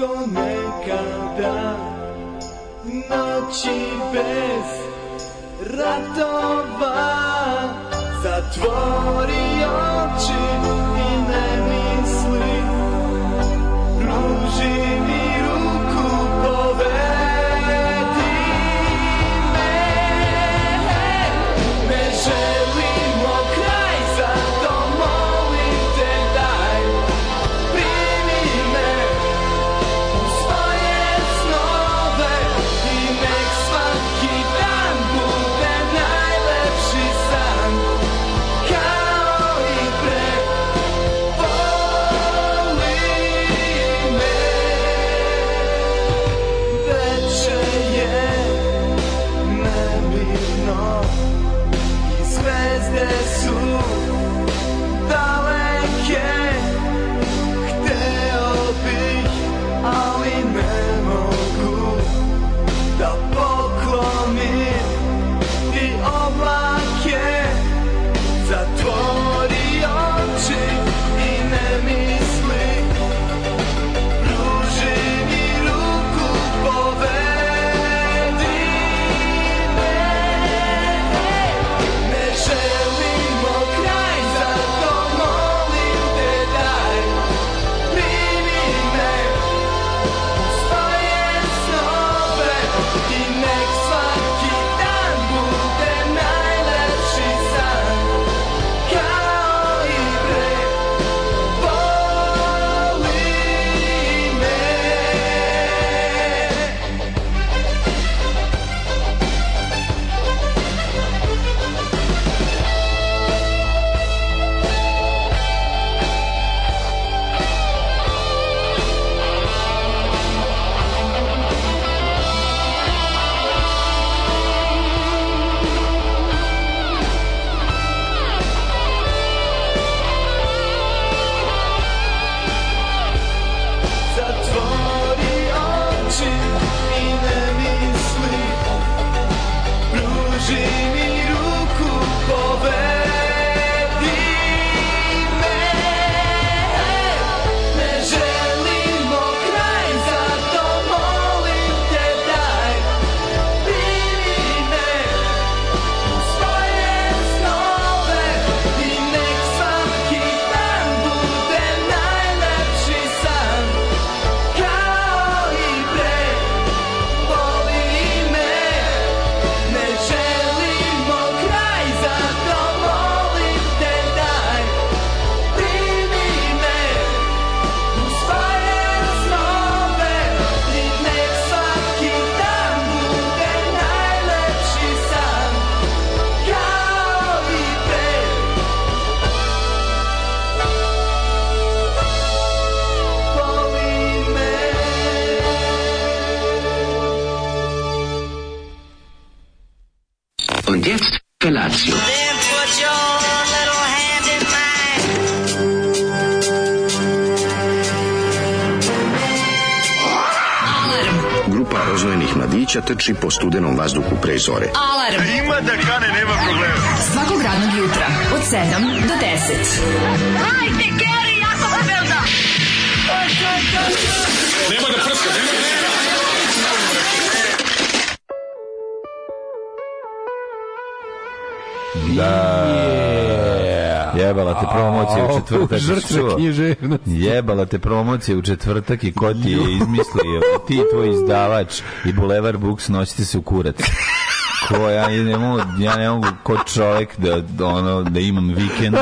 Kako nekada noći bez ratova zatvori oči deca po studenom vazduhu pre zore. Alarm! A ima da kane, nema problema. Svakog radnog jutra, od 7 do 10. Hajde, Geri, jako se da! Nema da prska, nema, nema! Da. Da. Jebala te promocija u četvrtak. Žrtve književnosti. Jebala te promocija u četvrtak i ko ti je izmislio? Ti, tvoj izdavač i Bulevar Books nosite se u kurac. Ko, ja ne mogu, ja ne mogu ko čovjek da, ono, da imam vikend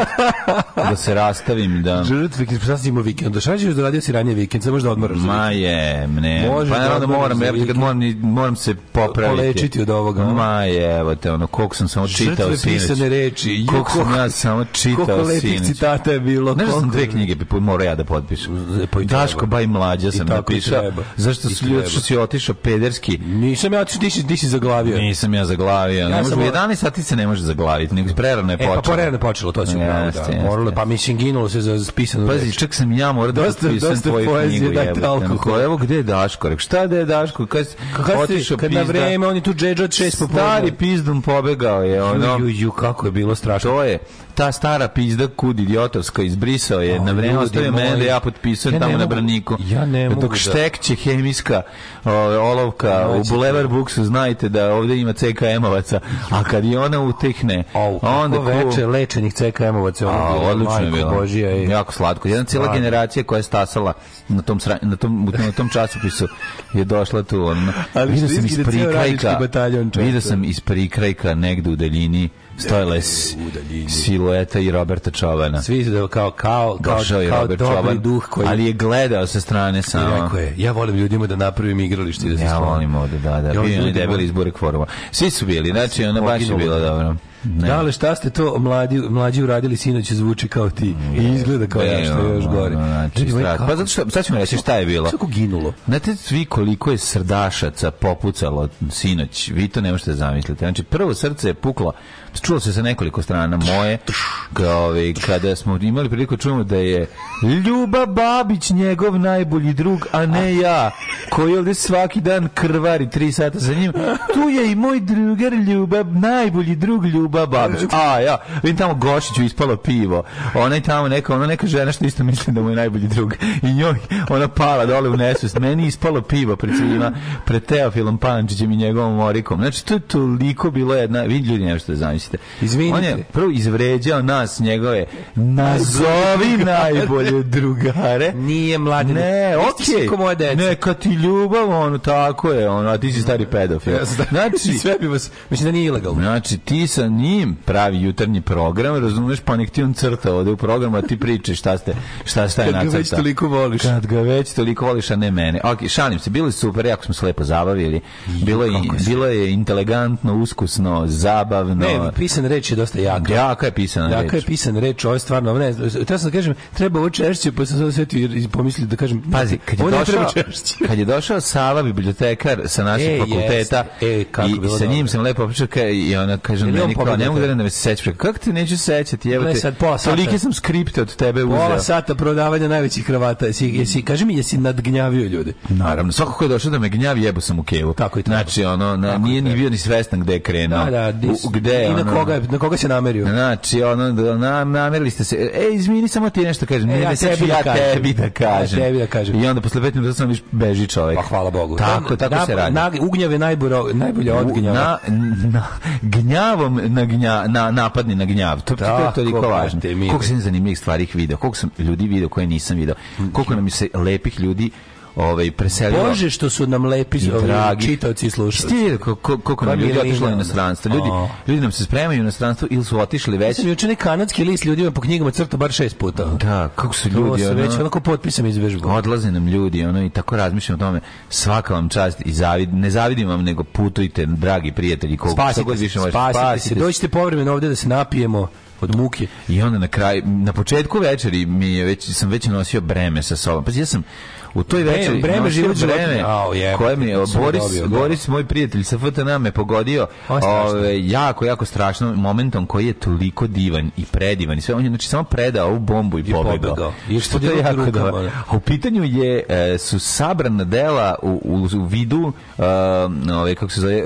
da se rastavim, da. Žrtve, pa šta si imao vikend? Da šađeš da radio si ranije vikend, sad možda odmoraš. Ma je, ne. Možeš pa da naravno moram, ja kad moram, moram se popraviti. Polečiti od ovoga. Ma je, evo te, ono, koliko sam samo čitao sinoć. Žrtve pisane reči. Koliko sam ja samo čitao sinoć. Koliko lepih citata je bilo. Ne znam, da dve knjige bi morao ja da potpišem. Pa Daško, baj mlađa sam napisao. Zašto su ljudi što si otišao pederski? Nisam ja otišao, ti si zaglavio. Nisam ja zaglavio. Ja ne može, 11 sati se ne može zaglaviti, nego prerano je počelo. E, pa prerano je počelo, to si upravo, da. Moralo Ginulo, pa mislim ginulo se za spisanu Pazi, reč. čak sam ja morao da dosta, dosta tvoju poezije, knjigu. Dajte alkohol. Evo gde je Daško? Rek, šta da je Daško? Kad, kad, otišao kad pizda, na vreme on je tu džedžo od šest popolja. Stari pizdom pobegao je. Ono, ju, ju, ju, kako je bilo strašno. To je ta stara pizda kud idiotovska izbrisao je, o, na vreme ostavio mene da ja potpisujem ja tamo mogu, na braniku. Ja ne mogu. Dok da- štek će hemijska o, olovka ja, u Bulevar Buksu, znajte da ovde ima CKM-ovaca, a kad i ona utihne, o, onda veče lečenih CKM-ovaca, ono odlično je bilo. Božija i... Jako slatko. Jedna cijela generacija koja je stasala na tom, sra... na tom, na tom časopisu je došla tu. Ono. Ali vidio sam iz prikrajka, vidio sam iz prikrajka negde u daljini stojale silueta i Roberta Čovana. Svi da kao kao kao, Došao kao, kao Robert dobri Čovan, duh koji ali je gledao sa strane samo. Rekao je, ja volim ljudima da napravim igralište da se Ja volim ovde, da, da. Bili oni debeli izbore Foruma. Svi su bili, znači ona baš je bila da. dobro. Ne. Da, ali šta ste to mlađi, mlađi uradili sinoć zvuči kao ti i izgleda kao ne, nešto još gore. Znači, pa zato što, sad ćemo reći šta je bilo. Kako ginulo? Znate svi koliko je srdašaca popucalo sinoć, vi to ne možete zamisliti. Znači, prvo srce je puklo čulo se sa nekoliko strana moje, ovaj, kada smo imali priliku da čujemo da je Ljuba Babić njegov najbolji drug, a ne ja, koji ovdje svaki dan krvari tri sata za njim. Tu je i moj drugar Ljuba, najbolji drug Ljuba Babić. A ja, vidim tamo Gošiću ispalo pivo. Ona je tamo neka, ona neka žena što isto misli da mu je najbolji drug. I njoj ona pala dole u nesvest. Meni ispalo pivo pred svima, pred Teofilom Pančićem i njegovom orikom Znači, to je toliko bilo jedna... Vidi ljudi nešto da zamisli oprostite. Izvinite. On je prvo izvređao nas, njegove nazovi najbolje drugare. Nije mladi. Ne, okej. Okay. Neka ti ljubav, ono, tako je, ono, a ti si stari pedofil. Znači, sve bi vas, mislim da nije ilegalno. Znači, ti sa njim pravi jutarnji program, razumeš, pa nek ti on crta ovde u programu, a ti pričaš šta ste, šta ste je nacrta. Kad ga već toliko voliš. Kad ga već toliko voliš, a ne mene. Ok, šalim se, bili super, jako smo se lepo zabavili. Bilo je, bilo je inteligentno, uskusno, zabavno. Ne, pisan reč je dosta jaka. Jaka je pisana jaka reč. Jaka je pisan reč, ovo je stvarno, ovo ne treba sam da kažem, treba ovo češće, pa sam sve i pomislio da kažem, Pazi, kad je, ovo došao, kad je došao Sava, bibliotekar sa našeg e, fakulteta, e, kako i, i sa njim sam lepo pričao, i ona kaže, ne, meni kao, ne mogu da ne da me se sećam, kako ti neću sećati, evo te, tolike sam skripte od tebe uzeo. Pola sata prodavanja najvećih kravata, jesi, jesi, kaži mi, jesi nadgnjavio ljude? Naravno, svako ko je došao da me gnjavi, jebo sam u kevu. Tako i tako. Znači, ono, na, nije ni bio ni svestan gde je krenuo. Da, da, dis, gde ono, na koga, na koga se namerio. Znači, ono, da, na, namerili ste se, e, izmini, samo ti nešto da kažem. E, ne, ja, tebi, ja, tebi da kažem. Da ja tebi da kažem. I onda posle pet minuta sam viš beži čovjek. Pa hvala Bogu. Tako, tako na, se radi. Na, ugnjav je najbolja, najbolja od gnjava. Na, na, gnjavom na, gnja, na napadni na gnjav. To, da, to je toliko važno. Koliko sam zanimljivih stvari video, koliko sam ljudi video koje nisam video, mm, koliko nam se lepih ljudi ovaj preselila. Bože što su nam lepi ovi čitaoci i slušaoci. Stil kako nam ljudi otišli na inostranstvo. Ljudi, ljudi nam se spremaju na inostranstvo ili su otišli već. Mislim juče kanadski list ljudima po knjigama crta bar šest puta. Da, kako su ljudi, to se već onako potpisom izvežbu. Odlaze nam ljudi, ono i tako razmišljam o tome. Svaka vam čast i zavid, ne zavidim vam nego putujte, dragi prijatelji, koliko spasite, god više možete. Spasite, spasite se, dođite povremeno ovde da se napijemo od muke. I onda na kraj, na početku večeri mi je već, sam već nosio breme sa sobom. Pa ja sam U toj večeri breme život breme. Koje mi je Boris da. Boris moj prijatelj sa FTN me pogodio. ovaj jako jako strašno momentom koji je toliko divan i predivan i sve on je znači samo predao ovu bombu i, I pobegao. I što je jako rukama, A u pitanju je e, su sabrana dela u, u, u vidu e, ove kako se zove e,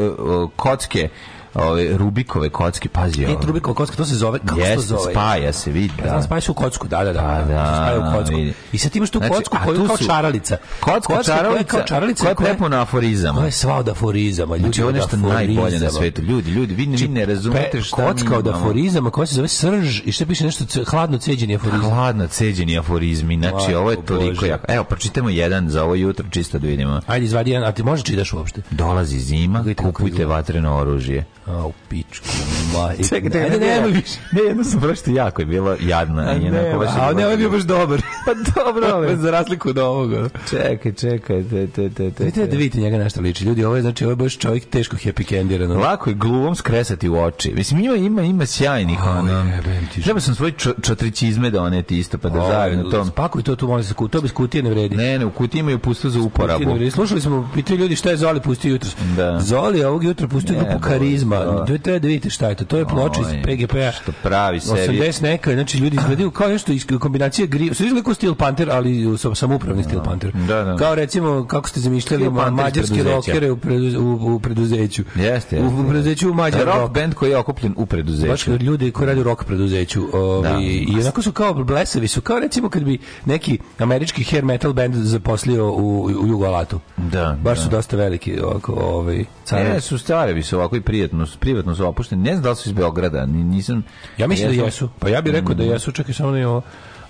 kocke ove Rubikove kocke, pazi ovo. E, Rubikove kocke, to se zove, kako yes, se zove? spaja se, vidi. Pa da. Ja, spaja se u kocku, da, da, da, pa da. da, spaja u kocku. Vidi. I sad imaš tu znači, kocku koju kao čaralica. Kocka, kocka čaralica, kao čaralica, koja je prepuna aforizama. Koja je sva od aforizama. Znači, ljudi znači, ovo je nešto najbolje na svetu. Ljudi, ljudi, vi Či, znači, ne razumete šta kocka Kocka od aforizama koja se zove srž i šta piše nešto hladno ceđeni aforizmi. Hladno ceđeni aforizmi, znači ovo je toliko jako. Evo, pročitamo jedan za ovo jutro, čisto da vidimo. Ajde, izvadi jedan, a ti možeš čitaš uopšte? Dolazi zima, kupujte vatreno oružje. A, u pičku, majku. Čekaj, čekaj, ne, ne, ne, više. Ne, jedno sam prošto jako je bilo jadno. A, ne, baš a ne, ovo ovaj je bio baš dobar. pa dobro, ovo Za razliku od ovoga. Čekaj, čekaj, te, te, te, te. Vidite da vidite njega nešto liči. Ljudi, ovo je, znači, ovo je baš čovjek teško happy candirano. Lako je gluvom skresati u oči. Mislim, ima, ima, ima sjajnih. A, ne, Treba sam svoj čo, čotrićizme doneti isto, pa da zajedno tom. Spakuj to tu, molim se, to bez kutije ne vredi. Ne, ne, u kutiji imaju pusto za uporabu. Slušali smo, pitaju ljudi šta je Zoli pustio jutro. Da. Zoli ovog jutra pustio grupu karizma Ma, da. to treba da vidite šta je to. To je ploča iz pgp p-a. Što pravi sebi. 80 neka, znači ljudi izgledaju kao nešto iz kombinacije gri, sve izgleda kao Steel Panther, ali samoupravni da. Steel Panther. Da, da. Kao recimo kako ste zamišljali mađarski rockere u, preduze, u, u preduzeću. Jeste, jeste. U preduzeću u Mađar rock, rock band koji je okupljen u preduzeću. Baš ljudi koji rade rock preduzeću. Ovi, da. I onako su kao blesavi su, kao recimo kad bi neki američki hair metal band zaposlio u, u Jugoalatu. Da. Baš da. su dosta veliki ovako, ovaj. Car... Ne, su stare bi se ovako i prijetno privatno su, privatno su opušteni. Ne znam da li su iz Beograda, nisam... Ja mislim da jesu. Pa ja bih rekao da mm. jesu, čak i samo da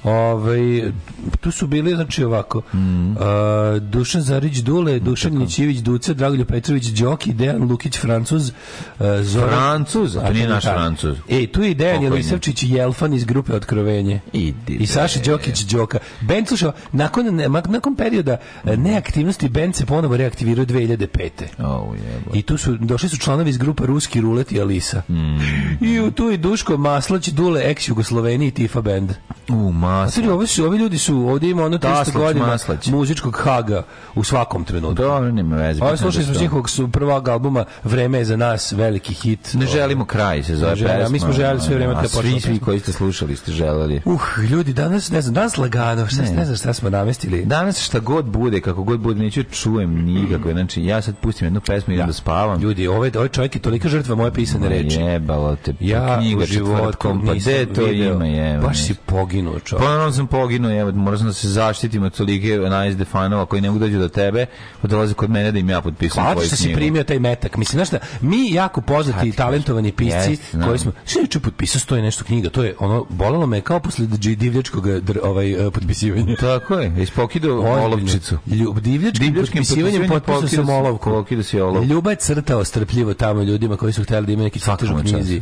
Ove, ovaj, tu su bili, znači ovako, mm -hmm. uh, Dušan Zarić Dule, Dušan Nićivić Duce, Dragoljub Petrović Đoki, Dejan Lukić Francuz. Uh, Zoran... Francuz? A to nije da naš Francuz. E, tu je Dejan Jelisavčić i Jelfan iz grupe Otkrovenje. Idi I Saša Đokić Đoka. Ben, slušao, nakon, nakon perioda e, mhm. neaktivnosti, Ben se ponovo reaktivirao 2005. Oh, I tu su, došli su članovi iz grupe Ruski Rulet i Alisa. Mm I tu je Duško Maslać, Dule, ex-Jugosloveniji Tifa Band. U, ma Maslać. Ovi, su, ovi ljudi su, ovdje ima ono 300 godina maslać. muzičkog haga u svakom trenutku. Dobro, da, nema veze. Ovo da slušali smo njihovog su prvog albuma Vreme je za nas, veliki hit. Ne želimo kraj se zove pesma. Mi smo željeli sve vreme. A da svi, svi koji ste slušali ste želeli. Uh, ljudi, danas, ne znam, danas lagano, šta, ne, ne znam šta smo namestili. Danas šta god bude, kako god bude, neću čujem nikakve. Znači, ja sad pustim jednu pesmu i da. spavam. Ljudi, ovaj, ovaj čovjek je tolika žrtva moje pisane reči. Jebalo te, ja, knjiga četvrtkom, pa gde to ima, je. Baš si poginuo čovjek ponovno sam poginuo, evo, morao sam da se zaštitim od tolike najzde fanova koji ne mogu da dođu do tebe, da dolaze kod mene da im ja potpisam Hvala što da si primio taj metak. Mislim, znaš šta, mi jako poznati i talentovani pisci yes, koji smo... Što je potpisao stoje nešto knjiga? To je, ono, bolelo me kao posle divljačkog eh, ovaj, eh, potpisivanja. Tako je, ispokido olovčicu. Ljub, divljačkim, divljačkim potpisivanjem potpisao sam olovku. Ljuba je crtao strpljivo tamo ljudima koji su hteli da imaju neki crtež u knjizi.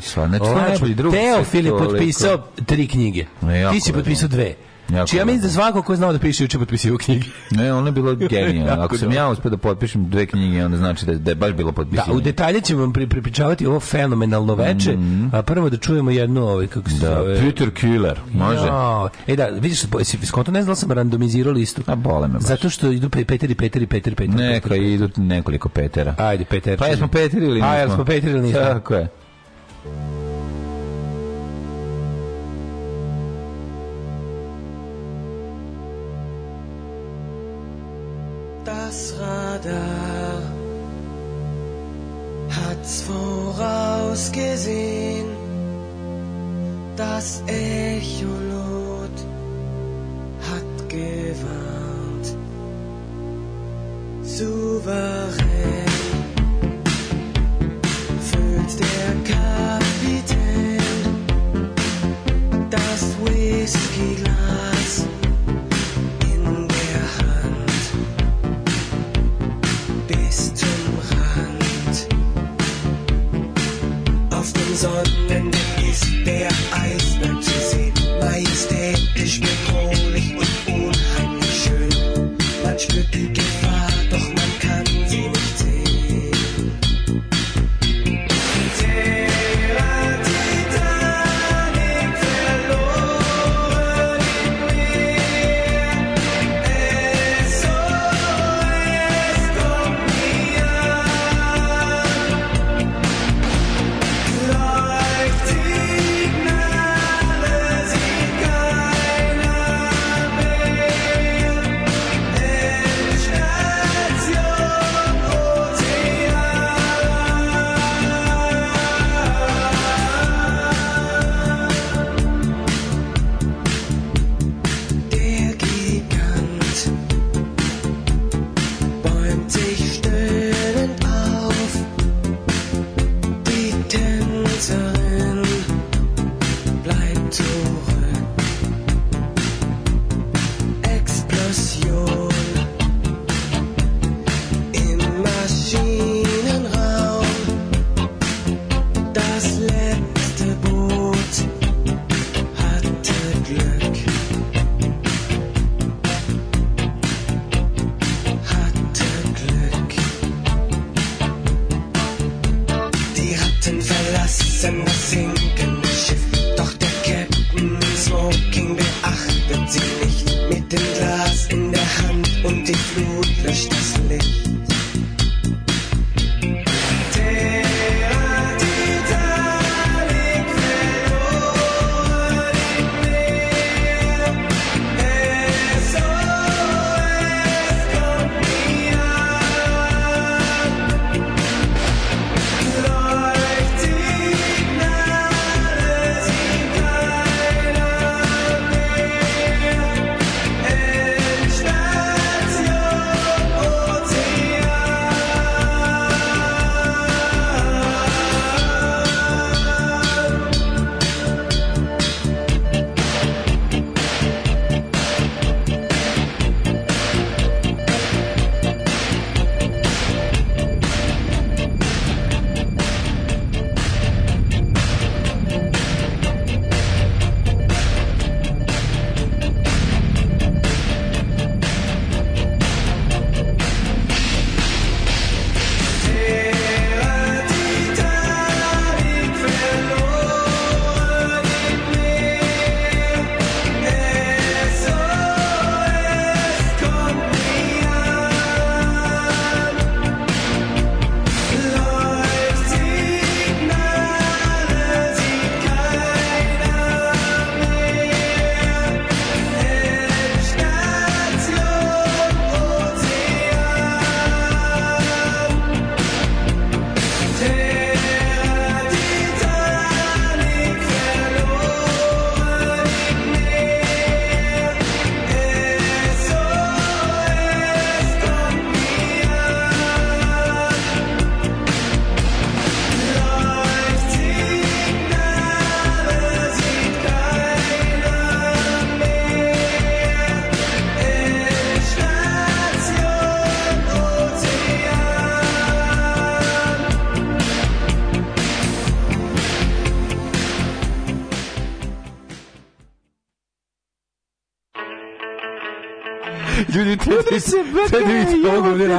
Teo Filip potpisao tri knjige. Ti si potpisao dve. Jako znači, ja mislim da svako ko je znao da piše juče potpisio knjige. Ne, ono je bilo genijalno. Ako sam ja uspio da potpišem dve knjige, onda znači da, da je baš bilo da, potpisivanje. Da, u detalje ćemo vam pripričavati ovo fenomenalno veče, mm -hmm. a prvo da čujemo jednu ovaj, kako se da, zove... Peter Killer, može. No. E da, vidiš, si skonto ne znala da sam randomizirao listu. A bole me baš. Zato što idu pe, Peteri, Peteri, Peteri, Peteri. Neka, Peter. idu nekoliko Petera. Ajde, Peter. Pa jesmo Peteri ili nismo? A, jesmo Peteri ili nismo? Tako je. Das Radar hat's vorausgesehen, das Echolot hat gewarnt, souverän füllt der Kapitän das Whisky. Sonnenblick ist der Eis.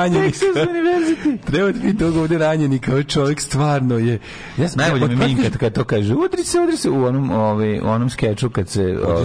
ranjenika. Treba ti da biti ovdje ranjenika, ovaj čovjek stvarno je... Ja sam najbolje mi minka kad to kaže, udri se, udri se, u onom, ovaj, onom skeču kad se... Ovaj,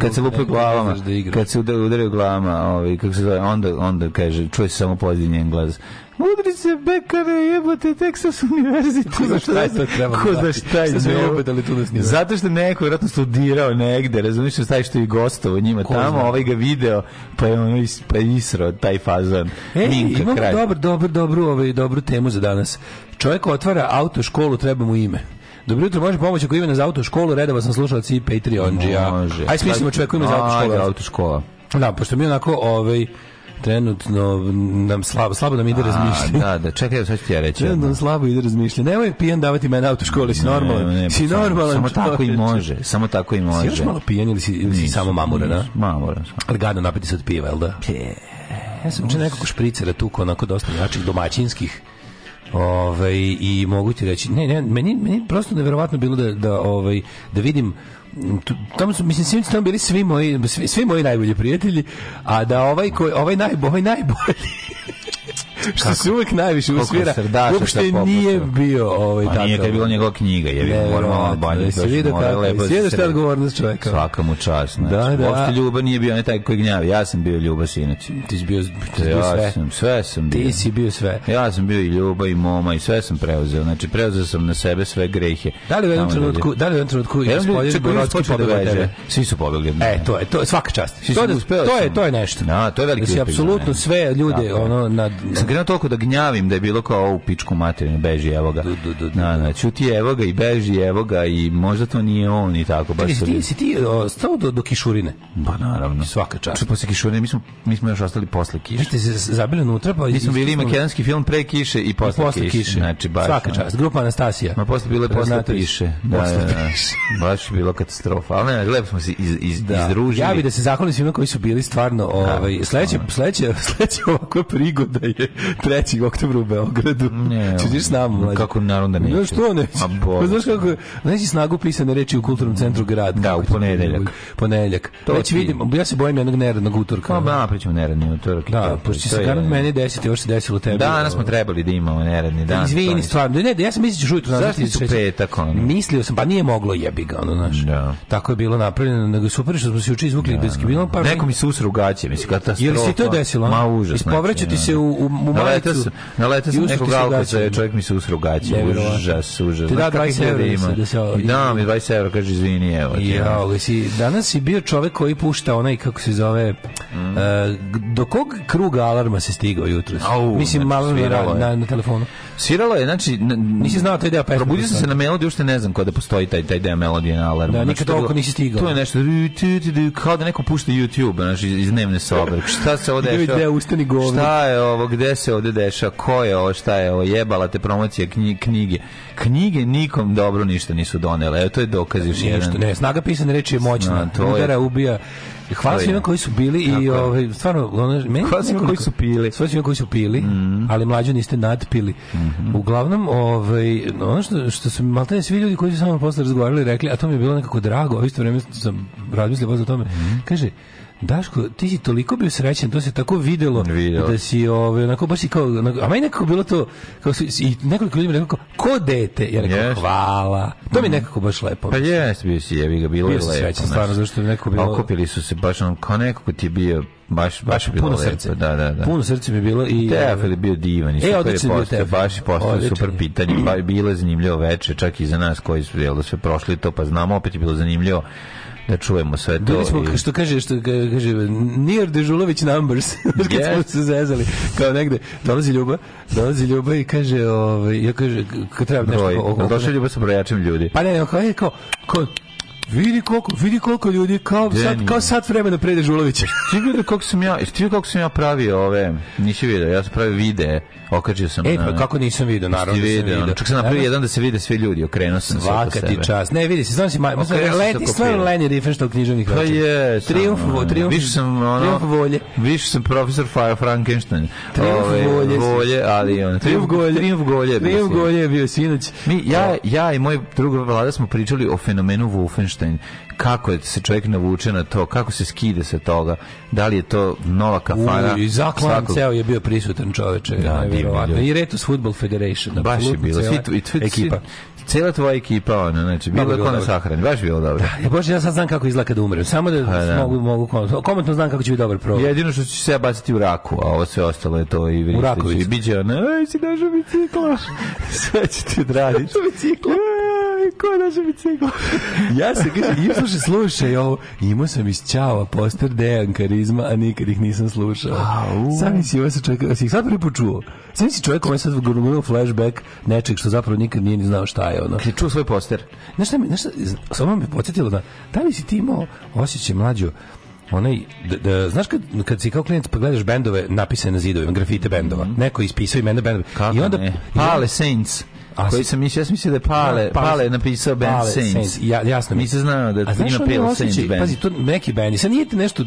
kad se lupe da glavama, kad se udaraju glavama, ovaj, kako se zove, onda, onda kaže, čuje se samo pozdje njen glas. Mudrice Bekara jebote Texas University. Ko zna šta je to treba? Ko zna šta je to? Zato što neko vjerojatno studirao negde, razumiješ, taj što je gostovo njima Ko tamo, zna? ovaj ga video, pa je ono is, pa je taj fazan. E, Minka, imamo kraj. dobro, dobro, dobro, ovaj, dobru temu za danas. Čovjek otvara auto školu, treba mu ime. Dobro jutro, može pomoći ako ime za auto školu, redova sam slušalac i Patreon-đija. Može. Ajde smislimo čovjeku ime za auto školu. Ajde, auto škola. Da, pošto mi onako, ovaj, trenutno nam slabo, slabo nam ide razmišljati. Da, da, čekaj, sad ću ti ja reći. Trenutno nam slabo ide razmišljanje. Nemoj pijan davati mene auto škole, si normalan. Ne, ne, si normalan. Samo, samo tako i može, samo tako i može. Si još malo pijan ili si, ili si samo mamura, da? Mamura. Ali gadno napiti se od piva, jel da? Pje. Ja sam če nekog špricera tuko, onako dosta jačih domaćinskih. Ove, ovaj, i mogu ti reći, ne, ne, meni, meni prosto neverovatno bilo da, da, ovaj, da vidim tamo su mislim Simci tamo bili svi moji svi, svi moji najbolji prijatelji, a da ovaj koji ovaj naj ovaj najbolji što kako? se uvek najviše usvira, uopšte nije bio ovaj tata. Pa nije kad bilo njegova knjiga, je bio normalno banje. Se vidi lepo. sjede šta odgovornost čoveka. Svaka mu čast, znači. Da, da. Uopšte Ljuba nije bio ne taj koji gnjavi, ja sam bio Ljuba sinoć. Ti si bio, ti si bio sve. Ja sam, sve sam bio. Ti si bio sve. Ja sam bio i Ljuba i Moma i sve sam preuzeo, znači preuzeo sam na sebe sve grehe. Da li u jednom trenutku, da li u jednom trenutku i gospodin Borodski da pobegao Svi su pobegli. E, to je, to je svaka čast. To je, to je nešto. Da, to je veliki uspeh. Da si apsolutno sve ljude, ono, na krenuo toliko da gnjavim da je bilo kao u pičku materinu, beži evo ga. Du, du, du, na, na, čuti evo ga i beži evo ga i možda to nije on i tako. Baš si ti, si ti o, stao do, do kišurine? Pa naravno. Svaka čast. Što posle kišurine, mi smo, mi smo još ostali posle kiše. Vi ste se zabili unutra, pa... Mi smo bili makedonski film pre kiše i posle, posle kiše. kiše. Znači, baš, Svaka da. čast, grupa Anastasija. Ma posle bilo je posle kiše. Da, da, da, baš bilo katastrofa. Ali ne, lepo smo se iz, iz, da. izdružili. Ja bih da se zahvalim svima koji su bili stvarno... Da, ovaj, sledeće, sledeće, sledeće ovakva prigoda je 3. oktobra u Beogradu. Ne, Čutiš s nama, mlađe. Kako naravno da neće. No što ne? A pa bo. znaš kako, neće snagu pisane reči u kulturnom centru grada. Da, u ponedeljak. Ponedeljak. To Već vidimo, ja se bojim jednog neradnog utorka. Pa, da, pričamo neradni utorak. Da, pošto se garant meni desiti, još se desilo tebi. Danas smo trebali da imamo neradni dan. Izvini, stvarno, ne, ja sam mislio da ćeš ujutru nazvati. Zašto petak? Mislio sam, pa nije moglo jebi ga, ono, znaš. Da. Tako je bilo napravljeno, nego super što smo se juče izvukli da, bez da, kibila. Pa neko mi se usru gaće, mislim katastrofa. Jel si to desilo? Ma užas. Ispovraćati znači, se u mu malicu. Naleta sam nekog alkoca, čovjek mi se usro gaće. Užas, užas. Ti da 20 evra ima. Da, se, da mi 20 evra, kaže, izvini, evo. Ti, ja, ali si, danas si bio čovjek koji pušta onaj, kako se zove, eh, mm. uh, do kog kruga alarma se stigao jutros? Mislim, malo na, na, na telefonu. Sviralo je, znači... Nisi znao taj deo pesme. Probudio sam se na melodiju, uopšte ne znam kada postoji taj, taj deo melodije na alarmu. Da, znači, nikad toliko nisi stigao. To je nešto... Kao da neko pušta YouTube, znači, iz dnevne sobe. Šta se ovde dešava? Gde ustani govno. Šta je ovo, gde se ovde dešava? Ko je ovo, šta je ovo? Jebala te promocija knjige. knjige. nikom dobro ništa nisu donele. Evo, to je dokaz još jedan. Ne, snaga pisane reči je moćna. Udara, ubija Hvala svima koji su bili i ovaj stvarno ono, meni hvala svima koji su pili. Hvala svima koji su pili, mm -hmm. ali mlađi niste nadpili. Mm -hmm. Uglavnom, ovaj ono što što su maltene svi ljudi koji su samo posle razgovarali rekli, a to mi je bilo nekako drago, a isto vreme sam razmislio o tome. Mm -hmm. Kaže Daško, ti si toliko bio srećan, to se tako videlo, Video. da si ove, onako, baš si kao, onako, a meni nekako bilo to, kao si, i nekoliko ljudi mi rekao, ko dete? Ja rekao, yes. hvala. To mi mhm. nekako baš lepo. Pa jes, bio si, jevi ga, bilo je lepo. srećan, stvarno, zašto je neko bilo... Okupili su se baš, on, kao nekako ti je bio baš baš, bilo puno srce. Da, da, da. Puno srce mi je bilo i Teofil je bio divan i e, super je postao, baš postao super pitanje, pa je bilo zanimljivo veče, čak i za nas koji su jel da sve prošli to, pa znamo, opet je bilo zanimljivo da čujemo sve to. Bili smo, i... što kaže, što kaže, Nir Dežulović numbers, kad smo se zezali, kao negde, dolazi Ljuba, dolazi Ljuba i kaže, ovaj, ja kaže, kad treba nešto... Broj, oko, došao Ljuba sa brojačem ljudi. Pa ne, kao, e, kao, kao, Vidi koliko, vidi koliko ljudi kao Denji. sad kao sad vremena pre Dežulovića. ti vidio kako sam ja, ti kako sam ja pravio ove, nisi video, ja sam pravio videe Pokačio sam. E, pa kako nisam video, naravno. Vidio, da sam vidio. Čak sam napravio jedan da se vide svi ljudi, okrenuo sam se oko sebe. ti čas. Ne, vidi se, znam si, ma, leti stvarno Lenny Riefenstahl književnih večera. Pa je, triumf, triumf, više sam, ono, triumf volje. Više sam profesor Frankenstein. Triumf volje. Volje, ali on. Triumf golje. Triumf golje. Triumf golje je bio sinoć. Mi, ja, da. ja i moj drug vlada smo pričali o fenomenu Wolfenstein kako se čovjek navuče na to, kako se skide sa toga, da li je to nova kafana. U, I zaklan svakog... ceo je bio prisutan čoveče, da, I Retus Football Federation. Baš je bilo, i ekipa cela tvoja ekipa ona znači bilo je na sahrani baš bilo dobro da, ja bože ja sad znam kako izgleda kad umrem samo da, ha, pa, da. mogu mogu komotno znam kako će biti dobar program jedino što će se ja baciti u raku a ovo sve ostalo je to i U raku, i biđe ona ej si dažu bicikla sve će ti odraditi bicikla ko je naša bicikla? ja se, kaže, im slušaj, slušaj ovo. Imao sam iz Ćava poster Dejan Karizma, a nikad ih nisam slušao. Sam si ovo sa čovjeka, si ih sad prvi počuo. Sam si čovjek koji je sad gurnuo flashback nečeg što zapravo nikad nije ni znao šta je ono. Kad je čuo svoj poster. Znaš šta mi, znaš šta, samo me podsjetilo da, da li si ti imao osjećaj mlađo, onaj, da, da, znaš kad, kad si kao klijent pa gledaš bendove napisane na zidovima, grafite bendova, mm -hmm. neko ispisao imena bendova. Kako I onda, ne? Pale Saints. A, koji sam mislio, ja sam mislio da je Pale, Pale, pa, Pale napisao band Pale, Saints. Saints. Ja, jasno. Nisam znao da ima Pale Saints band. Pazi, to neki band. Sad nije nešto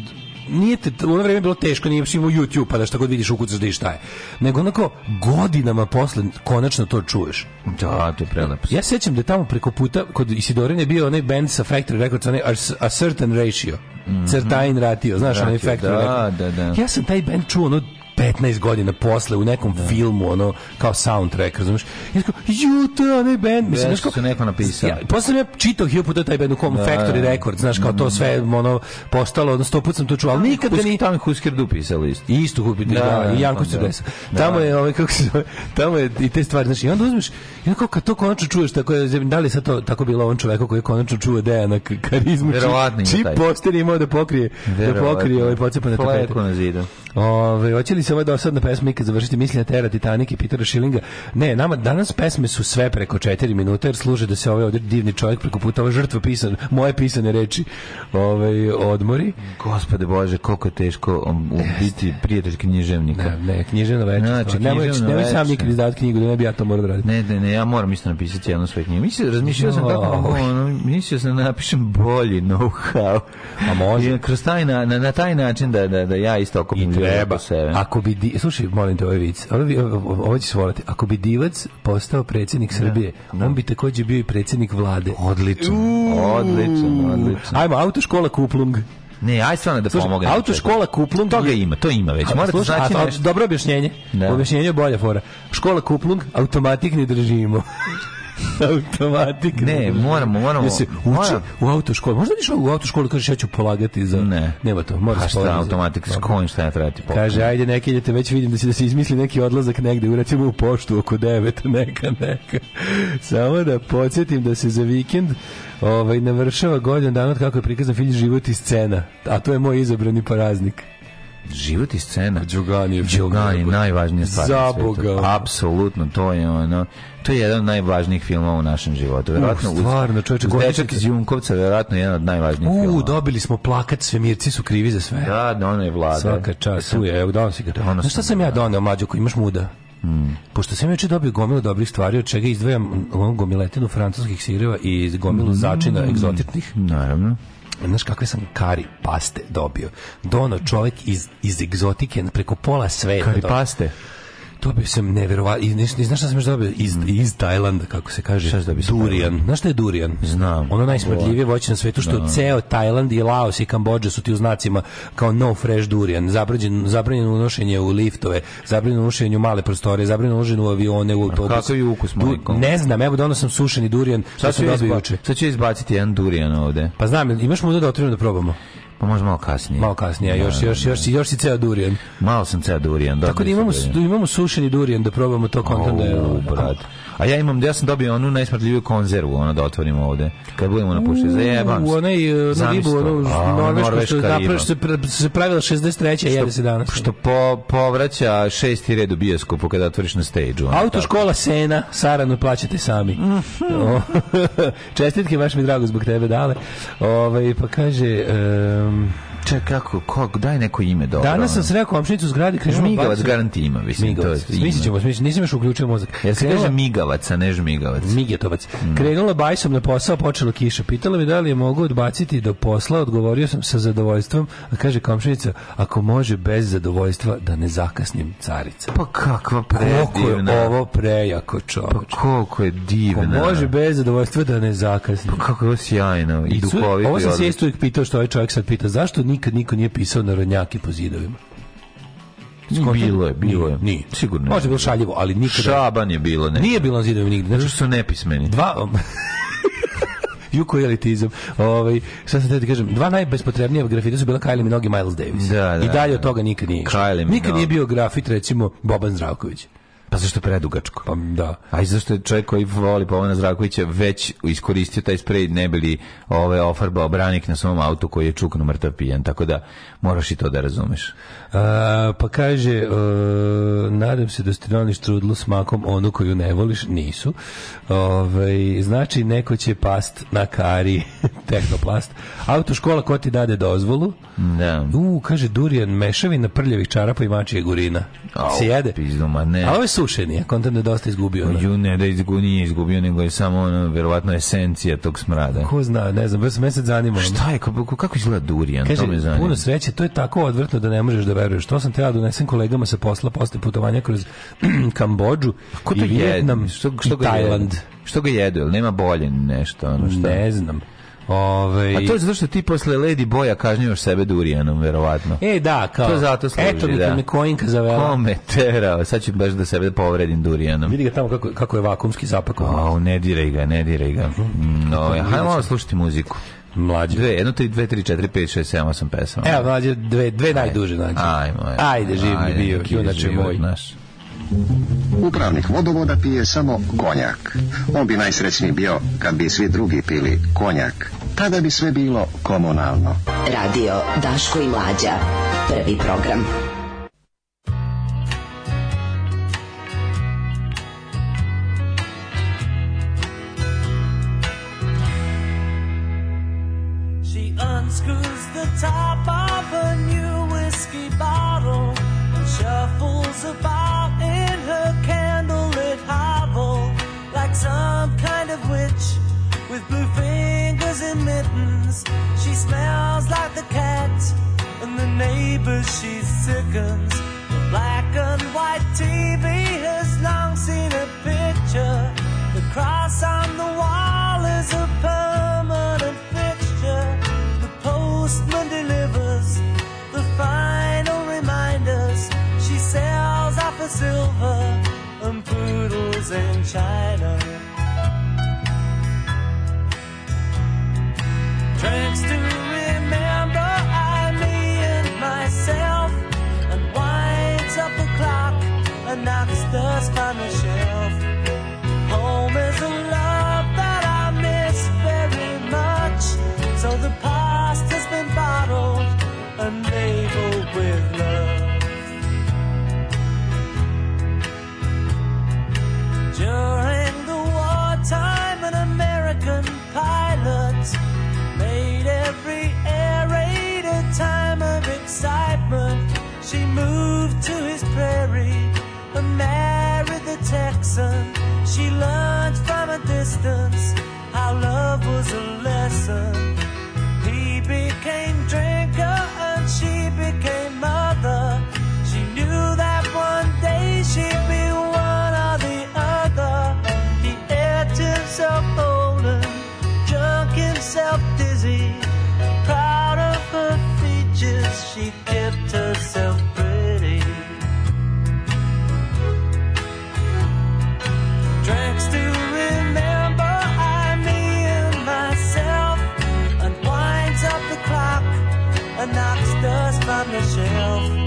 nije te, u ono vreme bilo teško, nije imao YouTube, pa da šta god vidiš ukucaš da i šta je. Nego onako godinama posle konačno to čuješ. Da, to je prelepo. Ja sećam da je tamo preko puta kod Isidorine bio onaj band sa Factory Records, onaj A Certain Ratio. Mm -hmm. Certain Ratio, znaš, Ratio, onaj Factory da, Records. Da, da. Ja sam taj band čuo ono 15 godina posle u nekom da. filmu ono kao soundtrack razumeš ja kao ju to bend mislim da se neko napisao ja, posle ja čitao hiljadu puta taj bend u da, Factory Record znaš kao to mhm. sve ono postalo odnosno sto puta sam to čuo al nikad ni tamo Husker Du pisao isto i isto Husker da, da, i Janko pa se da. desa da. tamo je ovaj kako se zove tamo je i te stvari znači i onda uzmeš i kao kad to konačno čuješ tako je da li sad to tako bilo on čovjek koji je konačno čuo da na karizmu verovatno čip poster imao da pokrije da pokrije ovaj pocepan na na zidu Ove, hoće li se ova dosadna pesma ikad završiti mišljenja Tera, Titanik i Petera Schillinga? Ne, nama danas pesme su sve preko 4 minuta jer služe da se ovaj ovdje divni čovjek preko puta ova žrtva pisan, moje pisane reči ove, ovaj, odmori. Gospode Bože, koliko je teško um, biti prijatelj književnika. Ne, ne, književno večer. Znači, nemoj, nemoj sam nikad izdavati knjigu, da ne bi ja to morao da radim. Ne, ne, ne, ja moram isto napisati jednu svoju knjigu. Mislio, razmišljao sam kako mogu, ono, mislio sam da napišem bolji know-how. A može. Kroz taj, na, na, na taj način da, da, da ja isto okupim treba. Ako bi, di... slušaj, molim te, ovaj vic, ovaj ovo, ćeš volati. Ako bi Divac postao predsjednik da, Srbije, da, da. on bi takođe bio i predsjednik vlade. Odlično, odlično, odlično. Ajmo, autoškola Kuplung. Ne, aj stvarno da pomogne. Autoškola Kuplung. Toga ima, to ima već. Morate da slušaj, znači a, nešto. Dobro objašnjenje. Da. Objašnjenje bolja fora. Škola Kuplung, automatik ne držimo. Automatik. Ne, moramo, moramo. Jesi uči u autoškoli. Možda ideš u autoškolu da kažeš ja ću polagati za Ne, nema to. Moraš A šta automatik s kojim šta ja treba polagati? Kaže ajde neki idete već vidim da se da se izmisli neki odlazak negde, uradimo u poštu oko 9, neka neka. Samo da podsjetim da se za vikend ovaj navršava godinu dana od kako je prikazan film Život i scena, a to je moj izabrani paraznik. Život i scena. Đugani je Đugani najvažnija stvar. Za Boga. Apsolutno to je ono to je jedan od najvažnijih filmova u našem životu. Verovatno, uh, stvarno, čovječe, uz, Dečak iz Junkovca, verovatno jedan od najvažnijih uh, filmova. dobili smo plakat, svemirci su krivi za sve. Da, da, ono je vlada. Svaka čast, tu je, evo, donao si ga. Da, ono šta sam ja donao, mađo, ko imaš muda? Mm. Pošto sam juče dobio gomilu dobrih stvari, od čega izdvajam gomiletinu francuskih sireva i gomilu mm. začina mm. egzotičnih. Naravno. Znaš kakve sam kari paste dobio? Dono čovjek iz, iz egzotike preko pola sveta. Kari paste? Dobio dobio sam neverovatno i ne, znaš šta sam još dobio iz mm. iz Tajlanda kako se kaže šta dobio durian znaš šta je durian znam ono najsmrdljivije voće na svetu što da. ceo Tajland i Laos i Kambodža su ti u znacima kao no fresh durian Zabranjeno, zabranjeno unošenje u liftove zabranjeno unošenje u male prostore zabranjeno unošenje u avione u autobuse Kako je ukus du, ne znam evo dono da sam sušeni durian šta sam dobio sad ću izbaciti jedan durian ovde pa znam imaš mu da otvorim da probamo Pa možda malo kasnije. Malo kasnije, da, još, da, još, još, da. još i ceo durijan. Malo sam ceo durijan. Da, Tako da imamo, imamo sušeni durijan da probamo to kontam da je... brat. A ja imam, ja sam dobio onu najsmrtljiviju konzervu, ono da otvorimo ovde. Kad budemo na puši, zajebam se. U onaj, e, na ribu, ono, norveško, što napraviš, se, se pravila 63. jede se danas. Što po, povraća šesti red u bioskopu kada otvoriš na stage. Ono, Autoškola Sena, Sarano, plaćate sami. Mm -hmm. Čestitke, baš mi drago zbog tebe dale. Ove, ovaj, pa kaže... Um, Čekaj, kako, kako, daj neko ime dobro. Danas sam sreo komšnicu u zgradi, krenuo Migavac garanti ima, mislim, migavac. to je. Mislim ćemo, mislim, nisam još uključio mozak. Ja se kaže Migavac, a ne Žmigavac. Migetovac. Mm. Krenula bajsom na posao, počela kiša. Pitala me da li je mogu odbaciti do posla, odgovorio sam sa zadovoljstvom, a kaže komšnica, ako može bez zadovoljstva da ne zakasnim carica. Pa kakva predivna. Koliko je ovo prejako, čoveče. Pa koliko je divna. Ako može bez zadovoljstva da ne zakasnim. Pa kako je ovo sjajno i, I duhovito. Ovo sam se isto uvijek pitao što ovaj čovjek sad pita, zašto nikad niko nije pisao narodnjake po zidovima. Skontan? Bilo je, bilo nije, je. Nije. Sigurno. Možda je bilo šaljivo, ali nikada... Šaban je bilo nekada. Nije bilo na zidovima nigde. Znači, su nepismeni. Dva... Juko elitizam. Ovaj šta sam te da kažem, dva najbespotrebnija grafita su bila Kylie Minogue i Miles Davis. Da, da, I dalje da. od toga nikad nije. Kylie Nikad nije bio grafit recimo Boban Zdravković. A zašto je predugačko? Pa, da. A i zašto je čovjek koji voli Pavlana Zrakovića već iskoristio taj sprej ne bili ove ofarba obranik na svom autu koji je čukno mrtav pijen, tako da moraš i to da razumeš. A, pa kaže, uh, nadam se da ste donali štrudlu s onu koju ne voliš, nisu. Ove, znači, neko će past na kari tehnoplast. Autoškola ko ti dade dozvolu? Da. U, kaže, durijan mešavina prljavih čarapa i mačije gurina. Au, Se jede. Pizdu, ma ne. A ove su srušeni, ja kontam je dosta izgubio. No. Da. Ju ne da izgu, nije izgubio, nego je samo ono, verovatno esencija tog smrada. Ko zna, ne znam, baš mesec zanimao. Šta je, kako, kako izgleda durijan, Kaže, to me zanima. puno sreće, to je tako odvrtno da ne možeš da veruješ. To sam treba da donesen kolegama sa posla posle putovanja kroz Kambođu pa i Vjetnam što, što i Tajland. Jedu? Što ga jedu, ili nema bolje nešto? Ono, što? Ne znam. Ove... Ovaj- A to je zato što ti posle Lady Boja kažnjavaš sebe Durijanom, verovatno. E, da, kao. To zato služi, Eto mi da. me kojinka zavela. Ko me terao? Sad ću baš da sebe povredim Durijanom. Vidi ga tamo kako, kako je vakumski zapakovan. O, ne diraj ga, ne diraj ga. Mhm. Mm, ove, ovaj, hajmo malo slušati muziku. Mlađe. Dve, jedno, tri, dve, tri, četiri, pet, šest, sedam, osam pesama. Evo, mlađe, dve, dve najduže znači. Ajmo, ajmo. Ajde, živ mi bio, junače moj. Naš. Upravnik vodovoda pije samo konjak. On bi najsrećniji bio kad bi svi drugi pili konjak. Tada bi sve bilo komunalno. Radio Daško i Mlađa. Prvi program. She unscrews the top of a new whiskey bottle and shuffles about it. some kind of witch with blue fingers and mittens. She smells like the cat, and the neighbors she sickens. The black and white TV has long seen a picture. The cross on the wall is a permanent fixture. The postman delivers the final reminders. She sells off for silver from poodles in China. Drinks to remember I, me, and myself, and winds up the clock and knocks the Spanish air. time of excitement, she moved to his prairie and married the Texan. She learned from a distance how love was a lesson. He became drinker and she became. she kept herself pretty. Drinks to remember I, me, and myself. Unwinds up the clock and knocks dust from the shelf.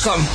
Come.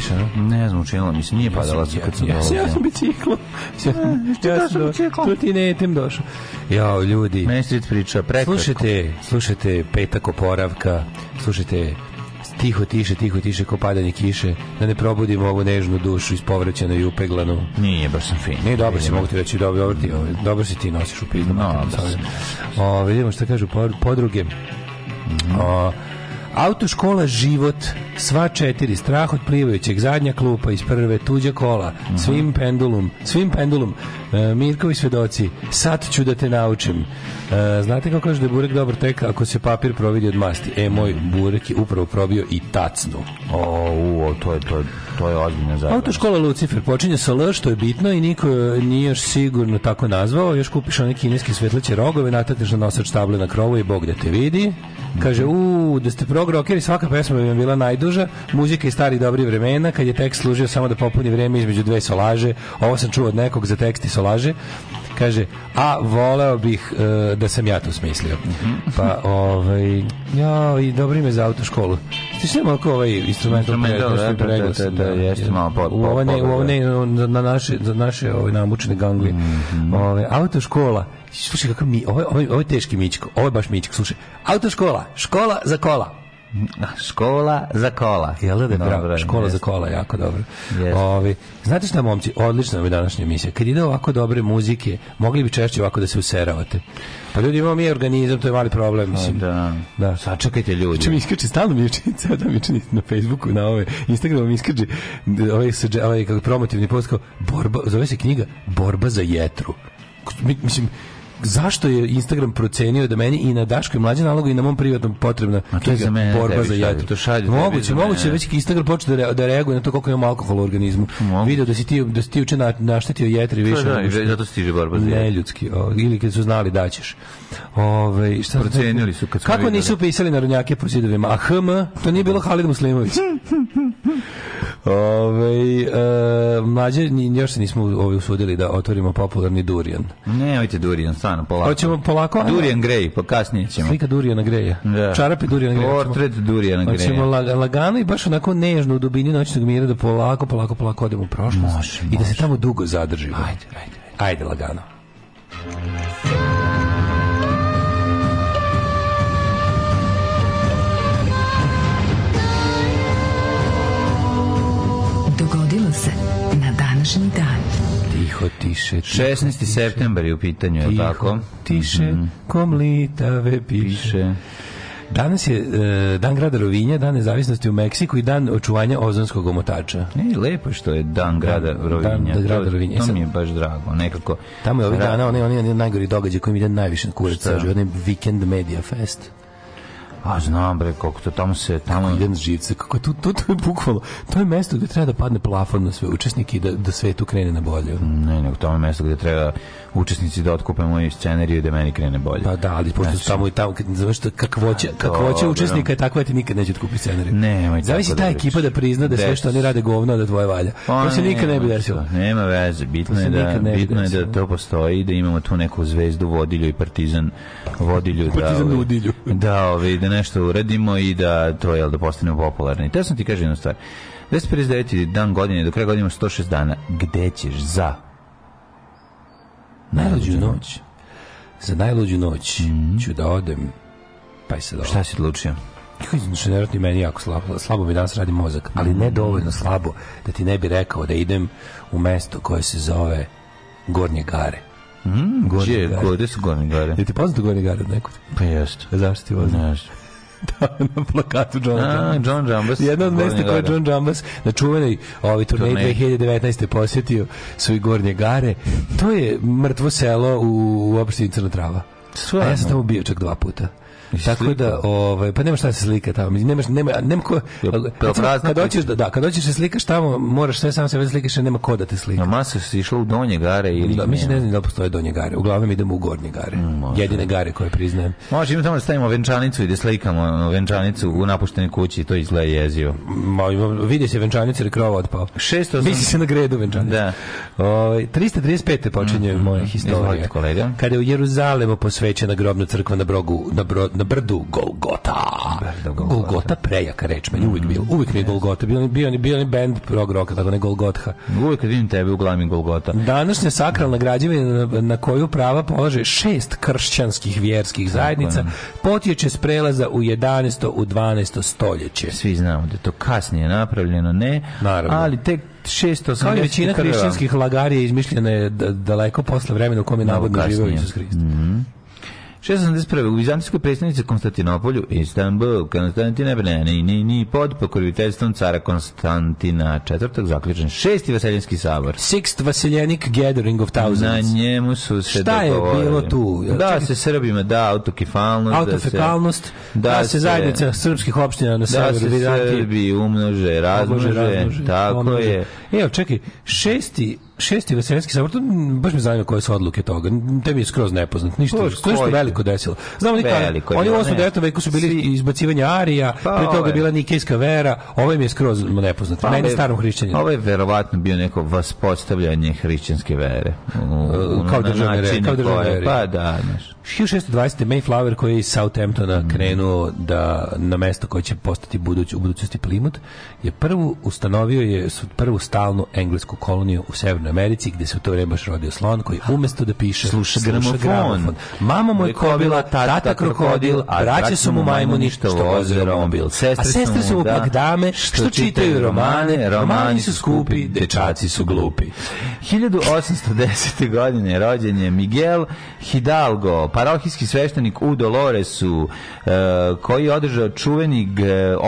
kiša, no? Ne znam, učinila mislim, nije padala su kad sam ja, Ja sam biciklom. Ja sam biciklom. Tu ti ne etem došao. Jao, ljudi. Meni priča, prekratko. Slušajte, slušajte petak oporavka, slušajte tiho tiše, tiho tiše ko padanje kiše, da ne probudimo ovu nežnu dušu ispovrećenu i upeglanu. Nije baš sam fin. Nije dobro si, mogu ti reći, dobro, dobro, ti, dobro si ti nosiš u pizdu. No, da. o, vidimo šta kažu podruge. Mm -hmm. o, Autoškola Život, sva četiri, strah od plivajućeg, zadnja klupa iz prve, tuđa kola, mhm. svim pendulum, svim pendulum, e, Mirkovi svedoci, sad ću da te naučim. E, znate kako kaže da je burek dobar tek ako se papir providi od masti? E, moj burek je upravo probio i tacnu. O, o to je, to je, to je ozbiljno zajedno. Autoškola Lucifer počinje sa L, što je bitno i niko nije još sigurno tako nazvao. Još kupiš one kineske svetleće rogove, natateš na nosač table na krovu i Bog da te vidi. Kaže, mhm. u, da ste prog rockeri, svaka pesma bi vam bila najduža, muzika iz starih dobrih vremena, kad je tekst služio samo da popuni vreme između dve solaže, ovo sam čuo od nekog za tekst i solaže, kaže, a voleo bih uh, da sam ja to smislio. Mhm. Pa, ovaj, ja, i dobro ime za autoškolu. Ti si malo ovaj instrument u ovo ne, na naše, za naše ovaj, namučene gangli. Mm -hmm. Ove, ovaj, autoškola, Slušaj kakav mi, ovo, ovo, ovo je teški mičko, ovo je baš mičko, slušaj. Autoškola, škola za kola. Škola za kola. Jel da, da je dobro? Bravo, škola za kola, jako dobro. Yes. Ovi, znate šta, momci, odlična je današnja emisija. Kad ide ovako dobre muzike, mogli bi češće ovako da se useravate. Pa ljudi, imamo mi organizam, to je mali problem, mislim. Da, da. Sačekajte ljudi. Če iskače, stalno mi iskače, da mi iskače na Facebooku, na ove, Instagramu mi iskače, ovaj, ovaj, ovaj promotivni post, kao, borba, zove se knjiga Borba za jetru. Mislim, zašto je Instagram procenio da meni i na Daškoj mlađe nalogu i na mom privatnom potrebna to je za mene, borba za jadu. To šalje moguće, za moguće već Instagram počne da, da reaguje na to koliko ima alkohola u organizmu. Moguće. Video da si ti da si ti juče na, naštetio jetri više. To, da, i zato stiže borba za jadu. Neljudski, o, ili kad su znali da ćeš. Ove, ovaj, šta procenili su kad Kako videli. nisu da- pisali narodnjake po zidovima? A HM, to nije bilo Halid Muslimović. Ove, e, eh, mlađe, još se nismo ovaj usudili da otvorimo popularni durijan. Ne, ojte durijan, stvarno, polako. Hoćemo polako? Ajmo. Durian Grey, pa kasnije ćemo. Slika durijana Greja. Da. Čarape Duriana Greja. Portret Duriana Greja. Hoćemo lagano i baš onako nežno u dubini noćnog mira da polako, polako, polako odemo u prošlost. Može, može. I da se tamo dugo zadržimo. Ajde, ajde. Ajde, ajde lagano. današnji dan. Tiho, tiše, tiho, 16. Tiše, september je u pitanju, je tako? tiše, mm -hmm. kom litave piše. piše. Danas je uh, dan grada Rovinja, dan nezavisnosti u Meksiku i dan očuvanja ozonskog omotača. E, lepo što je dan grada Rovinja. Dan, dan grada Rovinja. To, to mi je baš drago, nekako. Tamo je ovih dana, onaj, onaj najgori događaj koji mi ide najviše kurac sa onaj Weekend Media Fest. A znam bre kako to tamo se tamo jedan živce kako to to to je bukvalno to je mesto gde treba da padne plafon na sve učesnike i da da sve tu krene na bolje. Ne, nego to je mesto gde treba učesnici da otkupe moju scenariju da meni krene bolje. Pa da, ali pošto znači, tamo i tamo, znaš što, kakvoća, kakvoća učesnika je tako da ti nikad neće otkupiti scenariju. Ne, Zavisi da ta ekipa da prizna da sve što oni rade govno da dvoje valja. Pa, to se nikad ne bi desilo. Nema veze, bitno je da, bitno je da to postoji, da imamo tu neku zvezdu, vodilju i partizan vodilju. Da partizan da, ovaj- udilju. Da, ovaj, da nešto uradimo i da to, jel, da postanemo popularni. Te sam ti kažem jednu stvar. 259. dan godine, do kraja godine 106 dana. Gde ćeš za Najluđu noć. Za najluđu noć mm ću da odem. Pa i sad ovo. Šta si odlučio? Znači, nevjerojatno i meni jako slabo, slabo mi danas radi mozak, ali ne mhm. dovoljno slabo da ti ne bi rekao da idem u mesto koje se zove Gornje Gare. Mm, Gornje Gare. Gde su Gornje Gare? Je ti poznato Gornje Gare od nekud? Pa jeste. Zašto ti poznato? da, na plakatu John A, John Jambas. Jedno od mesta koje John Jambas na čuvenoj ovaj turnej 2019. posjetio su i Gornje Gare. To je mrtvo selo u, u opštini Crna Trava. Stvarno. A ja sam tamo bio čak dva puta. Tako da, ovaj, pa nema šta da se slika tamo. Nemaš, nema, nema ko... Recimo, da, da, kad hoćeš, da, kad hoćeš se slikaš tamo, moraš sve sam sebe slikaš, nema ko da te slika. Na masu se išla u Donje Gare ili... Da, mislim, ne znam da li postoje Donje Gare. Uglavnom idemo u Gornje Gare. Mm, Jedine Gare koje priznajem. Može, imamo tamo da stavimo venčanicu i da slikamo venčanicu u napuštenoj kući, to izgleda jezivo. Ma, vidi se venčanica ili krov otpao. 600... Misli se na gredu venčanica. Da. O, ovaj, 335. počinje mm, moja historija. Izvolite, kolega. Kada je u Jeruzalemu posvećena grobna crkva na, brogu, na, bro, na na brdu Golgota. Brdo, Golgota. Golgota prejaka reč, meni uvijek bio. Uvijek mi je Golgota, bio, bio, bio ni band prog roka, tako ne Golgotha. Uvijek kad vidim tebe u glavi Golgota. Današnja sakralna građevina na, na koju prava polaže šest kršćanskih vjerskih zajednica potječe s prelaza u 11. u 12. stoljeće. Svi znamo da je to kasnije napravljeno, ne? Naravno. Ali tek 680 kao većina hrišćanskih lagarija izmišljena je daleko posle vremena u kom je navodno živeo Isus Hrist. Mm -hmm. 681. U Bizantijskoj predstavnici Konstantinopolju, Istanbul, Konstantina ni, pod pokroviteljstvom cara Konstantina IV. zaključen šesti vaseljenski sabor. Sixth vaseljenic gathering of thousands. Na njemu su se Šta je bilo tu? Da, Čekaj. se Srbima da autokefalnost. Da Autofekalnost. Da, da, se zajednica srpskih opština na severu. Da se Srbi umnože, razmnože. Tako je. Evo, čekaj, šesti šesti veseljski sabor, to baš me zanima koje su odluke toga. Te mi je skroz nepoznat. Ništa, pa, to je veliko desilo. Znamo nikada, veliko oni u 8. 9. veku su bili Svi. izbacivanje Arija, pa, pre toga je ovaj. bila Nikejska vera, ovo ovaj mi je skroz nepoznat. Pa, Meni ovaj- starom hrišćaninu. Ovo je verovatno bio neko vaspostavljanje hrišćanske vere. U, e, kao državne vere. Kao državne vere. Pa da, znaš. 1620. Mayflower koji je iz Southamptona mm. krenuo da na mesto koje će postati buduć, u budućnosti Plymouth je prvu ustanovio je prvu stalnu englesku koloniju u severnoj Severnoj Americi, gde se u to vreme baš rodio slon, koji umesto da piše sluša, gramofon. gramofon. Mama mu je kovila, tata krokodil, a braće su mu majmuni što voze rombil. A sestre su mu da pak dame što čitaju romane, romani su skupi, dečaci su glupi. 1810. godine rođen je Miguel Hidalgo, parohijski sveštenik u Doloresu, e, koji je održao čuveni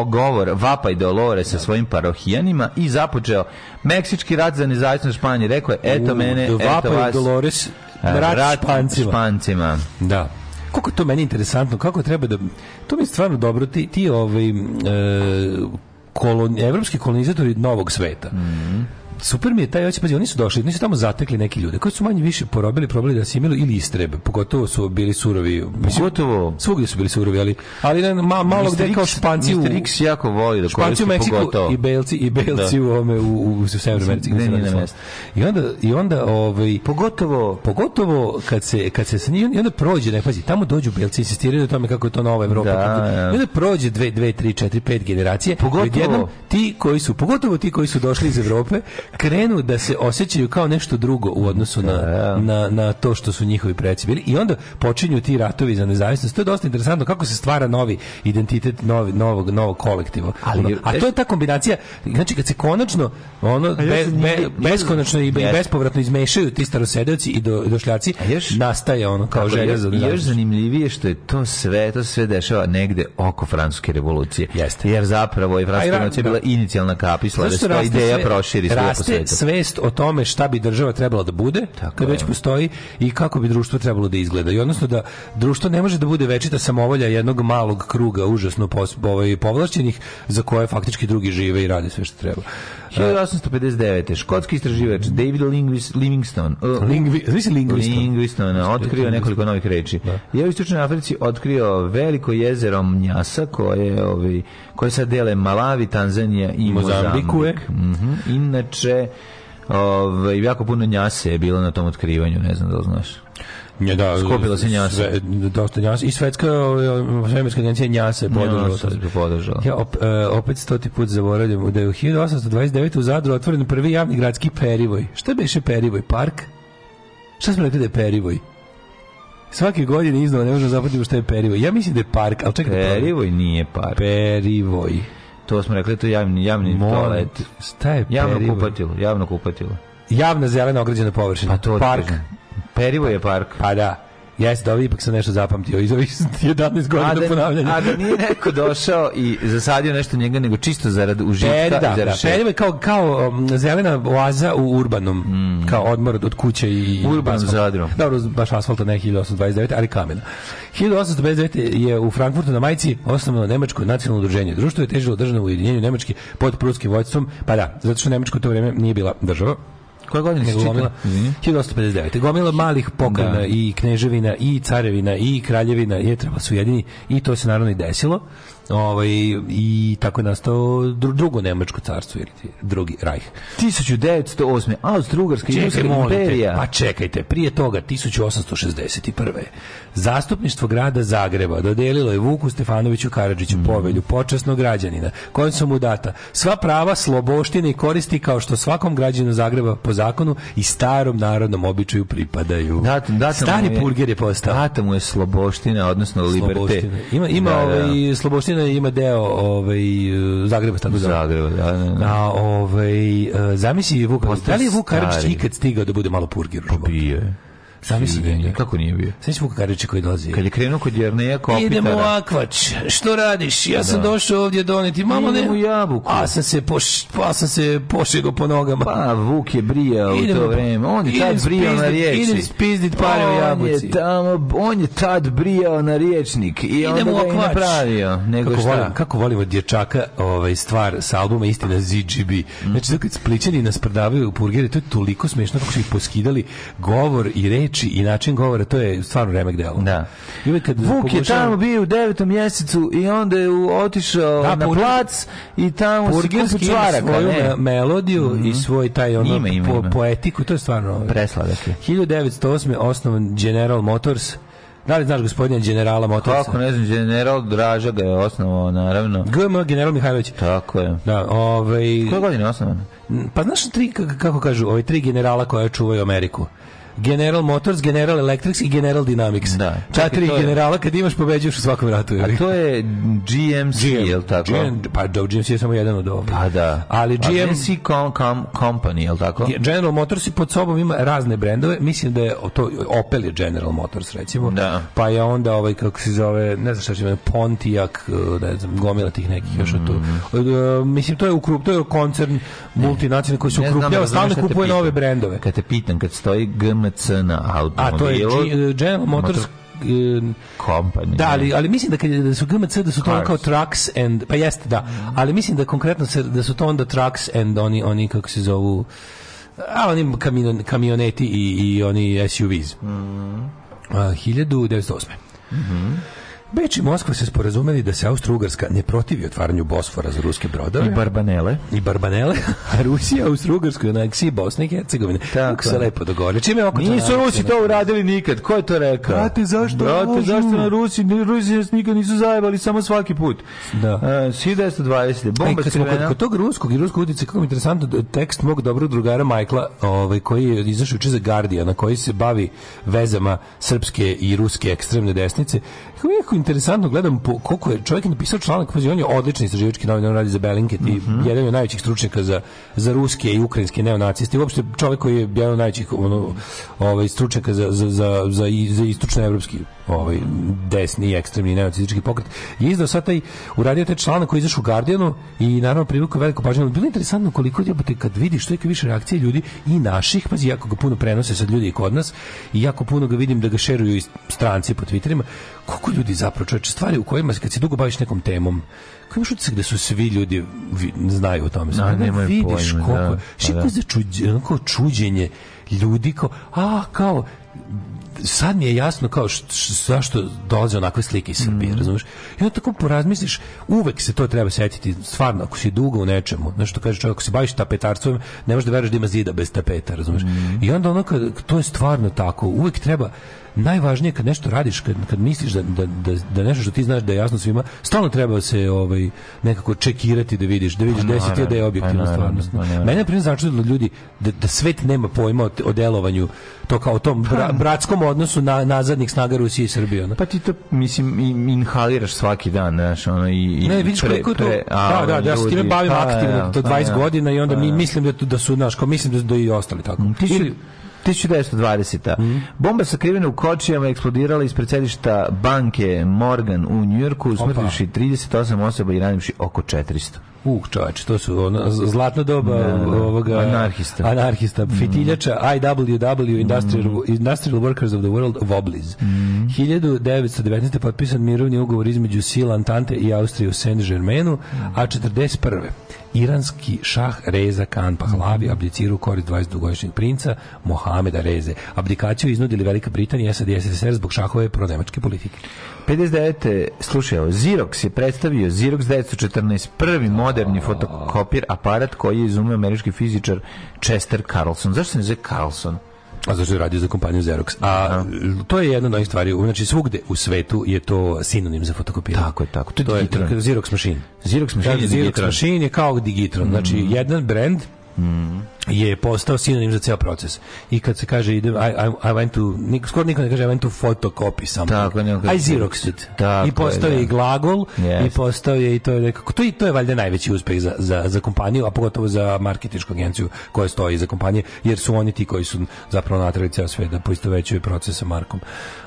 govor Vapaj Dolore sa da. svojim parohijanima i započeo Meksički rat za nezavisnost Španije. Rekao je, eto U, mene, eto vas. Dolores, e, rat, rat špancima. špancima. Da kako to meni interesantno, kako treba da to mi je stvarno dobro ti ti ovaj e, kolon, evropski kolonizatori novog sveta. Mm -hmm super mi je taj oči, pazi, oni su došli, nisu tamo zatekli neki ljude koji su manje više porobili, probali da se imali ili istrebe, pogotovo su bili surovi. Pogotovo. Svugdje su bili surovi, ali, ali ne, ma, malo gde kao Španci u... X jako voli da Španci u Meksiku pogotovo. i Belci, i Belci da. u, ome, u, u, u Severnoj Americi. Ne, ne, I onda, i onda ovaj, pogotovo, pogotovo kad se, kad se, i onda prođe, ne, pazi, tamo dođu Belci, insistiraju o tome kako je to nova Evropa. Da, kako, ja. Da. I onda prođe dve, dve, tri, četiri, pet generacije. Pogotovo. Jednom, ti koji su, pogotovo ti koji su došli iz Evrope, krenu da se osjećaju kao nešto drugo u odnosu na, da, da. na, na to što su njihovi preci bili. I onda počinju ti ratovi za nezavisnost. To je dosta interesantno kako se stvara novi identitet novi, novog, novog kolektiva. Ali, a to je ta kombinacija, znači kad se konačno ono, be, be, beskonačno i bespovratno izmešaju ti starosedeoci i do, došljaci, nastaje ono kao želja za nezavisnost. Još zanimljivije što je to sve, to sve dešava negde oko francuske revolucije. Jeste. Jer zapravo i francuska revolucija bila da. inicijalna kapisla, da se ta ideja proširi. Raste raste svest o tome šta bi država trebala da bude, Tako kad već postoji i kako bi društvo trebalo da izgleda. I odnosno da društvo ne može da bude večita samovolja jednog malog kruga užasno ovaj, povlašćenih za koje faktički drugi žive i rade sve što treba. 1859. Škotski istraživač David Lingvis, Livingstone uh, Lingvi, Livingston, Livingston otkrio nekoliko novih reči. Da. Je u Istočnoj Africi otkrio veliko jezero Mnjasa koje je ovaj, koje sad dele Malavi, Tanzanija i Mozambikue. Mozambik. Mm -hmm. Inače, ovaj, jako puno njase je bilo na tom otkrivanju, ne znam da li znaš. Ja, da, Skopila se njasa. Sve, dosta njasa. I svetska ovaj, svemirska agencija njasa je podržala. Ja op, e, opet stoti put zaboravljam da je u 1829. u Zadru otvoren prvi javni gradski perivoj. Šta beše perivoj? Park? Šta smo rekli da je perivoj? Svake godine iznova ne možemo zapamtiti šta je Perivoj. Ja mislim da je park, ali čekaj. Da Perivoj da nije park. Perivoj. To smo rekli, to je javni, javni toalet. Šta je Javno Perivoj? kupatilo, javno kupatilo. Javna zelena ograđena površina. Pa to park. Perivoj je park. Pa da. Jes, da ipak sam nešto zapamtio iz ovih 11 godina a da, ponavljanja. A da nije neko došao i zasadio nešto njega, nego čisto zarad užitka. Da, da, kao, kao um, zelena oaza u urbanom, mm. kao odmor od kuće i... Urban zadrom. Dobro, baš asfalta ne 1829, ali kamena. 1859 je u Frankfurtu na majici osnovano Nemačko nacionalno udruženje. Društvo je težilo državno ujedinjenju Nemačke pod pruskim vojstvom, pa da, zato što Nemačko to vreme nije bila država Koje godine se čitala? 1859. Gomila malih pokrajina da. i kneževina i carevina i kraljevina je treba su jedini i to se naravno i desilo. Ovaj, I tako je nastao drugo Nemačko carstvo, ili drugi rajh. 1908. Austro-Ugarska imperija. Pa čekajte, prije toga, 1861. Zastupništvo grada Zagreba dodelilo je Vuku Stefanoviću Karadžiću mm. povelju, počasnog građanina, kojom su mu data sva prava, sloboštine i koristi kao što svakom građanu Zagreba po zakonu i starom narodnom običaju pripadaju. Dat, dat Stari je, purger je postao. Data mu je sloboština, odnosno liberte. Sloboština. Ima, ima da, da. da. Ovaj, sloboština opština ima deo ovaj Zagreba tako zove. Zagreba, da. da. da. A ovaj e, zamisli Vuk, da li je Vuk Karadžić ikad stigao da bude malo purgir u pa Bio je. Zamisli ga. Nije, kako nije bio? Sve ćemo kakariče koji dolazi. Kad je krenuo kod Jerneja kopitara. Idemo u akvač. Što radiš? Ja sam da. došao ovdje doneti. Mamo ne. Idemo jabuku. A sam se poš, pa sam se pošegao po nogama. Pa Vuk je brijao idemo, u to vreme. On je tad brijao na riječi. Idem spizdit pare u jabuci. je, tamo, on je tad brijao na riječnik. I idemo onda ga je napravio. Nego kako, šta? Volim, kako volim dječaka ovaj, stvar sa albuma Istina ZGB. Znači, dok kad spličani nas prodavaju u purgeri, to je toliko smiješno kako su ih poskidali govor i reč priči i način govora, to je stvarno remek delo. Da. I kad Vuk pokušao... je tamo bio u devetom mjesecu i onda je otišao da, na plac i tamo se kupu čvaraka. svoju ne. melodiju mm -hmm. i mhm. svoj taj ono ima, ima, po, ima. poetiku, to je stvarno... Presladak je. 1908. osnovan General Motors, da li znaš gospodina generala Motorsa? Kako ne znam, general Draža ga je osnovao, naravno. GM, general Mihajlović. Tako je. Da, ovaj... Koje godine je osnovan? Pa znaš tri, kako kažu, ovaj tri generala koja čuvaju Ameriku? General Motors, General Electrics i General Dynamics. Da. Četiri generala kad imaš pobeđuješ u svakom ratu. A to je GMC, GM, je li tako? GM, pa do da, GMC je samo jedan od ovih. Pa da. Ali GMC com, com, Company, je li tako? General Motors i pod sobom ima razne brendove. Mislim da je to Opel je General Motors, recimo. Da. Pa je onda ovaj, kako se zove, ne znam šta će imati, Pontiac, e, ne znam, gomila tih nekih još mm. tu. E, e, mislim, to je, ukrup, to je koncern multinacionalni koji se ukrupljava, stalno kupuje nove brendove. Kad te pitam, kad stoji GM GMC na automobilu. A to je General Motors e, Company. Da, ali, ali mislim da, kad, da su GMC, da su to kao Trucks and, pa jeste, da, ali mislim da konkretno se, da su to onda Trucks and oni, oni kako se zovu, a oni kamion, kamioneti i, i oni SUVs. Mm. A, 1908. Mhm. Mm Beč i Moskva se sporazumeli da se Austrougarska ne protivi otvaranju Bosfora za ruske brodove. I Barbanele. I Barbanele. A Rusija Austrougarskoj aneksiji Bosne i Hercegovine. Tako se lepo dogovorio. Čime oko Nisu Rusi to uradili nikad. Ko je to rekao? Brate, zašto? Brate, zašto na Rusi? Rusi nas nikad nisu zajebali samo svaki put. Da. Uh, e, 1920. E, Bomba Ej, crvena. Kod, tog ruskog i ruskog utice, kako mi interesantno, da tekst mog dobrog drugara Majkla, ovaj, koji je izašao uče za Guardian, na koji se bavi vezama srpske i ruske ekstremne desnice, Kako je jako interesantno, gledam po, koliko je čovjek napisao članak, pa on je odličan istraživački novinar, radi za Belinket mm -hmm. i mhm. jedan od najvećih stručnjaka za, za ruske i ukrajinske neonaciste. I uopšte čovjek koji je jedan od najvećih ono, ovaj, stručnjaka za, za, za, za, za istočnoevropski ovaj, desni ekstremni neonacistički pokret, je izdao sad taj, uradio taj članak koji izašao u Guardianu i naravno privukao veliko pažnju Bilo je interesantno koliko jebote kad vidiš što je više reakcije ljudi i naših, pazi, jako ga puno prenose sad ljudi i kod nas i jako puno ga vidim da ga šeruju i stranci po Twitterima, koliko ljudi zapravo čoveče, stvari u kojima kad se dugo baviš nekom temom, koji imaš utisak da su svi ljudi vi, znaju o tome. Da, znaju, no, vidiš pojma, koliko, da, pa da. čuđenje ljudi kao, a kao, sad mi je jasno kao š, š, zašto dolaze onakve slike iz Srbije, mm. razumiješ? I onda tako porazmisliš, uvek se to treba setiti, stvarno, ako si dugo u nečemu, znaš što kaže čovjek, ako se baviš tapetarstvom, ne možeš da veruješ da ima zida bez tapeta, razumeš? Mm. I onda ono, kad, to je stvarno tako, uvek treba, najvažnije kad nešto radiš, kad, kad misliš da, da, da, da nešto što ti znaš da je jasno svima, stalno treba se ovaj, nekako čekirati da vidiš, da vidiš pa, deset je da je pa objektivna stvarnost. Pa Mene je primjer znači da ljudi, da, da svet nema pojma o, o delovanju, to kao o tom bra, pa- bratskom odnosu na, nazadnih snaga Rusije i Srbije. Ono. Pa ti to, mislim, inhaliraš svaki dan, znaš, ono, i, i ne, vidiš pre, to, pre, da, da, a, da, da, ljudi, ja se time bavim pa, aktivno, to 20 pa, godina i onda mi, mislim da, da su, znaš, kao mislim da, da i ostali tako. Ti su, Ili, 1920. Mm. Bomba sakrivena u kočijama eksplodirala ispred sedišta banke Morgan u Njujorku, usmrtivši 38 osoba i ranivši oko 400. Uh, čoveč, to su ono, zlatna doba da, da, da, ovoga anarhista, anarhista mm. fitiljača mm. IWW Industrial, mm. Industrial Workers of the World Wobblies. Mm. 1919. potpisan mirovni ugovor između sila Antante i Austrije u Saint-Germainu, mm. a 41 iranski šah Reza Khan Pahlavi abdicirao u korist 22-godišnjeg princa Mohameda Reze. Abdikaciju iznudili Velika Britanija, SAD i SSR zbog šahove pronemačke politike. 59. slušaj, Xerox je predstavio Xerox 914, prvi moderni fotokopir aparat koji je izumio američki fizičar Chester Carlson. Zašto se ne zove Carlson? A zašto je radio za kompaniju Xerox. A to je jedna od onih stvari, znači svugde u svetu je to sinonim za fotokopiranje. Tako je, tako. To je, to digitron. je Xerox machine. Xerox machine, Xerox machine je kao Digitron. Znači, mhm. jedan brand Mm je postao sinonim za ceo proces. I kad se kaže ide I, I, I went to, nik, skoro niko ne kaže I went to photocopy samo. Tako, ne, I xerox it. Tako I postao je, da. i glagol, yes. i postao je i to je nekako, to, je, to je valjda najveći uspeh za, za, za kompaniju, a pogotovo za marketinšku agenciju koja stoji iza kompanije, jer su oni ti koji su zapravo natrali ceo svet da poistovećuju proces sa Markom.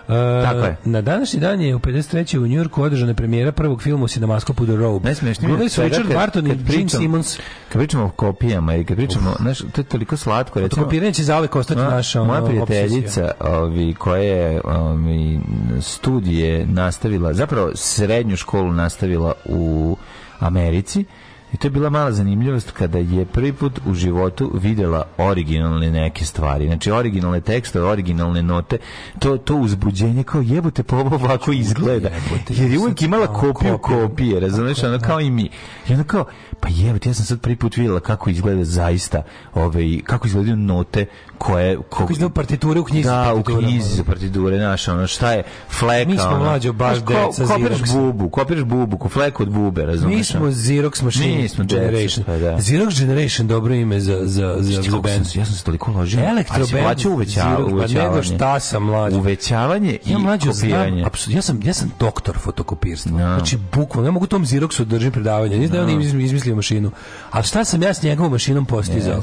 Uh, Tako je. Na današnji dan je u 53. u Njurku održana premijera prvog filma u Cinemaskopu The Robe. Najsmešnije. Gledali su Richard Barton i Jim Simmons. Kad pričamo o kopijama i kad pričamo, znaš, to je toliko slatko. Recimo, Fotokopiranje će zauvek ostati a, naša Moja prijateljica ovi, koja je ovi, studije nastavila, zapravo srednju školu nastavila u Americi, I to je bila mala zanimljivost kada je prvi put u životu videla originalne neke stvari. Znači, originalne tekste, originalne note, to, to uzbuđenje kao jebote pa ovo ovako izgleda. Jer je uvijek imala kopiju kopije, razumiješ, ono kao i mi. I ono kao, pa jebote, ja sam sad prvi put vidjela kako izgleda zaista, ove, ovaj, kako izgledaju note koje ko, kako partiture u knjizi da u knjizi partiture znaš ono šta je fleka mi smo ono, mlađo baš deca ko, kopiraš bubu kopiraš bubu ko fleku od bube razumeš mi smo Xerox machine mi smo generation pa, da. Xerox generation dobro ime za za za, za band ja sam se toliko ložio elektro band plaća pa uvećavanje uvećavanje pa nego šta sam mlađe uvećavanje i ja mlađe kopiranje apsolutno ja sam ja sam doktor fotokopirstva no. Da. znači bukvalno ja mogu tom Xeroxu da držim predavanje nije da, da. oni izmislio mašinu a šta sam ja s njegovom mašinom postizao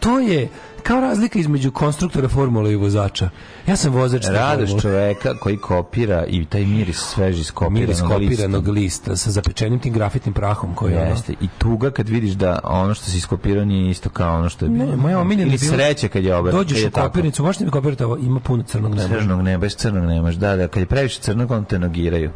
to je kao razlika između konstruktora formule i vozača. Ja sam vozač. Radoš čoveka koji kopira i taj miris sveži iskopiranog miris kopiranog lista. lista sa zapečenim tim grafitnim prahom koji jeste. Ono... I tuga kad vidiš da ono što si iskopirao nije isto kao ono što je bilo. Ne, moja omiljena ili sreće kad je obrata. Dođeš je u kopirnicu, možete da mi kopirati ovo, ima puno crnog neba. Crnog nema, crnog nemaš. Da, da, kad je previše crnog, on te nogiraju.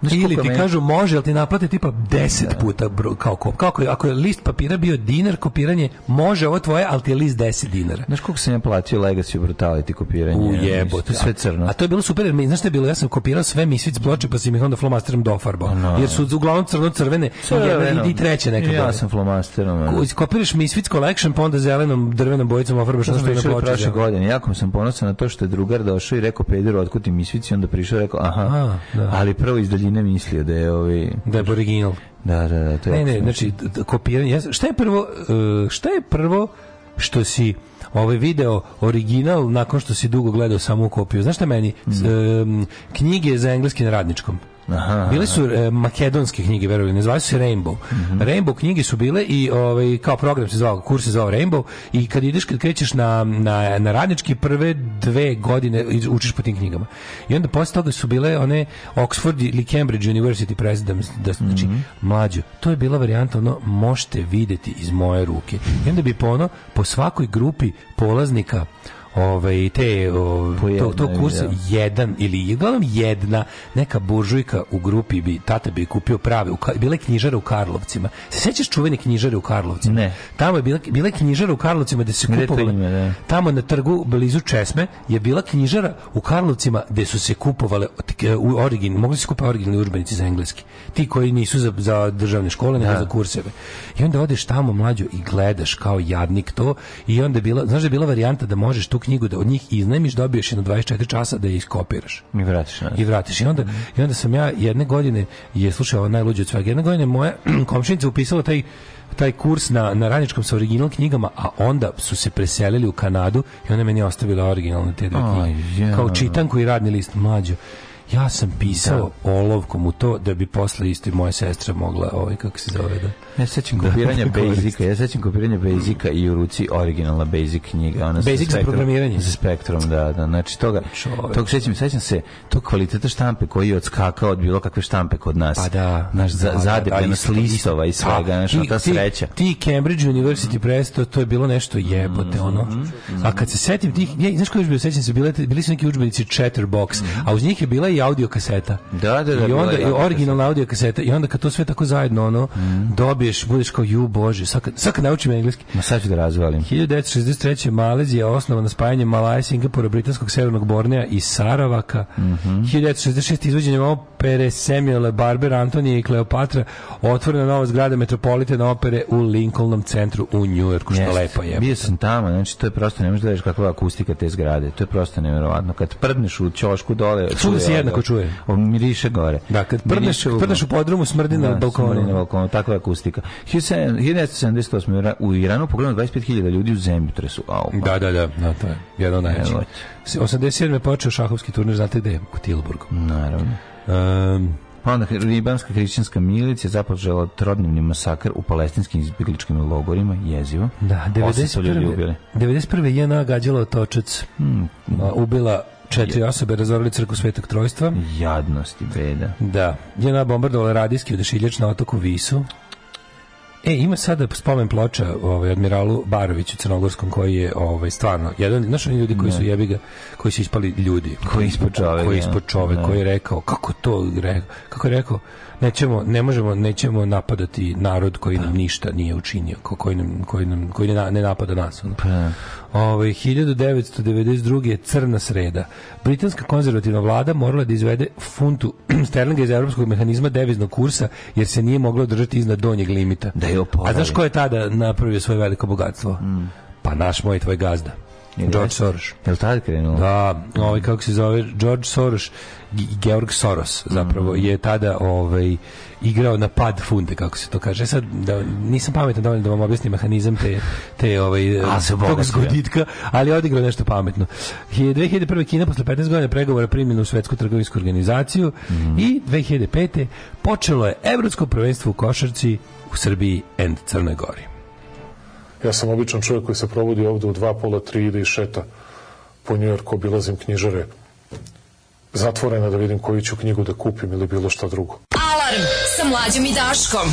Znači, ili ti kažu može, ali ti naplate tipa 10 da. puta bro, kao kop. Kako ako je list papira bio dinar kopiranje, može ovo tvoje, ali ti je list 10 dinara. Znaš koliko sam ja platio Legacy Brutality kopiranje? U jebo, to je sve crno. A to je bilo super, jer znaš što je bilo, ja sam kopirao sve misvic ploče, pa sam ih onda flomasterom dofarbao. No. Jer su uglavnom crno-crvene, jedna i, i treće neka. Ja sam flomasterom. Kopiraš misvic collection, pa onda zelenom drvenom bojicom ofarbaš ono što je na ploče. Prošle da. godine, jako sam ponosan na to što je drugar došao i rekao Pederu, otkud ti misvici, onda prišao rekao, aha, da. ali prvo izdalj Medina mislio da je ovi... Da je original. Da, da, da. To je ne, ne, znači, kopiranje. Šta je prvo, e, šta je prvo što si ovaj video original nakon što si dugo gledao samo kopiju. Znaš šta meni? Mm. E, knjige za engleski na radničkom. Aha. Bile su e, makedonske knjige, verujem, ne zvaju se Rainbow. Mm -hmm. Rainbow knjige su bile i ovaj kao program se zvao, kurs se zvao Rainbow i kad ideš kad krećeš na, na, na radnički prve dve godine učiš po tim knjigama. I onda posle toga su bile one Oxford ili Cambridge University Press da, da znači mm To je bila varijanta ono možete videti iz moje ruke. I onda bi po ono po svakoj grupi polaznika ovaj te o, to, to da. kursa jedan ili uglavnom jedna neka buržujka u grupi bi tata bi kupio prave u bile knjižare u Karlovcima. Se sećaš čuvene knjižare u Karlovcima? Ne. Tamo je bila bile knjižare u Karlovcima da se kupovale. Ime, tamo na trgu blizu Česme je bila knjižara u Karlovcima gde su se kupovale u origin, mogli se kupovati originalni udžbenici za engleski. Ti koji nisu za, za državne škole, nego ja. Da. za kurseve. I onda odeš tamo mlađo i gledaš kao jadnik to i onda je bila, znaš da je bila varijanta da možeš tu knjigu da od njih iznajmiš, dobiješ je na 24 časa da je iskopiraš. I vratiš. Ne? I vratiš. I onda, I onda sam ja jedne godine, je slušao ovo najluđe od svega, jedne godine moja komšinica upisala taj taj kurs na, na radničkom sa original knjigama, a onda su se preselili u Kanadu i ona meni je ostavila originalne te dve knjige. Kao čitanku i radni list. Mlađo, ja sam pisao da. olovkom u to da bi posle isto i moja sestra mogla, ovaj, kako se zove, da... Ja se sećam kopiranja da, da Basica, ja sećam kopiranja Basica i u ruci originalna Basic knjiga. Ona Basic za programiranje. Za spektrum, da, da. Znači toga, Čovječ. tog sećam, sećam se tog kvaliteta štampe koji je odskakao od bilo kakve štampe kod nas. Pa da. Naš za, pa zadepljenost da, da, da listova i pa, svega, znaš, ta sreća. Ti, ti Cambridge University Press, to, to je bilo nešto jebote, ono. Mm A kad se setim tih, ja, znaš koji još bio, sećam se, bile, bili su neki udžbenici Chatterbox, mm a uz njih je bila i audio kaseta. Da, da, da. I onda, i originalna audio kaseta. I onda kad to sve tako zajedno, ono, mhm. dobije dobiješ, budeš kao ju bože, sad kad, naučim engleski. Ma sad ću da razvalim. 1963. Malezija je osnovana spajanjem Malaja, Singapura, Britanskog severnog Bornea i Saravaka. Mm -hmm. 1966. izvođenjem ovo opere Samuele Barber, Antonije i Kleopatra, otvorena nova zgrada Metropolitana opere u Lincolnom centru u Njujorku, što Jest. lepo je. Bio sam tamo, znači to je prosto, ne možeš da vidiš kakva akustika te zgrade, to je prosto nevjerovatno. Kad prdneš u ćošku dole... Čuje se jednako čuje. O, miriše gore. Da, kad prdneš, kad prdneš u podrumu, smrdi na da, balkonu. na balkonu, takva je akustika. 1978. u Iranu pogledano 25.000 ljudi u zemlju tresu. da, da, da, da, to je jedan najveći. 87. je počeo šahovski turnir, znate gde U Tilburgu. Naravno. Um, pa onda Libanska hrišćanska milicija započela trodnevni masakr u palestinskim izbjegličkim logorima, jezivo. Da, 91. je JNA gađala otočac, hmm. ubila četiri osobe razorili crkvu Svetog Trojstva. Jadnost i beda. Da. JNA bombardovala radijski udešiljač na otoku Visu. E, ima sada spomen ploča ovaj, admiralu Baroviću Crnogorskom koji je ovaj, stvarno, jedan, znaš oni ljudi koji da. su jebi ga, koji su ispali ljudi. Koji ispod čove. Koji ispod čove, koji je da. da. rekao, kako to rekao, kako je rekao, nećemo, ne možemo, nećemo napadati narod koji nam pa. ništa nije učinio, koji nam, koji nam, koji ne, napada nas. Ono. Pa. Ovaj 1992. crna sreda. Britanska konzervativna vlada morala da izvede funtu sterlinga iz evropskog mehanizma deviznog kursa jer se nije moglo držati iznad donjeg limita. Da je oporavi. A znaš ko je tada napravio svoje veliko bogatstvo? Mm. Pa naš moj tvoj gazda. George Soros. Je li tad krenulo? Da, ovaj, kako se zove, George Soros, Georg Soros zapravo, mm -hmm. je tada ovaj, igrao na pad funde, kako se to kaže. E sad, da, nisam pametan dovoljno da vam objasnim mehanizam te, te ovaj, tog zgoditka, ali je odigrao nešto pametno. 2001. Kina posle 15 godina pregovora primljena u Svetsku trgovinsku organizaciju mm -hmm. i 2005. počelo je Evropsko prvenstvo u košarci u Srbiji and Crnoj Gori. Ja sam običan čovjek koji se provodi ovde u dva pola, tri ide i šeta po Njujorku, obilazim knjižare zatvorena da vidim koju ću knjigu da kupim ili bilo šta drugo. Alarm sa mlađom i Daškom.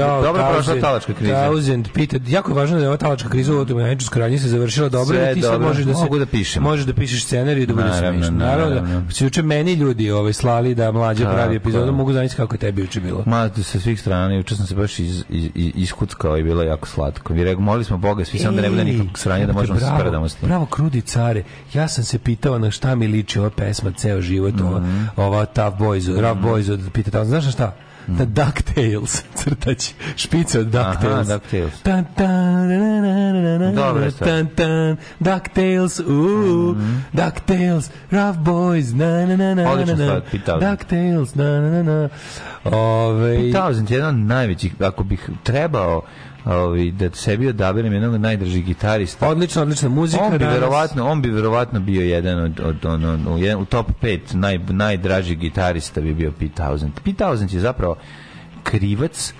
ja, dobro prošla talačka kriza. Thousand, pita, jako je važno da je ova talačka kriza u otomaničku kralji se završila dobro Sve i da ti dobro. možeš da, se, Mogu da pišem. možeš da pišeš scenarij i da bude smiješno. Naravno, naravno. Da, juče meni ljudi ovaj, slali da mlađe pravi epizodu, mogu zamisliti kako je tebi juče bilo. Ma, sa svih strana, juče sam se baš iz, iz, iz, iskuckao i bilo jako slatko. Mi rekao, molili smo Boga, svi sam da ne bude nikakvog sranja da možemo bravo, se spredamo s tim. Bravo, krudi care, ja sam se pitao na šta mi liči ova pesma, ceo život, ova, mhm. ova Tough Boys, Rough mhm. Boys, od Pita Townsend, znaš šta? da DuckTales crtač špica od DuckTales. Aha, DuckTales. Tan, tan, na, na, DuckTales, uuu, DuckTales, Rough Boys, na, na, na, na, na, na, DuckTales, na, na, na, na. Ove... Pitao sam ti jedan najvećih, ako bih trebao ovaj da sebi odaberem jednog najdržih gitarista. Odlično, odlična muzika. On bi danas. verovatno, on bi verovatno bio jedan od od on, on, on, jedan, u top 5 naj najdražih gitarista bi bio Pete Townsend. Pete Townsend je zapravo krivac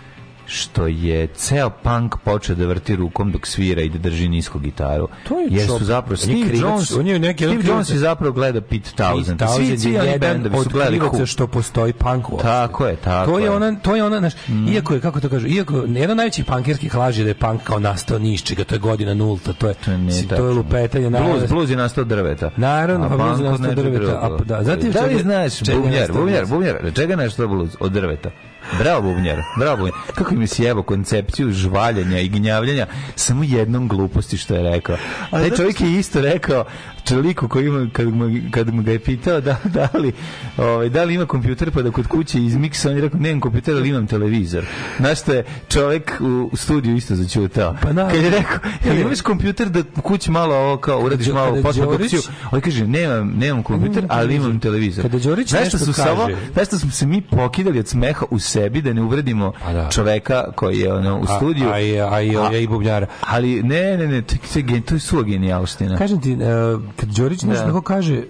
što je ceo punk počeo da vrti rukom dok svira i da drži nisko gitaru. To je jer zapravo Steve krivac, Jones, on je neki Steve Jones je zapravo gleda Pit Townsend. Svi ti je jedan da od krivaca što postoji punk uopšte. Tako je, tako. To je ona, to je ona, znaš, mm. iako je kako to kažu, iako jedan najveći pankerskih laži da je punk kao nastao ni to je godina nulta, to je to, nije, to je lupetanje na blues, blues je nastao drveta. Naravno, a pa blues je nastao drveta. A, da, zatim da li znaš, bubnjar, bubnjar, bubnjar, čega nešto blues od drveta? Bravo bubnjar, bravo bubnjar. Kako im je sjebao koncepciju žvaljanja i gnjavljanja samo jednom gluposti što je rekao. Taj čovjek je isto rekao, čeliku koji ima, kad, kad mu ga je pitao da, da, li, ovaj, da li ima kompjuter pa da kod kuće izmiksa, on je rekao nemam kompjuter, ali imam televizor. Znaš što je čovjek u studiju isto začutao. Pa da. Kad je rekao, jel imaš kompjuter da kući malo ovo kao uradiš kada malo postprodukciju? On kaže, nemam, nemam kompjuter, ali imam televizor. Kada Đorić nešto su kaže... Samo, znaš što smo se mi pokidali od smeha u sebi da ne uvredimo pa da. čoveka koji je ono, u studiju. A, a, a, a, ovaj a, a, a, a, a i bubljara. Ali ne, ne, ne, to je, to je suva genijalština. Kažem ti, uh, kad Đorić nešto da. tako kaže,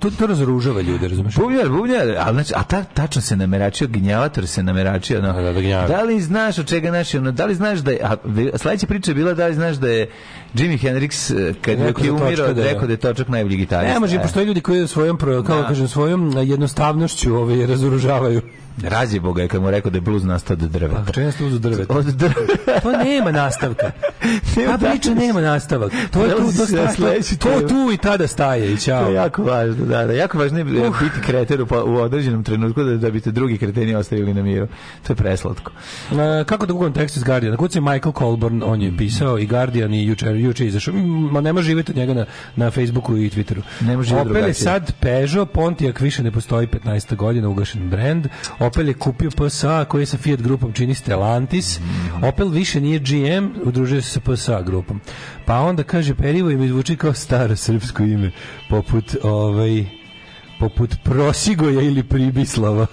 to, to razoružava ljude, razumeš? Bubnjar, bubnjar, ali znači, a ta, tačno se nameračio, ginjavator se nameračio. No. Da, da, da, da, li znaš od čega naši, ono, da li znaš da je, a sledeća priča je bila da li znaš da je Jimi Hendrix eh, kad je da je umirao da, da. rekao da je točak najbolji gitarista. Ne može, e. postoje ljudi koji svojom kao da. kažem svojom jednostavnošću ovaj razoružavaju. Razjebo Boga je kad mu rekao da je bluz nastao od drveta. Pa, često uz drveta. Od drveta. to nema nastavka. Ta priča nema nastavak. To je tu, to, to, tu i tada staje i čao. To je jako važno, da, da. Jako važno je uh. biti kreter u, u određenom trenutku da, da biste drugi kreteni ostavili na miru. To je preslatko. E, kako da gugam tekst iz Guardiana? Kucaj Michael Colburn, on je pisao i Guardian i jučer juče izašao. Ma nema živeti od njega na, na Facebooku i Twitteru. Nema živeti Opel je sad Peugeot, Pontiac više ne postoji 15 godina, ugašen brand. Opel je kupio PSA koji je sa Fiat grupom čini Stellantis. Mm. Opel više nije GM, udružuje se sa PSA grupom. Pa onda kaže Perivo im izvuči kao staro srpsko ime, poput ovaj poput Prosigoja ili Pribislava.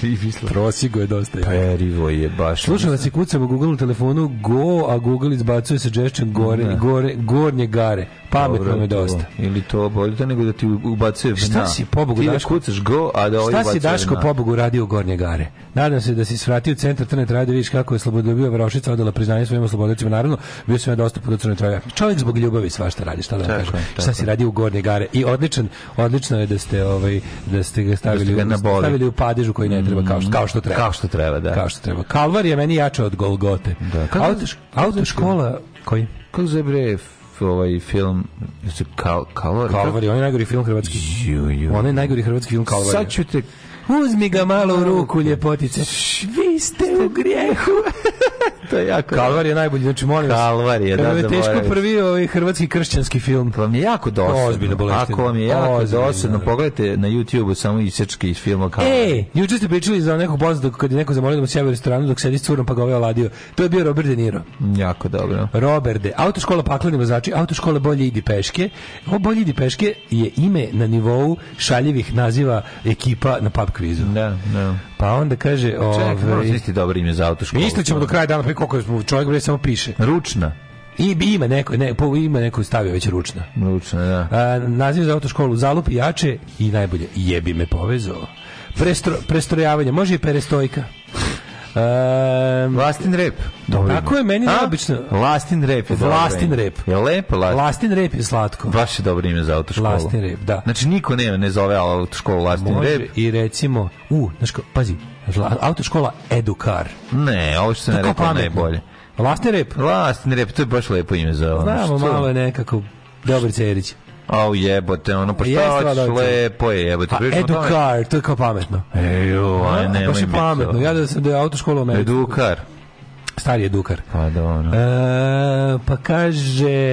Pribislava. Prosigo je dosta. Perivo je baš. Slušam da se kucam u Google telefonu Go, a Google izbacuje se džešćem gore, da. gore, gornje gare pametno mi dosta. Ili to bolje to nego da ti ubacuje vna. Šta si pobogu ti da Daško? kucaš go, a da ovaj Šta si Daško vna. pobogu radio u Gornje Gare? Nadam se da si svratio centar Trne Traje da vidiš kako je slobodoljubiva Vrašica odala priznanje svojim oslobodicima. Naravno, bio sam ja dosta do Trne Traje. Čovjek zbog ljubavi svašta radi, šta da vam kažem. Šta si radio u Gornje Gare? I odličan, odlično je da ste ovaj da ste ga stavili, da ste ga stavili u padežu koji ne treba kao što, mm, kao što treba. Kao što treba, da. Kao što treba. Kalvar je meni jače od Golgote. Da. Auto, autoškola koji? Kako zove ovaj film se Kal Kalvari. Kalvari, on je najgori film hrvatski. Ju, ju. On je najgori hrvatski film Kalvari. Sad ću te Uzmi ga malo u ruku ljepotice. Vi vi ste u grijehu. to je jako. Kalvar je najbolji, znači molim vas. Kalvar je, da, da. Ovo teško prvi ovaj hrvatski kršćanski film. Pa mi je jako dosadno. Ozbiljno bolestno. Ako vam je jako Ozbiljno. dosadno, da. pogledajte na YouTubeu samo isečke iz filma Kalvar. Ej, juče ste pričali za nekog poznatog kad je neko zamolio da mu sjebe u restoranu dok sedi s curom pa ga ovaj oladio. To je bio Robert De Niro. Jako dobro. Robert De. Autoškola pakleni znači, autoškola bolje idi peške. Ovo bolje idi peške je ime na nivou šaljivih naziva ekipa na pub kvizu. Da, da. Pa onda kaže, ovaj ocenisti dobro ime za autoškolu. Isto ćemo do kraja dana, pri koliko smo, čovjek bre samo piše. Ručna. I ima neko, ne, po, ima neko stavio već ručna. Ručna, da. A, naziv za autoškolu Zalupi jače i najbolje jebi me povezao. Prestro, prestrojavanje, može i perestojka. Um, Lastin rep. Dobro. Tako je meni neobično. Lastin rep je Vlastin rep. Je lepo Lastin. Vlastin rep je slatko. Baš je dobro ime za auto školu. Lastin rep, da. Znači niko ne, ne zove autoškolu Vlastin Može rep. i recimo, u, znači pazi, Autoškola Edukar. Ne, ovo što sam Tako rekao najbolje. Vlastni rep? Vlastni rep, to je baš lepo ime za ono. Znamo, što? malo je nekako Dobar Cerić. Au oh, jebote, ono pa šta da, da, hoćeš, da. lepo je jebote. A pa Edukar, to je kao pametno. Ejo, aj ne, baš je pametno. Ja da sam da je autoškola u Americi. Edukar. Stari Edukar. Pa da, ono. E, pa kaže...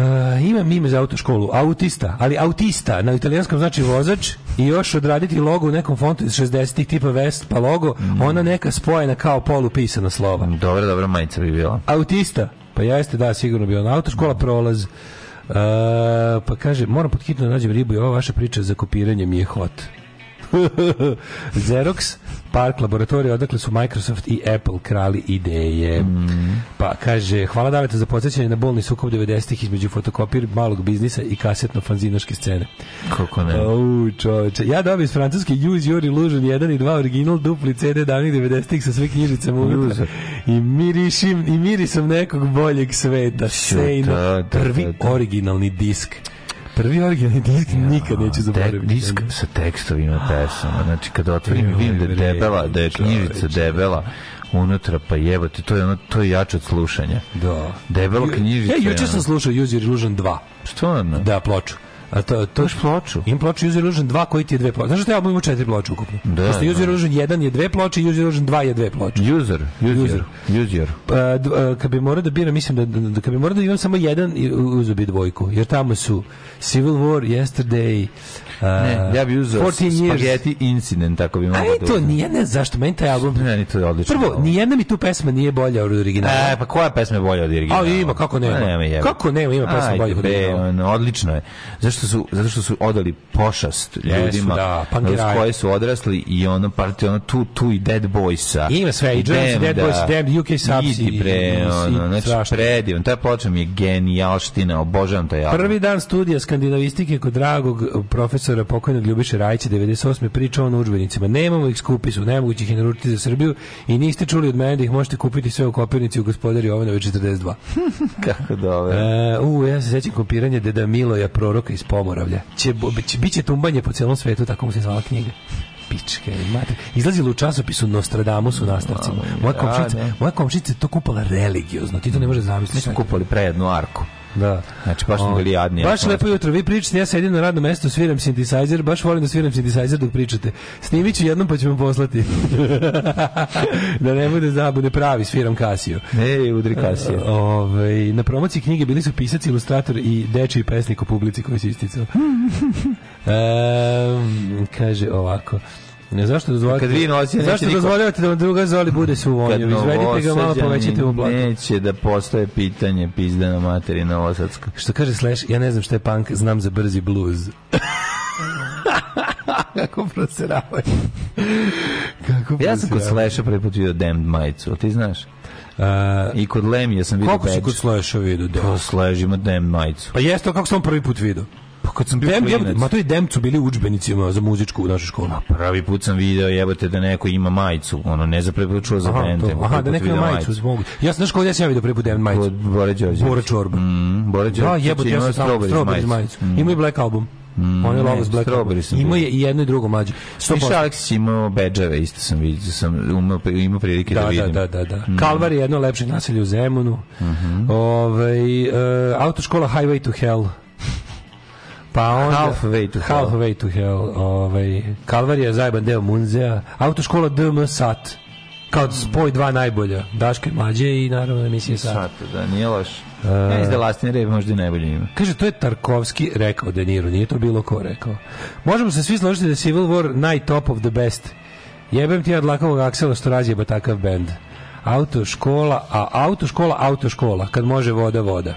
Uh, imam ime za autoškolu, autista, ali autista, na italijanskom znači vozač i još odraditi logo u nekom fontu iz 60-ih tipa pa logo, mm. ona neka spojena kao polupisana slova. Dobro, dobro, majica bi bila. Autista, pa jeste, da, sigurno bi ona. Autoškola mm. prolaz. Uh, pa kaže, moram pod hitno da nađem ribu i ova vaša priča za kopiranje mi je hot. Xerox, Park laboratorija odakle su Microsoft i Apple krali ideje. Mm. Pa kaže, hvala Davete za podsjećanje na bolni sukob 90-ih između fotokopir malog biznisa i kasetno fanzinoške scene. Kako ne? O, čoveče. Ja dobijem iz francuske Use Your Illusion 1 i 2 original dupli CD davnih 90-ih sa sve knjižicama unutra. I mirišim, i mirisom nekog boljeg sveta. Sejno. Da, da, prvi da, originalni disk. Prvi originalni disk nikad neću zaboraviti. Tek, disk sa tekstovima pesama. Znači, kada otvorim, vidim da je debela, da je knjižica debela, unutra, pa jebate, to je, ono, to je jače od slušanja. Da. Debela knjižica. Ja, juče sam slušao User Illusion 2. Stvarno? Da, ploču. A to, to, je ploču? Im ploču User Illusion 2 koji ti je dve ploče. Znaš što ja imam četiri ploče ukupno? Da, Pošto User da. Illusion 1 je dve ploče i User Illusion 2 je dve ploče. User. User. User. user. Uh, kad bi morao da biram, mislim da, da kad bi morao da imam samo jedan, uzu bi dvojku. Jer tamo su Civil War, Yesterday, ne, e, ja bi uzeo Spaghetti Incident, tako bi mogao da to, nije, ne zašto, meni taj album... Ne, ni to je odlično. Prvo, nijedna mi tu pesma nije bolja od originala. E, pa koja pesma je bolja od originala? A, ima, kako nema. Pa nema kako nema, ima pesma bolja od originala. Odlično je. Zašto su, zato što su odali pošast ljudima da, koje su odrasli i ono, parti, ono, tu, tu i Dead Boysa. Ima sve, i Jones, Dead da. Boys, Damn, UK Subs i... Bre, ono, znači, predivan. Ta ploča mi je genijalština, obožavam taj album. Prvi dan studija skandinavistike kod dragog profesora profesora pokojnog Ljubiše Rajića 98. pričao na udžbenicima. Nemamo ih skupi su, nemoguće ih naručiti za Srbiju i niste čuli od mene da ih možete kupiti sve u Kopirnici u gospodari Jovanovi 42. Kako dobro. E, u, ja se sećam kopiranje Deda Miloja, proroka iz Pomoravlja. Će, će, biće tumbanje po celom svetu, tako mu se zvala knjiga pičke, mater. Izlazilo u časopisu Nostradamus u nastavcima. Da, da. Moja komšica, moja komšica to kupala religiozno, ti to ne možeš zamisliti. Mi smo kupali prejednu arku. Da. Znači, baš smo bili jadni. Baš lepo jutro, vi pričate, ja sedim na radnom mestu, sviram synthesizer, baš volim da sviram synthesizer dok pričate. Snimit ću jednom pa ćemo poslati. da ne bude zabude pravi, sviram kasiju. Ne, udri kasije. Ove, ovaj, na promociji knjige bili su pisac, ilustrator i dečiji pesnik u publici koji se isticao. e, kaže ovako... Ne zašto dozvoljavate? Kad vi nosite, zašto niko... dozvoljavate da vam druga zoli bude suvonju? Izvedite ga malo, povećajte mu platu. Neće da postoje pitanje pizdana materina Osacka. Što kaže Slash, ja ne znam šta je punk, znam za brzi bluz. Kako proseravaju. Kako ja sam kod Slasha preputio put Damned majicu, ti znaš? Uh, I kod Lemija sam vidio Kako si kod Slasha vidio Damned? Slash ima Damned majicu. Pa jeste, kako sam prvi put vidio? Pa kad sam bio klinac. ma to i Demcu bili udžbenicima za muzičku u našoj školi. A pa pravi put sam video jebote da neko ima majicu, ono ne za prvi čuo za bende. Aha, aha da neko ima majicu zbog. Ja sam školi ja sam ja video prvi put Dem majicu. Bore Đorđević. Bore Čorba. Mhm, Bore da, Đorđević. Da, jebote ja sam Strawberry majicu. Ima i mm. Black album. Mm, on je mm, Logos Black. Ima je i jedno i drugo mlađe. Miša Aleksić imao bedževe, isto sam vidio, sam imao, imao prilike da, da, da, vidim. Da, da, da. Mm. Kalvar je jedno lepše naselje u Zemunu. Mm -hmm. Ove, ovaj, e, autoškola Highway to Hell. Pa onda, halfway to hell. Halfway to hell. Ovaj, Kalvarija, zajeban deo Munzea. Autoškola DM Sat. Kao spoj dva najbolja. Daške mlađe i naravno emisija Sat. Sat, da, nije loš. Uh, ja iz Delastin Rebe možda i najbolje ime. Kaže, to je Tarkovski rekao De Niro, nije to bilo ko rekao. Možemo se svi složiti da Civil War najtop of the best. Jebem ti od lakovog aksela što razjeba takav bend. Autoškola, a autoškola, autoškola, kad može voda, voda.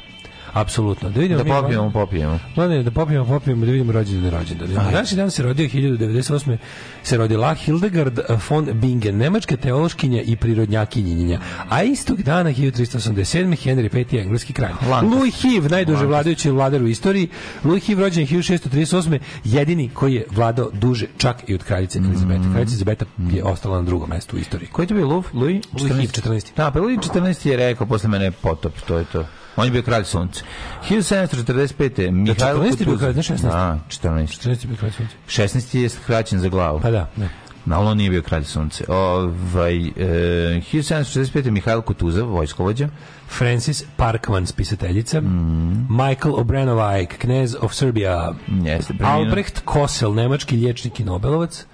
Apsolutno. Da vidimo da popijemo, popijemo. Glavno da popijemo, popijemo, da vidimo rođendan, rođendan. Na današnji dan se rodio 1998. se rodila Hildegard eh, von Bingen, nemačka teološkinja i prirodnjakinjenja. A istog dana 1387. Henry V. engleski kralj. Louis Hiv, najduže vladajući vladar u istoriji. Louis Hiv rođen 1638. jedini koji je vladao duže čak i od kraljice Elizabete. Mm Kraljica Elizabeta je ostala na drugom mestu u istoriji. Koji je to bio Louis? Louis Hiv 14. Da, pa Louis 14 je rekao posle mene potop, to je to. On je bio kralj sunca. 1745. Da, Mihajlo da, 14. je 14. je bio kralj sunca. 16. je skraćen za glavu. Pa da, ne. Na nije bio kralj sunce. Ovaj, e, 1765. Mihajl Kutuzov, vojskovođa. Francis Parkman, spisateljica. Mm -hmm. Michael Obranovajk, knez of Serbia. Jeste, Albrecht Kosel, nemački lječnik i Nobelovac.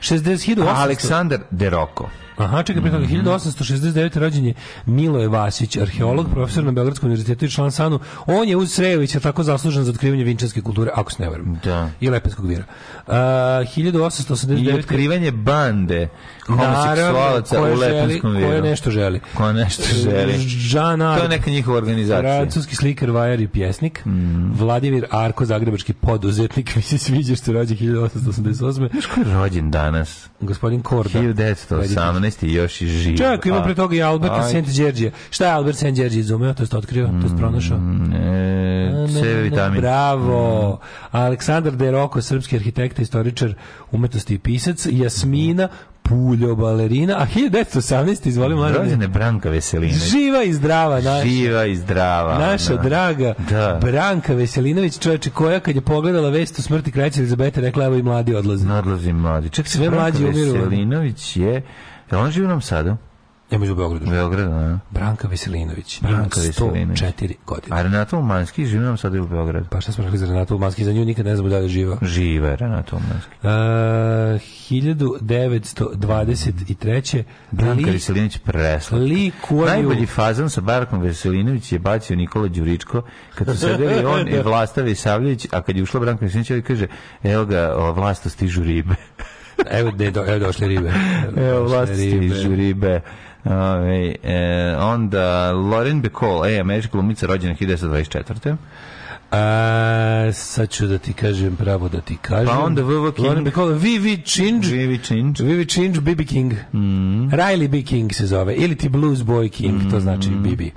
60.000... Aleksandar Deroko. Aha, čekaj, pre toga, 1869. Mhm. rođen je Miloje Vasić, arheolog, profesor na Beogradskom univerzitetu i član Sanu. On je uz Srejevića tako zaslužen za otkrivanje vinčanske kulture, ako se ne varam. Da. I Lepenskog vira. Uh, 1889. I otkrivanje bande homoseksualaca u Lepenskom viru. Koje nešto želi. Koje nešto želi. Žana, to je neka njihova organizacija. Francuski slikar, vajar i pjesnik. Mm. Vladimir Arko, zagrebački poduzetnik. Mi se sviđa što je rođen 1888. Znaš koji je rođen danas? Gospodin Korda. 1918. 12. još i živ. Čak ima pre toga i Albert St. Đerđe. Šta je Albert St. Đerđe izumeo? To ste otkrio, to ste mm, pronašao. E, sve vitamin. Bravo. Mm. Aleksandar Deroko, srpski arhitekta, istoričar umetnosti i pisac. Jasmina Puljo balerina, a 1918 izvolimo. mlada. Rođene Branka Veselinović. Živa i zdrava, naša. Živa i zdrava. Naša ona. Da. draga da. Branka Veselinović, čoveče koja kad je pogledala vest o smrti kraljice Elizabete rekla evo i mladi odlaze. Odlaze mladi. Ček, se Branka mlađi umiru. Veselinović je Jel on živi u Novom Sadu? Ja među Beogradu. Beogradu, da. Branka Veselinović. Branka Veselinović. 104 godine. A Renato Umanski živi nam sada u Beogradu. Pa šta smo rekli za Renato Umanski? Za nju nikad ne znamo da li živa. Živa je Renato Umanski. E, uh, 1923. Branka li, Veselinović presla. Li kuarju... Najbolji fazan sa Barkom Veselinović je bacio Nikola Đuričko kad su sedeli on i Vlasta Vesavljević, a kad je ušla Branka Veselinović, ovaj kaže, evo ga, Vlasta stižu ribe evo, de, do, evo došle ribe. Evo, vlasti ribe. Stižu ribe. Ove, e, onda Lauren Bacall, e, američka glumica rođena 1924. A, sad ću da ti kažem pravo da ti kažem. Pa onda VV King. Lauren Bacall, V.V. Činđ. Vivi Činđ. Vivi Činđ, BB King. Mm. Riley B. King se zove. Ili ti Blues Boy King, mm. to znači BB. Mm.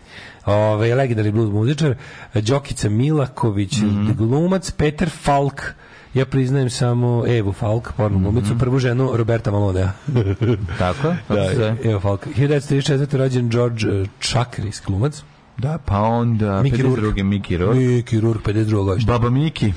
Ove, legendari blues muzičar. Đokica Milaković, mm. glumac, Peter Falk ja priznajem samo Evu Falk, pornu glumicu, mm -hmm. prvu ženu Roberta Malonea. Tako? da, Evo Falk. 1934. rođen George eh, Chakris, glumac. Da, pa onda Miki 52. Miki Rourke. Miki Rourke, 52. godište. Baba Miki.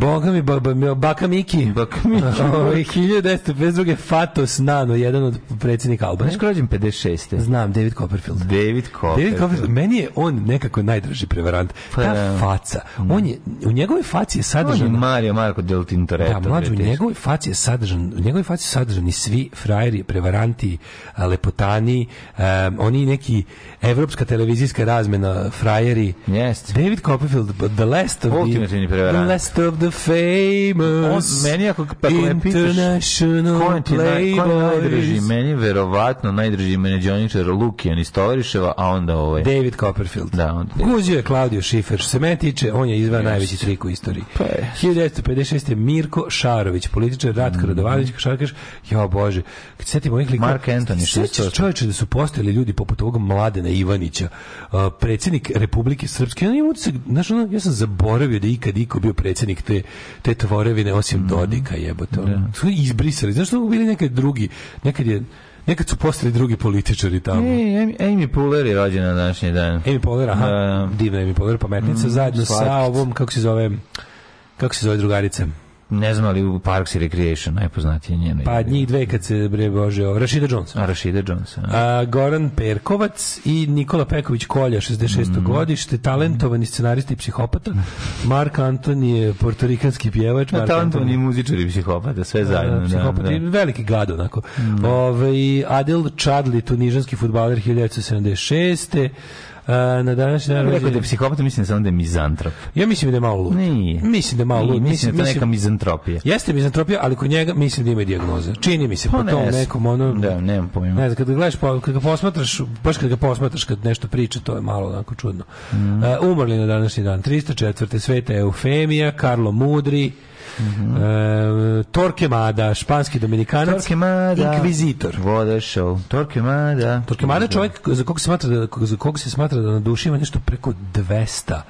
Boga mi, baba, baka Miki. Baka Miki. 1952. Fatos Nano, jedan od predsjednika Albanije. Znaš ko rođen 56. Znam, David Copperfield. David Copperfield. David Copperfield. Meni je on nekako najdraži prevarant. Pa Ta da, da. faca. On je, u njegovoj faci je sadržan... On je Mario Marco del Tintoretto. Da, mlađe, u njegovoj faci je sadržan, u njegovoj faci su sadržani svi frajeri, prevaranti, lepotani, um, oni neki evropska televizijska razmena frajeri. Yes. David Copperfield, the last of the... Ultimativni prevarant. The last of the the famous on, meni ako, ako me pitaš ko ti ko meni verovatno najdrži menadžoničar Lukijan iz Tovariševa a onda ovaj David Copperfield da, onda Guzio je Claudio Schiffer što se meni tiče on je izvan najveći trik u istoriji pa 1956. Mirko Šarović političar Ratko mm. Radovanović Kašarkaš jo bože kad setim ovih likova Mark Antony što čoveče da su postojali ljudi poput ovog Mladena Ivanića predsednik Republike Srpske ja, imam utisak, znaš, ono, ja sam zaboravio da ikad iko bio predsednik te, te tvorevine, osim mm Dodika jebote. Da. Su izbrisali. Znaš što bili neki drugi? Nekad je Nekad su postali drugi političari tamo. E, Amy Poehler je rođena na današnji dan. Amy Poehler, aha, da, da. divna Amy Poehler, pametnica, mm, zajedno slavit. sa ovom, kako se zove, kako se zove drugarica? ne znam ali u Parks i Recreation najpoznatije njene. Pa njih dve kad se bre bože, Rashida Jones. A Rashida Jones. A. Goran Perkovac i Nikola Peković Kolja 66. Mm. godište, talentovani mhm. scenarista i psihopata. Mark Antoni je portorikanski pjevač, da, Mark talentovani muzičar i psihopata, sve zajedno. Da, psihopata da. i veliki gad onako. Mm. Ovaj Adel Chadli, tunižanski fudbaler 1976. E, na današnji dan... Rekao da psihopata, mislim da, da je mizantrop. Ja mislim da je malo lud. Nije. Mislim da je malo lud. Mislim da je neka mizantropija. Jeste mizantropija, ali kod njega mislim da ima dijagnoza. Čini mi se po pa tom nekom ono... Da, nemam pojma. Ne znam, kad ga gledaš, kad ga posmatraš, baš kad ga posmatraš kad nešto priča, to je malo onako čudno. Mm. umrli na današnji dan. 304. Sveta Eufemija, Karlo Mudri, Mm -hmm. e, Torquemada, španski dominikanac. Torquemada. Inkvizitor. show. Torquemada. Torquemada je čovjek za koga, se smatra da, za kog se smatra da na duši ima nešto preko 200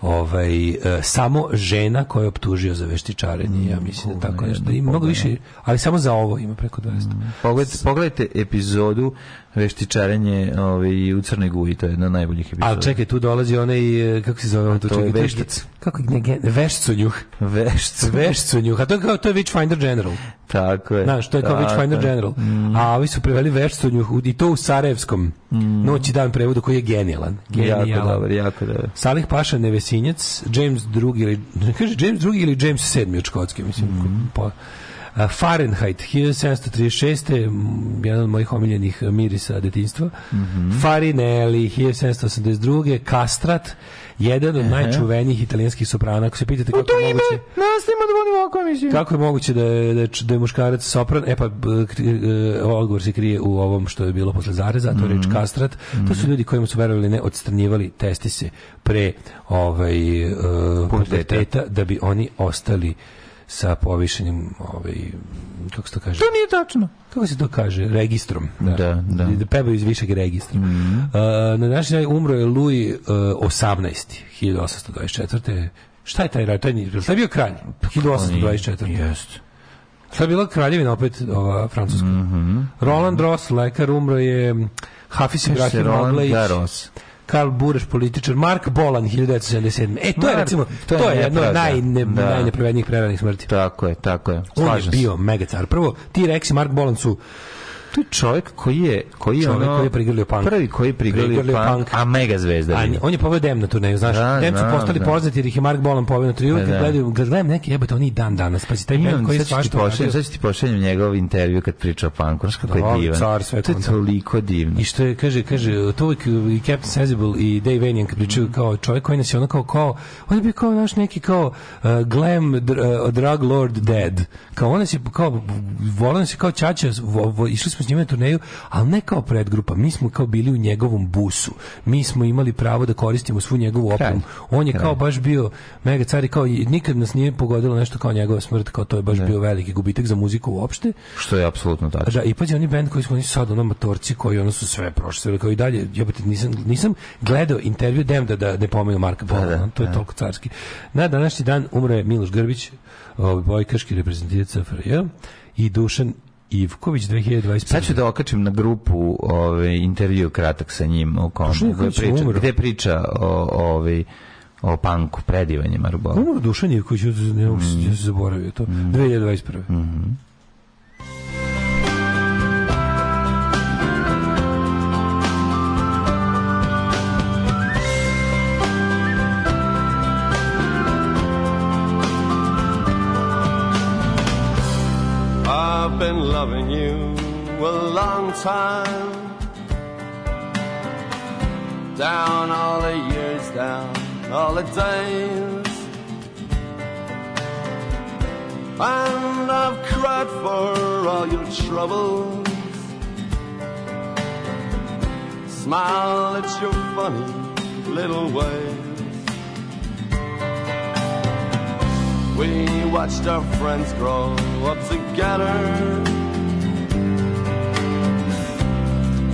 ovaj, e, samo žena koja je optužio za veštičarenje, ja mislim da tako nešto. Ima mnogo više, ali samo za ovo ima preko 200. Mm. Pogledajte, pogledajte epizodu veštičarenje ovaj, u Crnoj Guji, to je jedna od najboljih epizoda. Ali čekaj, tu dolazi onaj, e, kako se zove on tu? To čekaj, je veštic. Kako je? Vešcunjuh. Vešcunjuh. Vešcunjuh. A to je kao, to je Witchfinder General. Tako je. Znaš, to je kao Witchfinder General. Mm. A ovi su preveli Vešcunjuh i to u Sarajevskom mm. noć i dan prevodu koji je genijalan. genijalan. Jako dobar, jako dobar. Salih Paša Nevesinjac, James II ili, kaže James II ili James VII od Škotske, mislim. Mm. Po, pa- Fahrenheit 1736. Jedan od mojih omiljenih mirisa detinstva. Mm -hmm. Farinelli 1782. Kastrat jedan od najčuvenijih italijanskih soprana. Ako se pitate kako je moguće... Nas ima da oko, mislim. Kako je moguće da je, da da je muškarac sopran? E pa, e, odgovor se krije u ovom što je bilo posle zareza, to je reč kastrat. Mhm. Mm -hmm. To su mhm. ljudi kojima su verovali ne odstranjivali testise pre ovaj, uh, da bi oni ostali sa povišenim ovaj kako se to kaže? To nije tačno. Kako se to kaže? Registrom. Da, da. da. da pevaju iz višeg registra. Mm -hmm. uh, na našoj umro je Louis uh, 18. 1824. Šta je taj raj? Taj, taj je bio kralj. 1824. Jeste. Šta je bila kraljevina opet ova francuska. Mm -hmm. Roland Ross, lekar, umro je Hafiz Ibrahim Roland Ross. Karl Bureš, političar, Mark Bolan, 1977. E, to Mark, je recimo, to je, to je jedno od najne, da. najnepravednijih preranih smrti. Tako je, tako je. Slažem On je bio megacar. Prvo, ti Rex i Mark Bolan su to je čovjek koji je koji je ono, koji je prigrlio punk. Prvi koji je prigrlio, punk, punk, a mega zvezda. A, on je poveo Dem na turneju, znaš. Da, Dem su postali da. poznati jer ih je Mark Bolan poveo na turneju. Da, da. Gledaju, gledam neki jebote oni dan danas. Pa si taj band koji svašta. Pošaljem, sad ću ti pošaljem njegov intervju kad priča o punku. Znaš kako je divan. Car, sve to je toliko divno. I što je, kaže, kaže, to uvijek i Captain Sensible i Dave Vanian kad pričaju mm. kao čovjek koji nas je ono kao, kao on je bio kao naš neki kao uh, glam dr, uh, drug lord dead. Kao on nas kao, volan se je kao čača, išli smo s turneju, ali ne kao predgrupa. Mi smo kao bili u njegovom busu. Mi smo imali pravo da koristimo svu njegovu opremu. On je kao baš bio mega car i kao nikad nas nije pogodilo nešto kao njegova smrt, kao to je baš ne. Da. bio veliki gubitak za muziku uopšte. Što je apsolutno tačno. Da, i pazi oni bend koji su oni sad ono matorci koji ono su sve prošli, kao i dalje. Ja nisam nisam gledao intervju dem da da ne pomenu Marka Bola, da, da, to je da. toliko carski. Na današnji dan umre Miloš Grbić, ovaj bojkaški reprezentativac FRJ i Dušan Ivković 2025. Sad ću da okačim na grupu ovaj intervju kratak sa njim o kom priča, gde priča o ovaj o panku predivanjem je Umro Dušan Ivković, ne mogu se mm. zaboravio to. Mm. 2021. Mhm. I've been loving you a long time. Down all the years, down all the days. And I've cried for all your troubles. Smile at your funny little ways. We watched our friends grow up together.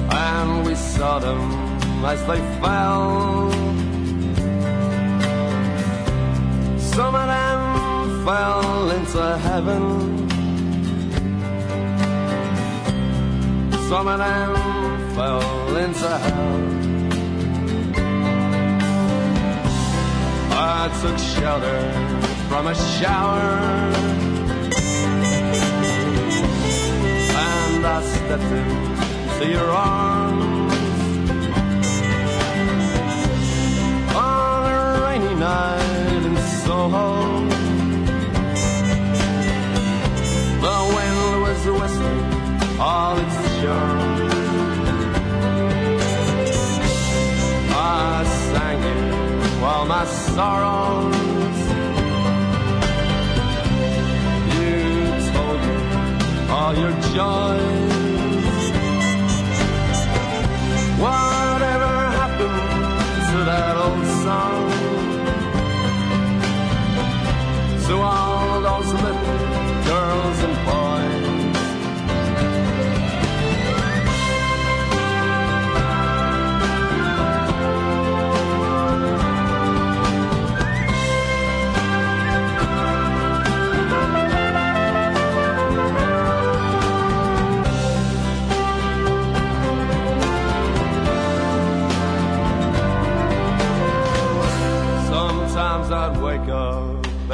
And we saw them as they fell. Some of them fell into heaven. Some of them fell into hell. I took shelter from a shower. And I stepped into your arms on a rainy night in Soho. The wind was whistling all its charm. I sang it while my sorrow. all your joys. Whatever happened to that old song? So all those little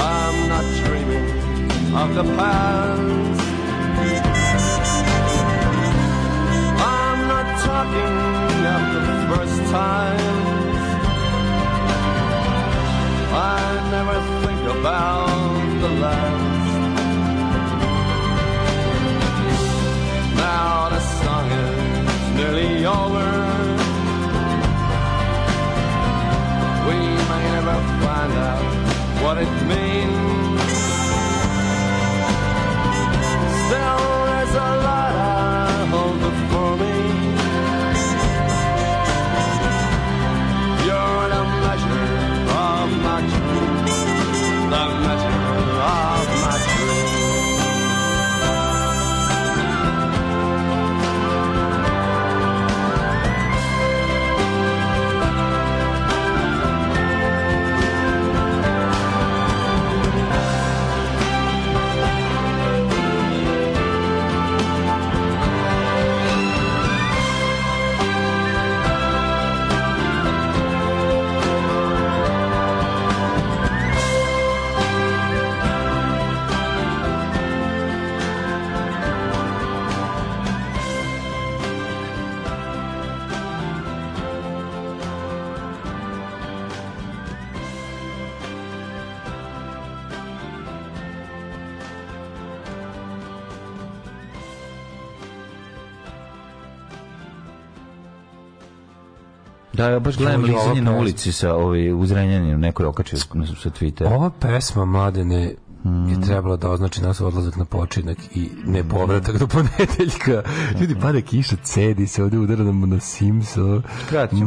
I'm not dreaming of the past. I'm not talking of the first times. I never think about the last. Now the song is nearly over. We may never find out what it means. Still, there's a lot Da, ja baš gledam lizanje na ulici sa ovaj, uzrenjanjem, neko je okačio sa Twittera. Ova pesma, mladene, Mm. je hmm. trebala da označi nas odlazak na počinak i ne povratak do ponedeljka. Hmm. Ljudi, pada kiša, cedi se, ovdje udaramo na Simso,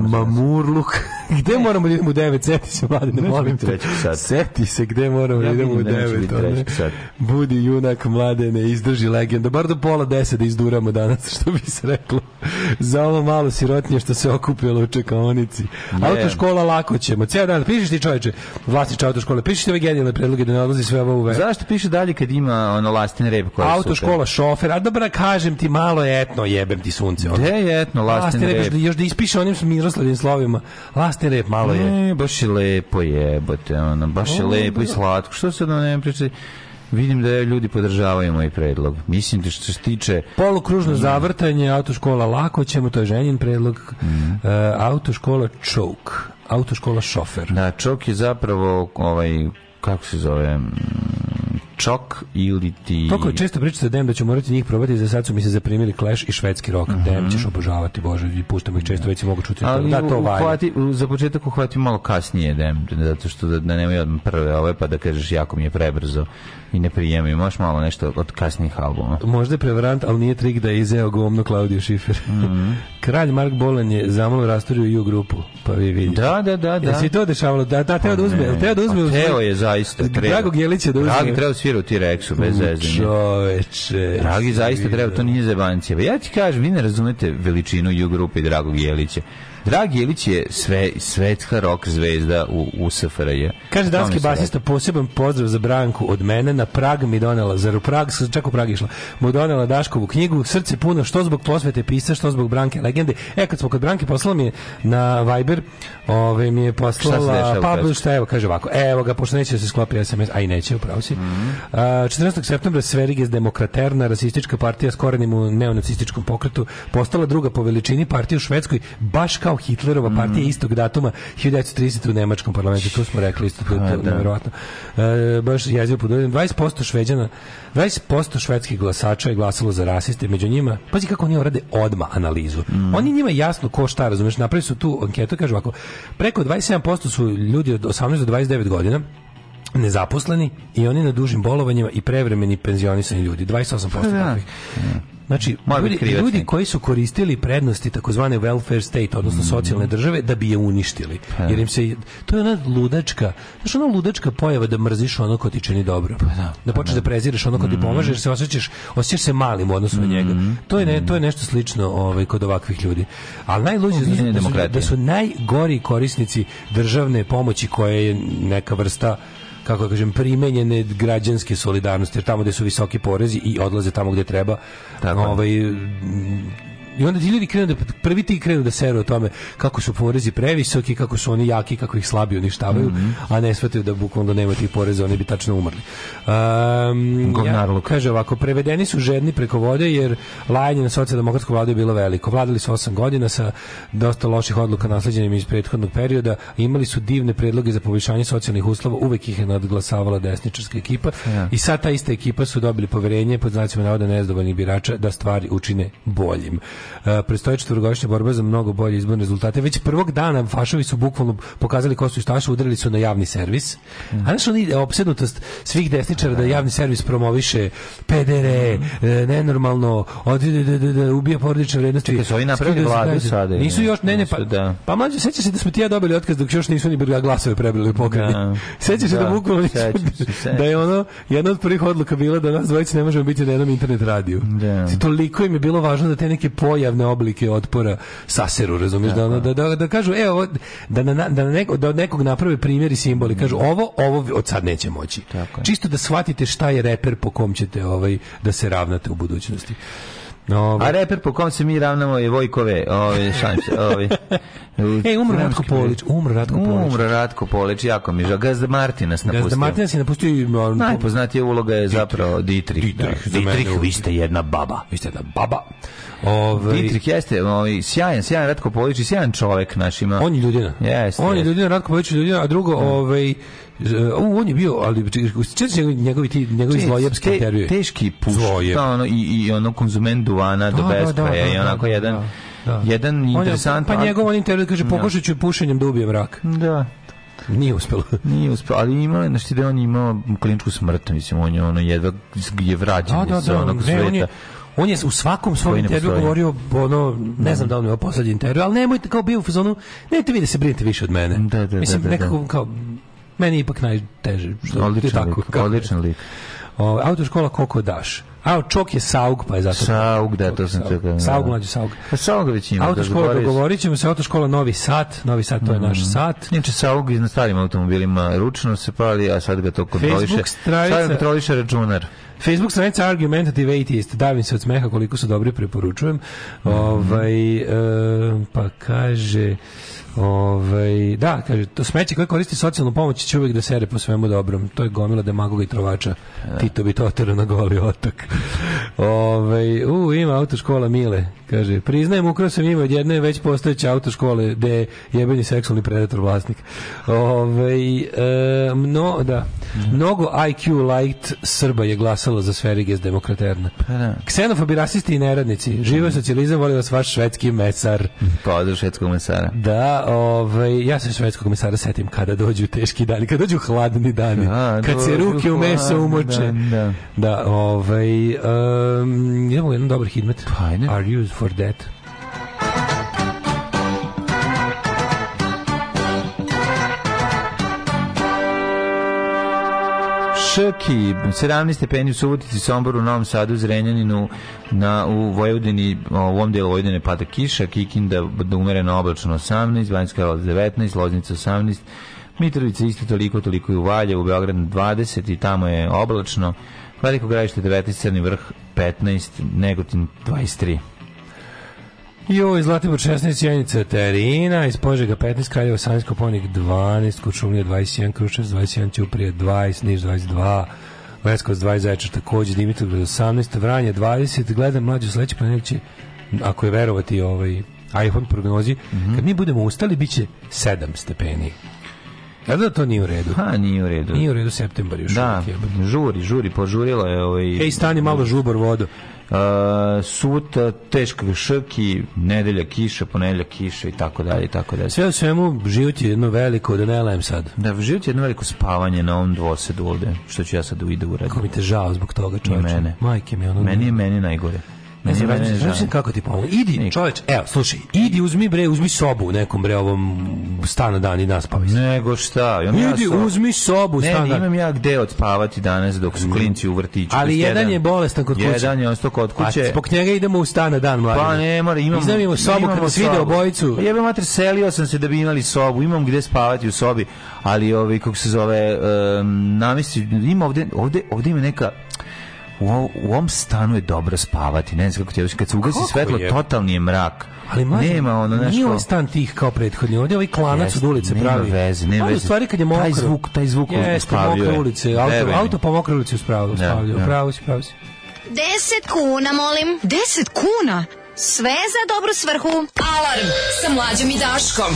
Mamurluk. Gde moramo da idemo u 9? Seti se, mlade, ne molim te. Seti se gde moramo da idemo u 9. Da Budi junak, mlade, ne izdrži legenda. Bar do pola 10 da izduramo danas, što bi se reklo. Za ovo malo sirotnje što se okupilo u čekaonici. Autoškola lako ćemo. ceo dan, pišeš ti čoveče, vlasnič autoškole, pišeš ti ove genijalne predloge da ne odlazi sve ovo u Zašto piše dalje kad ima ono lastin rep koja Autoškola, šofer, a dobra, kažem ti, malo je etno, jebem ti sunce. Gde je etno, lastin, lastin rep? Još da ispiše onim miroslavim slovima. Lastin brate, lep, malo je. Ne, baš je lepo jebote, ono, baš je lepo i da. slatko. Što se da ne pričati? Vidim da je ljudi podržavaju moj predlog. Mislim da što se tiče polukružno mm. zavrtanje autoškola lako ćemo to je ženin predlog. Mm. Uh, autoškola Čok, autoškola Šofer. Da, Čok je zapravo ovaj kako se zove čok ili ti... Toko često pričate dem da ću morati njih probati, za sad su mi se zaprimili Clash i švedski rock. Mm -hmm. Dem ćeš obožavati, Bože, i puštamo ih često, da. već se mogu čuti. Ali da, to uhvati, za početak uhvati malo kasnije dem, zato što da, da nemaju odmah prve ove, pa da kažeš jako mi je prebrzo i ne prijemi. Možeš malo nešto od kasnijih albuma. Možda je prevarant, ali nije trik da je izeo govno Claudio Schiffer. Mm -hmm. Kralj Mark Bolan je zamalo rasturio u grupu, pa vi vidite. Da, da, da. da. Jesi to dešavalo? Da, da, teo da pa uzme. Teo da uzme. Pa teo je zaista. Drago Jelić je da uzme. Drago, treba svi dirigiru ti reksu bez zezanja. Čoveče. Dragi, zaista treba, to da- nije zebancijeva. Ja ti kažem, vi ne razumete veličinu U grupe i Dragog Jelića. Dragi Jelić je sve, svetska rock zvezda u, u SFRJ. Kaže danski basista, poseban pozdrav za Branku od mene, na Prag mi donela, zar u Prag, čak u Prag išla, mu donela Daškovu knjigu, srce puno, što zbog posvete pisa, što zbog Branke legende. E, kad smo kod Branke, poslala mi je na Viber, ove, mi je poslala, pa, šta evo, kaže ovako, evo ga, pošto neće da se sklopi SMS, a i neće, upravo si. Mm -hmm. a, 14. septembra Sveriges demokraterna rasistička partija s korenim u neonacističkom pokretu postala druga po veličini partija u Švedskoj, baš kao kao Hitlerova mm. partija mm. istog datuma 1930 u nemačkom parlamentu, to smo rekli isto, to je da. nevjerojatno. E, baš jezio pod 20% šveđana, 20% švedskih glasača je glasalo za rasiste, među njima, pazi kako oni rade odma analizu. Mm. Oni njima jasno ko šta, razumeš, napravili su tu anketu, kažu ovako, preko 27% su ljudi od 18 do 29 godina, nezaposleni i oni na dužim bolovanjima i prevremeni penzionisani ljudi. 28% pa da. takvih. Mm. Znači, ljudi, ljudi, koji su koristili prednosti takozvane welfare state, odnosno mm. socijalne države, da bi je uništili. Pa da. Jer im se, to je ona ludačka, znači ona ludačka pojava da mrziš ono ko ti čini dobro. Pa da da počneš da. da preziraš ono ko ti mm. pomaže, jer se osjećaš, osjećaš se malim u odnosu na njega. To je, ne, to je nešto slično ovaj, kod ovakvih ljudi. Ali najluđe da, da su, da su najgori korisnici državne pomoći koja je neka vrsta kako da kažem, primenjene građanske solidarnosti, jer tamo gde su visoki porezi i odlaze tamo gde treba, Tako. ovaj, I onda ti ljudi krenu da prvi ti krenu da seru o tome kako su porezi previsoki, kako su oni jaki, kako ih slabi uništavaju, mm -hmm. a ne shvataju da bukvalno da nema tih poreza, oni bi tačno umrli. Um, ja, kaže ovako, prevedeni su žedni preko vode jer lajanje na socijaldemokratsku vladu je bilo veliko. Vladili su 8 godina sa dosta loših odluka nasleđenim iz prethodnog perioda, imali su divne predloge za poboljšanje socijalnih uslova, uvek ih je nadglasavala desničarska ekipa ja. i sad ta ista ekipa su dobili poverenje pod znacima navoda nezadovoljnih birača da stvari učine boljim. E, prestoje četvrogodišnja borbe za mnogo bolje izborne rezultate. Već prvog dana fašovi su bukvalno pokazali ko su štaše, udarili su na javni servis. Mm. A znaš, oni e, opsednutost svih desničara da javni servis promoviše pedere, mm. nenormalno, od, da, da, da, ubija porodične vrednosti. Čekaj, su ovi napravili vladu sada. Nisu još, ne, ne, pa, da. pa mlađe, seća se da smo ti ja dobili otkaz dok još nisu ni glasove prebrali u pokrani. Da. Seća se da, da bukvalno da je ono, jedna od prvih odluka bila da nas dvojice ne možemo biti na jednom internet radiju. Da. Toliko im je bilo važno da te neke pojavne oblike otpora saseru, razumiješ, da, da, da, da kažu, evo, da, na, da, na neko, da od nekog naprave primjer i simboli, kažu, ovo, ovo od sad neće moći. Tako Čisto da shvatite šta je reper po kom ćete ovaj, da se ravnate u budućnosti. Ove. A reper po kom se mi ravnamo je Vojkove, ove, šalim se, ove. Ej, umro Ratko Polić, umro Ratko Polić. Umro Ratko Polić, jako mi žao. Gazda Martina se napustio. Gazda Martina se napustio. Najpoznatija uloga je zapravo Dietrich. Dietrich, da. Dietrich, vi ste jedna baba. Vi ste jedna baba. Ovaj Dmitrik jeste, ovaj sjajan, sjajan Ratko Polić, sjajan čovjek našima. On je ljudina. Jeste. On je ljudina, Ratko Polić ljudina, a drugo, da. ovaj Uh, on je bio, ali često njegovi ti njegovi zlojepski te, intervjui. Teški puš, da, ono, i, i ono konzument duvana do da, da, beskraja i onako jedan da. jedan interesantan... Pa njegov on intervju kaže, pokušat ću pušenjem da ubijem rak. Da. Nije uspelo. Nije uspelo, ali imao znači da on imao kliničku smrt, mislim, on je ono jedva je vraćen da, da, iz da, onog ne, sveta. On je, on je u svakom svom intervju govorio ono ne znam da on da je poslednji intervju, ali nemojte kao bio u fazonu, nemojte vi da se brinete više od mene. Da, da, da mislim da, da, nekako kao meni je ipak najteže što odličan je tako. Lik, odličan lik. O, autoškola koliko daš? A, Čok je Saug, pa je zato. Saug, da, to sam čekao. Da. Saug, mlađi Saug. Pa Saug već ima. Autoškola, da, dogovorit ćemo se, autoškola Novi Sad, Novi Sad, to je naš mhm. sat. Inače, Saug na starim automobilima ručno se pali, a sad ga to kontroliše. Facebook stranica. Sad kontroliše računar. Facebook stranica Argumentative Atheist, davim se od smeha koliko su dobri, preporučujem. Mm -hmm. Ovaj, e, pa kaže... Ovaj, da, kaže, to smeće koje koristi socijalnu pomoć će uvijek da sere po svemu dobrom. To je gomila demagoga i trovača. Da. Tito bi totero na goli otok. ovaj, u, ima autoškola Mile. Kaže, priznajem, ukrao sam ima od jedne već postojeće autoškole gde je jebeni seksualni predator vlasnik. Ovaj, e, eh, no, da. Mhm. Mnogo IQ light Srba je glasalo glasalo za Sveriges demokraterna. Pa da. Ksenofobi, rasisti i neradnici. Živo mhm. socijalizam, volim vas vaš švedski mesar. Pozdrav pa, švedskog mesara. Da, ovaj, ja se švedskog mesara setim kada dođu teški dani, kada dođu hladni dani, da, kad se ruke u meso umoče. Da, da. da ovaj, um, imamo jedan dobar hitmet. Pa, Are you for that? Vršak i 17 stepeni u Subotici, Somboru, Novom Sadu, Zrenjaninu, na, u Vojvodini, u ovom delu Vojvodine pada kiša, Kikinda da umereno oblačno 18, Banjska Kraljevica 19, Loznica 18, Mitrovica isto toliko, toliko i u Valje, u Beogradu 20 i tamo je oblačno, Veliko gravište 19, Crni vrh 15, Negotin 23. Joj, Zlatibor 16, Sjenica, Terina, iz Požega 15, Kraljevo, Sanjsko, Ponik 12, Kučumlija 21, Kruševac 21, Ćuprije 20, Niš 22, Leskovac 20, Zaječar takođe, Dimitrov 18, Vranje 20, gledam mlađu sledeći planet će, ako je verovati ovaj iPhone prognozi, mm -hmm. kad mi budemo ustali, bit će 7 stepeni. Ja da to nije u redu. Ha, nije u redu. Nije u redu septembar još. Da, žuri, žuri, požurilo je ovaj... Ej, stani malo žubor vodu. Uh, suta, teška šrki, nedelja kiša, ponedelja kiša i tako dalje i tako dalje. Sve u svemu život je jedno veliko, da ne lajem sad. Da, život je jedno veliko spavanje na ovom dvosedu ovde, što ću ja sad u uraditi. Kako mi te žao zbog toga, čoveče. Mene. Majke mi ono. Meni je meni najgore. Ne znam, ne znam kako ti pomoći. Idi, čoveče, evo, slušaj, idi, uzmi bre, uzmi sobu u nekom bre ovom stanu dan i naspavi se. Nego šta? Imam idi, so... uzmi sobu, ne, stan. Ne, imam ja gde odspavati danas dok su mm. klinci u vrtiću. Ali jedan, jedan je bolestan kod kuće. Jedan je ostao kod kuće. Pa, zbog njega idemo u stan dan, mladi. Pa ne, mora, imam. Iznajmimo sobu kad se vide obojicu. Pa jebe mater, selio sam se da bi imali sobu. Imam gde spavati u sobi, ali ovaj kako se zove, um, namisli, ima ovde, ovde, ovde ima neka u, u ovom stanu je dobro spavati, ne znam kako ti kad se ugasi svetlo, je? totalni je mrak. Ali mažem, nema ono nešto. Nije ovaj stan tih kao prethodni, ovdje ovaj klanac Jest, od ulice nema pravi. Veze, nema veze. stvari kad je mokro. Taj zvuk, taj zvuk Jeste, mokre ulice, auto, Deveni. auto po mokre ulici uspravljaju, da, uspravljaju, ja, da. pravo si, pravo si. 10 kuna, molim. 10 kuna? Sve za dobru svrhu. Alarm sa mlađom i Daškom.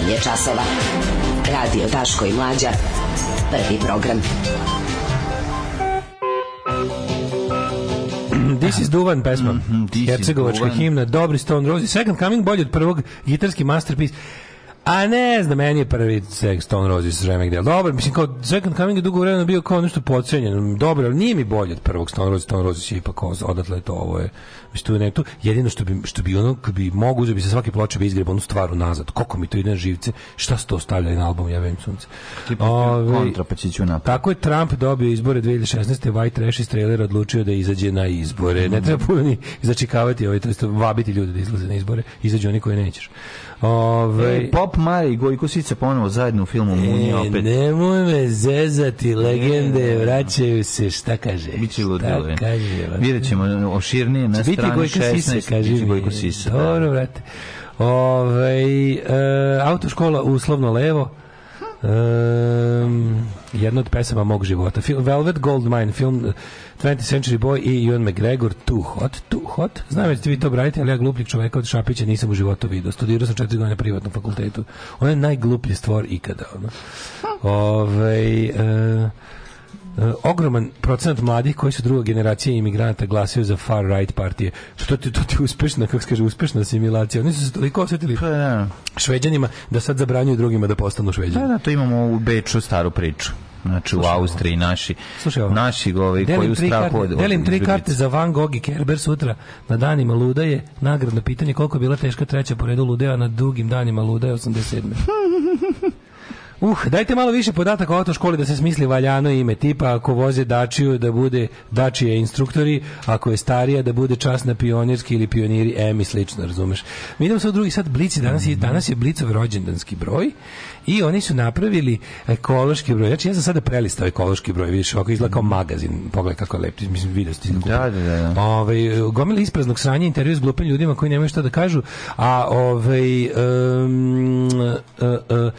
8 je časova. Radio Daško i Mlađa. Prvi program. This is Duvan pesma. Mm -hmm, Hercegovačka himna, dobri Stone Roses. Second Coming bolje od prvog, gitarski masterpiece. A ne znam, meni je prvi seks Stone Roses Remake Dobro, mislim kao Second Coming je dugo vremena bio kao nešto podcenjen. Dobro, ali nije mi bolje od prvog Stone Roses. Stone Roses je ipak odatle to ovo je. Mislim, tu je nekto. Jedino što bi, što bi ono, bi mogu, uzeo bi se svaki ploče bi izgreba onu stvar unazad. Koliko mi to ide na živce, šta se to stavlja na albumu? ja vem sunce. Ove, kontra, pa ću Tako je Trump dobio izbore 2016. White Trash iz trailera odlučio da izađe na izbore. Ne treba puno ni začekavati, ovaj, to vabiti ljude da izlaze na izbore. Izađu oni koji nećeš. Ove... E, Pop Mari i Gojko Sica ponovo zajedno u filmu Muni e, opet. Nemoj me zezati, legende e, vraćaju se, šta kaže? Biće ludilo. Vidjet ćemo oširnije na strani 16. Biće Gojko Sica, da. Dobro, vrate. Ove, ovaj, e, autoškola uslovno levo. Um, jedna od pesama mog života. Velvet Goldmine, film 20th eh, Century Boy i Ian McGregor, Too Hot, Too Hot. Znam da ste vi to bradite, ali ja glupljeg čoveka od Šapića nisam u životu vidio. Studirao sam četiri godine na privatnom fakultetu. On je najgluplji stvor ikada. Ono. Ove, ovaj, uh, Eh, ogroman procenat mladih koji su druga generacija imigranata glasaju za far right partije. Što ti to ti uspešna, kako se kaže, uspešna asimilacija. Oni su se toliko osetili pa, da. šveđanima da sad zabranjuju drugima da postanu šveđani. Da, da, to imamo u Beču staru priču. Znači Slušaj, u Austriji naši Slušaj, ovo. naši govi koji tri karte, od, Delim tri karte za Van Gogh i Kerber sutra. Na danima luda je nagradno pitanje koliko je bila teška treća po redu ludeva na dugim danima luda je 87. Uh, dajte malo više podataka o autoškoli da se smisli valjano ime tipa ako voze dačiju da bude dačije instruktori, ako je starija da bude čas na pionirski ili pioniri E i slično, razumeš. Mi idemo sad u drugi sad blici, danas je, danas je mhm. blicov rođendanski broj i oni su napravili ekološki broj. Znači, ja sam sada prelistao ekološki broj, vidiš, ovako izgleda kao magazin. Pogledaj kako je lep, mislim, vidio ste. Da, da, da. da. Ove, ovaj, gomili ispraznog sranja, intervju s glupim ljudima koji nemaju šta da kažu, a ove, um, uh, uh,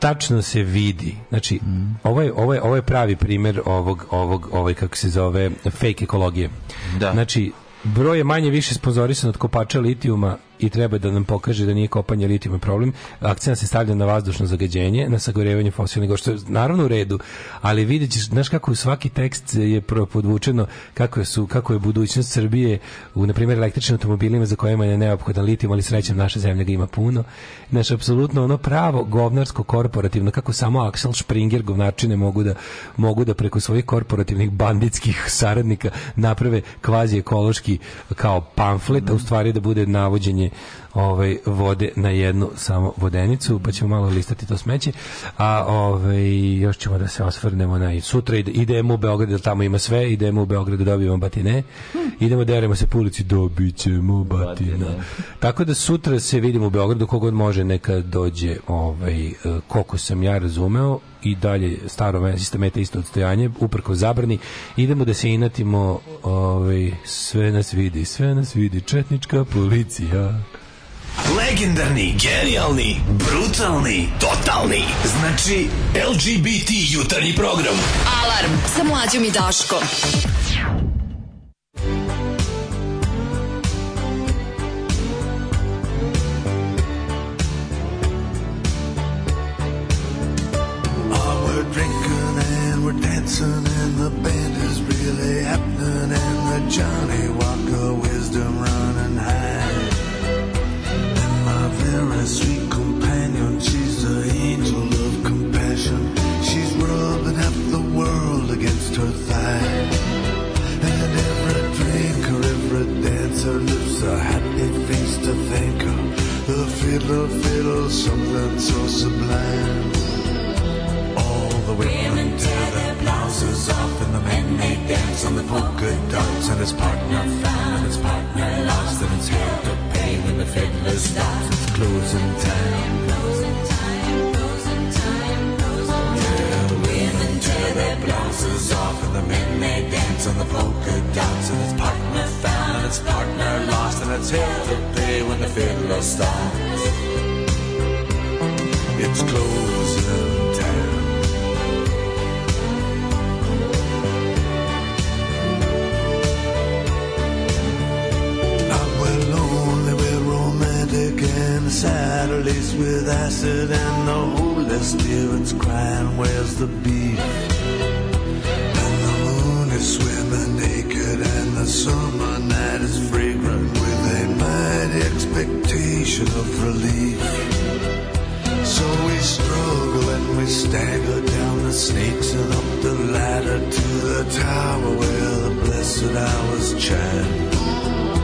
tačno se vidi. Znači, mm. Ovaj, ovo, je, ovo, ovaj je, ovo je pravi primer ovog, ovog, ovaj, kako se zove, fake ekologije. Da. Znači, broj je manje više spozorisan od kopača litijuma i treba da nam pokaže da nije kopanje litijuma problem. Akcija se stavlja na vazdušno zagađenje, na sagorevanje fosilnih goriva, što je naravno u redu, ali vidjet znaš kako svaki tekst je podvučeno, kako, je su, kako je budućnost Srbije u, na primjer, električnim automobilima za kojima je neophodan litijum, ali srećem naša zemlja ga ima puno. Znaš, apsolutno ono pravo govnarsko korporativno, kako samo Axel Springer govnačine mogu da, mogu da preko svojih korporativnih banditskih saradnika naprave kvazi ekološki kao pamflet, a u stvari da bude navođenje ovaj, vode na jednu samo vodenicu, pa ćemo malo listati to smeće. A ovaj, još ćemo da se osvrnemo na sutra. Idemo u Beograd, jer tamo ima sve. Idemo u Beograd, da dobijemo batine. Hm. Idemo, deremo da se po ulici, dobit batina. Tako da sutra se vidimo u Beogradu, kogod može neka dođe ovaj, koliko sam ja razumeo, i dalje staro sistemete isto odstojanje, uprko zabrani. Idemo da se inatimo, ovaj, sve nas vidi, sve nas vidi, četnička policija. Legendarni, genijalni, brutalni, totalni. Znači, LGBT jutarnji program. Alarm sa mlađom i Daškom. drinking and we're dancing and the band is really happening and the Johnny Walker wisdom running high. and My very sweet companion, she's the angel of compassion. She's rubbing up the world against her thigh. And every drinker, every dancer lifts a happy face to thank her. The fiddler fiddles something so sublime the women tear their blouses off, and the men they dance on the polka dots. And his partner found, and his partner lost, and it's hell to pay when the fiddler stops. It's closing time. the women tear their blouses off, and the men they dance on the polka dots. And its partner found, and its partner lost, and it's hell to pay when the fiddler stops. It's closing. dick and the satellites with acid and the Holy Spirit's crying, where's the beef? And the moon is swimming naked and the summer night is fragrant with a mighty expectation of relief. So we struggle and we stagger down the snakes and up the ladder to the tower where the blessed hours chant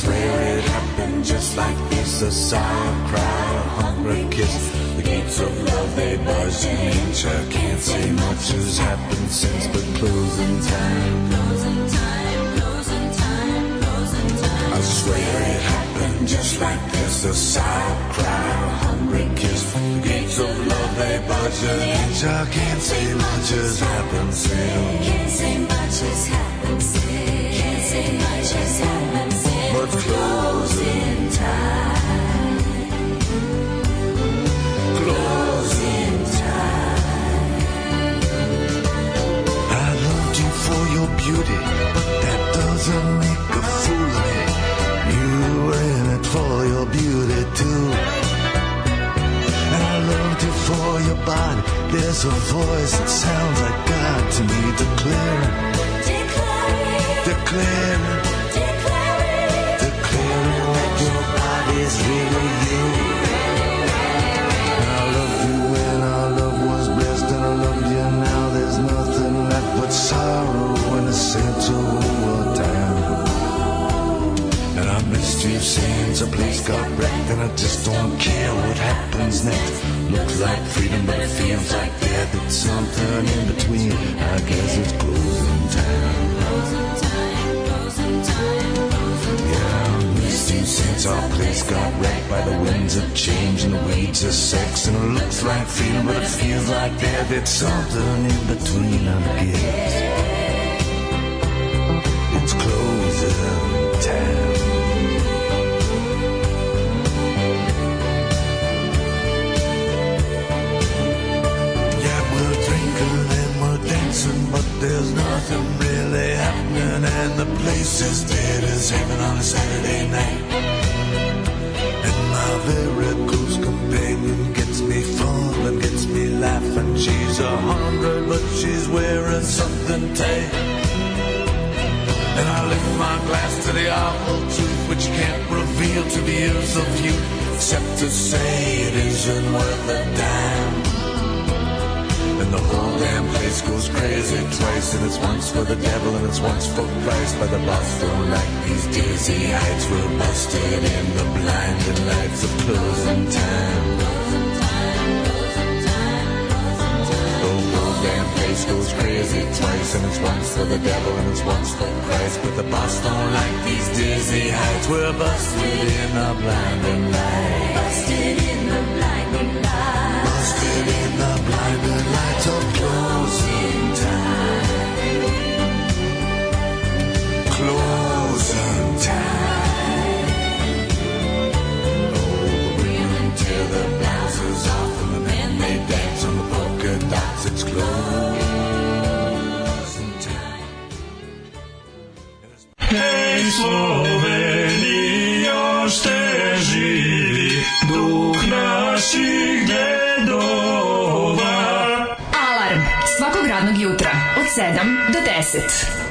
swear it happened just like this A sigh, a cry, a hungry kiss The gates of love, they buzz and I can't say much has happened since But closing time Closing time, closing time, closing time I swear it happened just like this A sigh, cry, a hungry kiss The gates of love, they buzz and I can't say much has happened since Can't say much has happened since Can't say much has happened but close in time. Close in time. I loved you for your beauty, but that doesn't make a fool of me. You were in it for your beauty too. And I loved you for your body. There's a voice that sounds like God to me, declaring, declaring, declaring. settle down. And I missed you since a place got wrecked, and I just don't care what happens next. Looks like freedom, but it feels like death. It's something in between. I guess it's closing time. Yeah, I missed you since our place got wrecked by the winds of change and the weeds of sex. And it looks like freedom, but it feels like death. It's something in between, I guess. Yeah, we're drinking and we're dancing, but there's nothing really happening, and the place is dead as heaven on a Saturday night. And my very companion gets me fun and gets me laughing. She's a hundred, but she's wearing something tight. And I lift my glass to the awful truth, which can't reveal to the ears of you, except to say it isn't worth a damn. And the whole damn place goes crazy twice, and it's once for the devil and it's once for Christ. By the Boston like these dizzy heights, we're busted in the blinding lights of closing time. damn place goes crazy twice, and it's once for the devil and it's once for Christ. But the boss don't like these dizzy heights. We're busted in the blinding light. Busted in the blinding light. Busted in the blinding light. of closing time. Closing time. Sloveniji još te živi duh naših dedova. Alarm svakog radnog jutra od 7 do 10.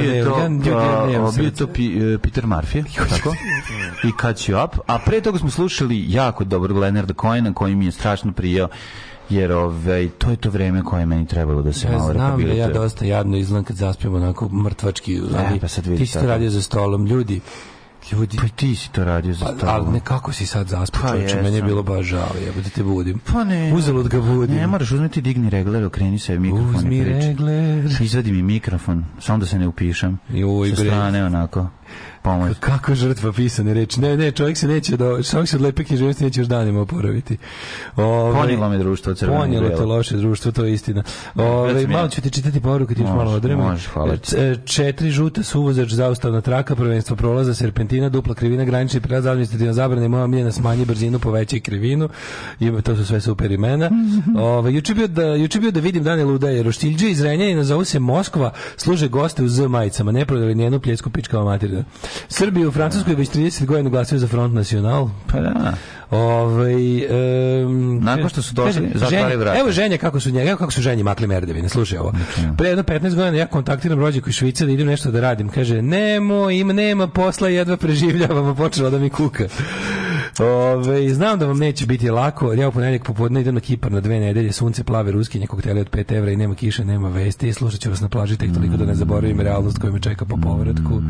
bio to, e, Peter Murphy, tako? Da. I Catch You Up. A pre toga smo slušali jako dobro Leonarda Cohena, koji mi je strašno prijao jer ovaj to je to vreme koje meni trebalo da se ja, malo znam, ja dosta jadno izgledam kad zaspijem onako mrtvački e, pa sad ti ste radio za stolom ljudi ljudi pa ti si to radio za pa, ali nekako si sad zaspao pa, čoveče meni je bilo baš žao ja te budim pa ne uzalud ga budim ne moraš uzmeti digni regler okreni se mikrofon uzmi regler izvadi mi mikrofon samo da se ne upišem Joj, sa strane onako pomoć. Kako žrtva pisane reči? Ne, ne, čovjek se neće do čovjek se od lepe književnosti neće još danima oporaviti. Ove, ovaj, ponijelo me društvo crveno. Ponijelo te loše društvo, to je istina. Ove, ovaj, malo ću ti čitati poruku, ti još malo odrema. E, četiri žuta suvozač na traka, prvenstvo prolaza, serpentina, dupla krivina, granični prelaz, administrativna zabrana i moja miljena smanji brzinu, poveća i krivinu. I to su sve super imena. Ove, ovaj, juče, bio da, juče bio da vidim dane luda, jer Roštilđe iz Renjanina zovu se Moskva, služe goste u Z majicama, ne prodali njenu pljesku pičkava materina. Srbije u Francuskoj već 30 godina glasaju za Front National. Pa da. Ove, ovaj, um, Nakon što su došli, zatvaraju vrata. Evo ženje kako su njega, kako su ženje makli merdevine, slušaj ovo. Pre jedno 15 godina ja kontaktiram rođaku iz Švice da idem nešto da radim. Kaže, nemo, ima, nema posla, jedva preživljavam, počela da mi kuka. Ove, znam da vam neće biti lako, ja u ponedjeljak popodne idem na Kipar na dve nedelje, sunce plave ruski, nekog tele od 5 evra i nema kiše, nema veste i slušat ću vas na plaži tek toliko da ne zaboravim realnost koja me čeka po povratku.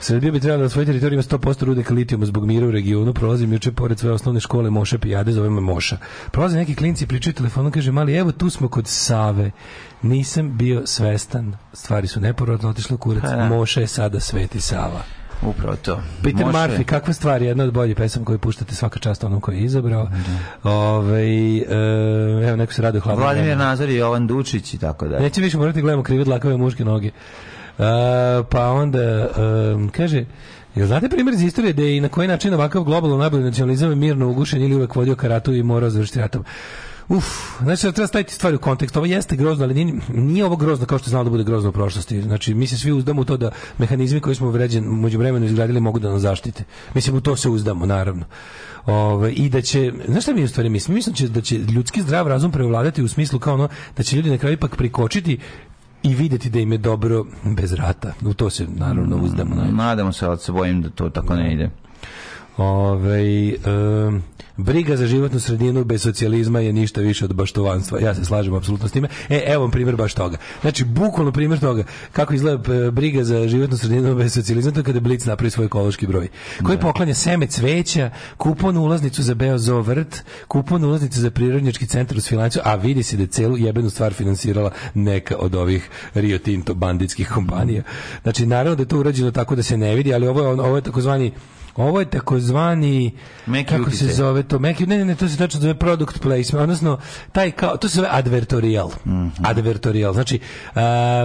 Srbija bi trebala da na svojoj teritoriji ima 100% rude litijuma zbog mira u regionu. Prolazim juče pored svoje osnovne škole Moša Pijade, zove me Moša. Prolaze neki klinci, pričaju telefonom, kaže mali, evo tu smo kod Save. Nisam bio svestan, stvari su neporodno otišle kurac. Moša je sada Sveti Sava. Upravo to. Peter Može. Murphy, kakva stvar, jedna od boljih pesama koje puštate svaka čast onom koji je izabrao. Mm. Ove, e, evo, neko se radi hladno. Vladimir Nazar i Jovan Dučić i tako da. Neće više morati da gledamo krivi dlakave muške noge. E, pa onda, um, kaže, Jel znate primjer iz istorije da je i na koji način ovakav globalno najbolji nacionalizam je mirno ugušen ili uvek vodio karatu i morao završiti ratom? Uf, znači treba staviti stvari u kontekst. Ovo jeste grozno, ali nije, nije ovo grozno kao što je znalo da bude grozno u prošlosti. Znači, mi se svi uzdamo u to da mehanizmi koji smo vređen, među vremenu izgradili mogu da nas zaštite. Mislim, u to se uzdamo, naravno. Ove, I da će, znaš šta mi u stvari mislim? Mislim će, da će ljudski zdrav razum prevladati u smislu kao ono da će ljudi na kraju ipak prikočiti i videti da im je dobro bez rata. U to se naravno uzdamo. Mm, znači. Nadamo se, ali se bojim da to tako ne ide. Ove, um, briga za životnu sredinu bez socijalizma je ništa više od baštovanstva. Ja se slažem apsolutno s time. E, evo vam primjer baš toga. Znači, bukvalno primjer toga kako izgleda e, briga za životnu sredinu bez socijalizma, to kada Blic napravi svoj ekološki broj. Koji da. poklanja seme cveća, kupon ulaznicu za Beozo vrt, kupon ulaznicu za prirodnjački centar u Svilancu, a vidi se da je celu jebenu stvar finansirala neka od ovih Rio Tinto banditskih kompanija. Znači, naravno da je to urađeno tako da se ne vidi, ali ovo je, ovo je takozvani ovo je takozvani kako se zove Tomeki, ne, ne, ne, to se tačno zove product placement, odnosno taj kao, to se zove advertorial. Mm -hmm. Advertorial, znači uh,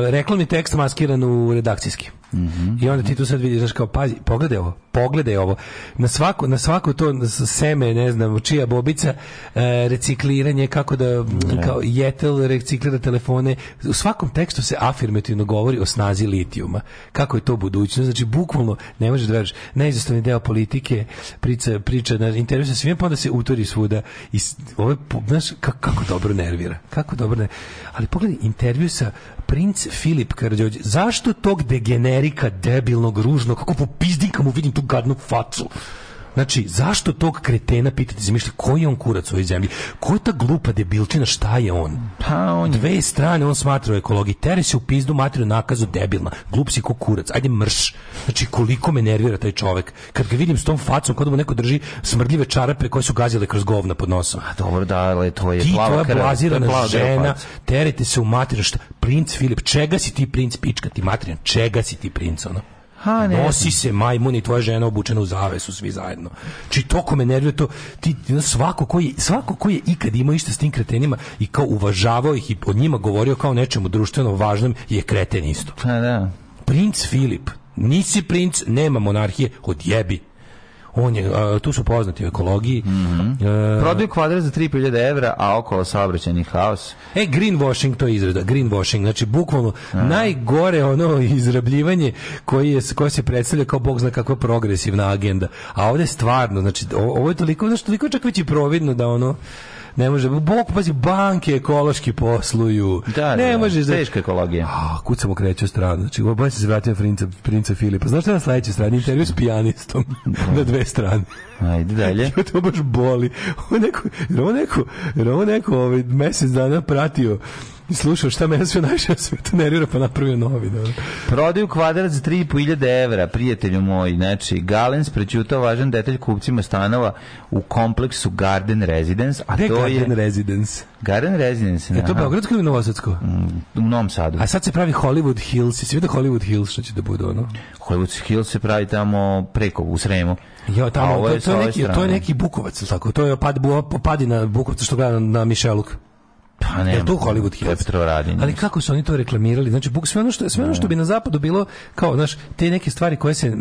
reklamni tekst maskiran u redakcijski. Mm -hmm. I onda ti tu sad vidiš, znaš, kao, pazi, pogledaj ovo, pogledaj ovo. Na svako, na svako to seme, ne znam, čija bobica, e, recikliranje, kako da, ne. kao, jetel reciklira telefone. U svakom tekstu se afirmativno govori o snazi litijuma. Kako je to budućnost? Znači, bukvalno, ne možeš da veriš, neizostavni deo politike, priča, priča na intervju sa svima, pa onda se utori svuda. I, ovo, znaš, kako, kako dobro nervira. Kako dobro nervira. Ali pogledaj, intervju sa Princ Filip Krđođ, zašto tog degenerika debilnog, ružnog, kako po pizdinka mu vidim tu gadnu facu? Znači, zašto tog kretena pitati se mišli, koji je on kurac u ovoj zemlji? Ko je ta glupa debilčina, šta je on? Pa on Dve strane on smatra u ekologiji. Tere se u pizdu, materiju nakazu debilna. Glup si ko kurac. Ajde mrš. Znači, koliko me nervira taj čovek. Kad ga vidim s tom facom, kada mu neko drži smrdljive čarape koje su gazile kroz govna pod nosom. A dobro, da, ali to je ti, plava tvoja blazirana plava žena, pa. terete se u materiju. Šta? Princ Filip, čega si ti princ, pička ti materijan? Čega si ti princ, ono? Ha, ne. Nosi se majmun i tvoja žena obučena u zavesu svi zajedno. Či znači, toko me nervira to ti svako koji svako koji je ikad imao išta s tim kretenima i kao uvažavao ih i od njima govorio kao nečemu društveno važnom je kreten isto. Ha, da. Princ Filip, nisi princ, nema monarhije, odjebi. On je, a, tu su poznati u ekologiji. Mm -hmm. e, Prodaju kvadrat za 3.000 evra, a okolo saobraćeni haos. E, greenwashing, to je izrada. Greenwashing, znači bukvalno a. najgore ono izrabljivanje koje, je, koje se predstavlja kao bog zna kakva progresivna agenda. A ovdje stvarno, znači, ovo je toliko, znači, toliko čak već i providno da ono ne može, bok, pazi, banke ekološki posluju. Da, da, ne da, možeš da... Teška ekologija. A, kud sam okreću stranu. Znači, baš se vratio princa, princa Filipa. Znaš što je na sledećoj strani? Intervju s pijanistom da. na dve strane. Ajde dalje. Što to baš boli. Ovo neko, ovo neko, ovo neko ovaj, mesec dana pratio i slušao šta mene sve najviše sveta nervira, pa napravio novi. Da. Prodaju kvadrat za 3.500 evra, prijatelju moj. Znači, Galens prećutao važan detalj kupcima stanova u kompleksu Garden Residence. A Gde to Garden je... Residence? Garden Residence. Je to Beogradsko ili Novosadsko? Mm, u Novom Sadu. A sad se pravi Hollywood Hills. Jesi vidio Hollywood Hills što će da bude ono? Hollywood Hills se pravi tamo preko, u Sremu. Jo, tamo, to, to, je neki, to je neki Bukovac, tako? To je pad, padina Bukovca što gleda na Mišeluk. Pa ne. Jel to Hollywood Hills? To radi, Ali kako su oni to reklamirali? Znači, sve ono što, sve ono što da. bi na zapadu bilo kao, znaš, te neke stvari koje se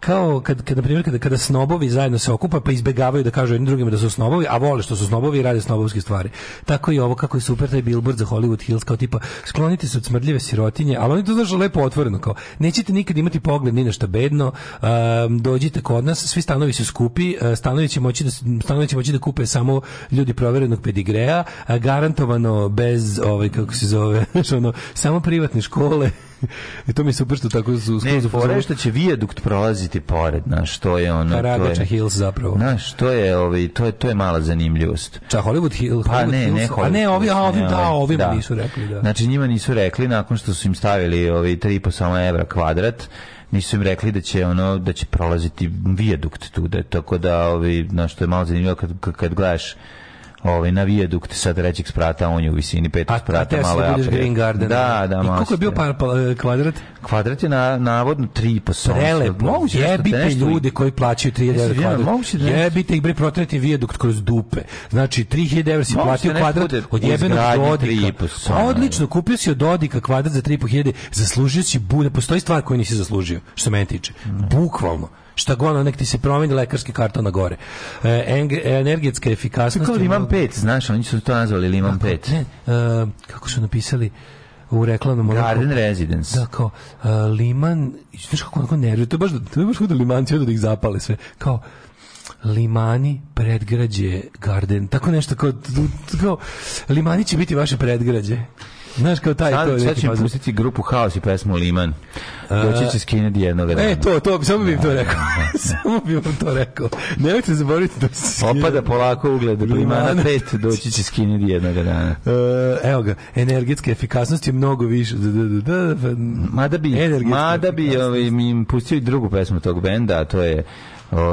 kao kad kad na primjer kada kada snobovi zajedno se okupa pa izbegavaju da kažu jednim drugima da su snobovi, a vole što su snobovi i rade snobovske stvari. Tako i ovo kako je super taj billboard za Hollywood Hills kao tipa sklonite se od smrdljive sirotinje, ali oni to znaš lepo otvoreno kao nećete nikad imati pogled ni na bedno, um, dođite kod nas, svi stanovi su skupi, e, stanovi će moći da stanovi će moći da kupe samo ljudi proverenog pedigreja, garantovano bez ovaj kako se zove, ono samo privatne škole. I e, to mi se upršto tako su skroz Ne, fore što će vijadukt prolaziti pored, znaš, to je ono, Karagača Hills zapravo. Znaš, to je, ovaj, to je to je mala zanimljivost. Ča Hollywood Hill, pa Hollywood ne, Hills, ne, Hollywood, a ne, ovi, a ovim da, ovaj, ovim da. nisu rekli, da. Znači njima nisu rekli nakon što su im stavili ovaj 3,5 samo evra kvadrat nisu im rekli da će ono da će prolaziti vijadukt tu da tako da ovi na što je malo zanimljivo kad, kad gledaš ovaj na vijadukt sa trećeg sprata, on je u visini petog sprata, a malo je aprije. Green Garden. Da, da, I koliko je bio par, e, kvadrat? Kvadrat je na, navodno 3 po sam. Prele, moguće da jebite nešto, ljude koji plaćaju 3000 kvadrat. Moguće da jebite ih bre protreti vijadukt kroz dupe. Znači 3000 evra si da platio kvadrat od jebenog Dodika. Pa odlično, kupio si od Dodika kvadrat za 3500, zaslužio si bu, ne postoji stvar koju nisi zaslužio, što mene tiče. Da. Bukvalno šta god, nek ti se promeni lekarski karton na gore. E, enge, energetska efikasnost... Kako Liman 5, znaš, oni su to nazvali Liman 5. Ne, e, kako su napisali u reklamnom Garden onako, Residence. Da, kao uh, Liman, znaš kako onako nervio, to je baš, to je baš kod da limanci odu da ih zapale sve. Kao, Limani predgrađe Garden, tako nešto kao, kao Limani će biti vaše predgrađe. Znaš kao taj sad, to sad ćemo pustiti grupu Haos i pesmu Liman. Doći će skinedi jednog dana. E, to, to, samo bih to rekao. samo bih vam to rekao. možete zaboraviti da se skinedi. Opada polako ugled Limana 5, doći će skinedi jednog dana. E, evo ga, energetske efikasnosti je mnogo više. mada bi, mada bi ovaj, im pustio i drugu pesmu tog benda, a to je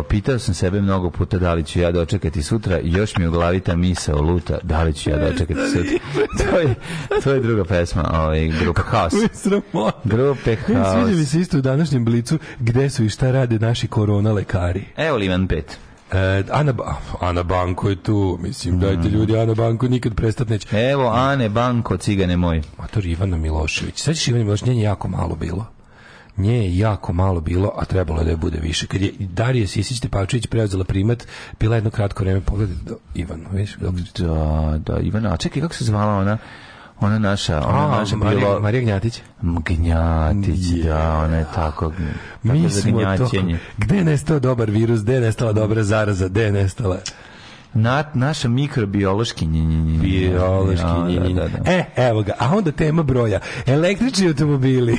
pitao sam sebe mnogo puta da li ću ja dočekati sutra i još mi u glavi ta misa o luta da li ću ja dočekati sutra. To je, to je druga pesma ovaj, grupe Haos. Grupe Haos. E, sviđa mi se isto u današnjem blicu gde su i šta rade naši korona lekari. Evo Liman 5. E, Ana, Ana Banko je tu, mislim, dajte mm. ljudi, Ana Banko nikad prestat neće. Evo, Ane Banko, cigane moj. to je Ivana Milošević. Sad ćeš Ivana Milošević, njen je jako malo bilo nje je jako malo bilo, a trebalo da je bude više. Kad je Darija Sisić Tepavčević preuzela primat, bila jedno kratko vreme pogleda do Ivana, vidiš? Da, da, Ivana, a čekaj, kako se zvala ona? Ona naša, ona a, naša Marija, bilo... Marija Gnjatić. Gnjatić, yeah. da, ona je tako. tako Mi smo to. Gde je nestao dobar virus, gde je nestala dobra zaraza, gde je nestala... Na, naša mikrobiološki njenjenje. Biološki njenjenje. Da, da, E, evo ga. A onda tema broja. Električni automobili.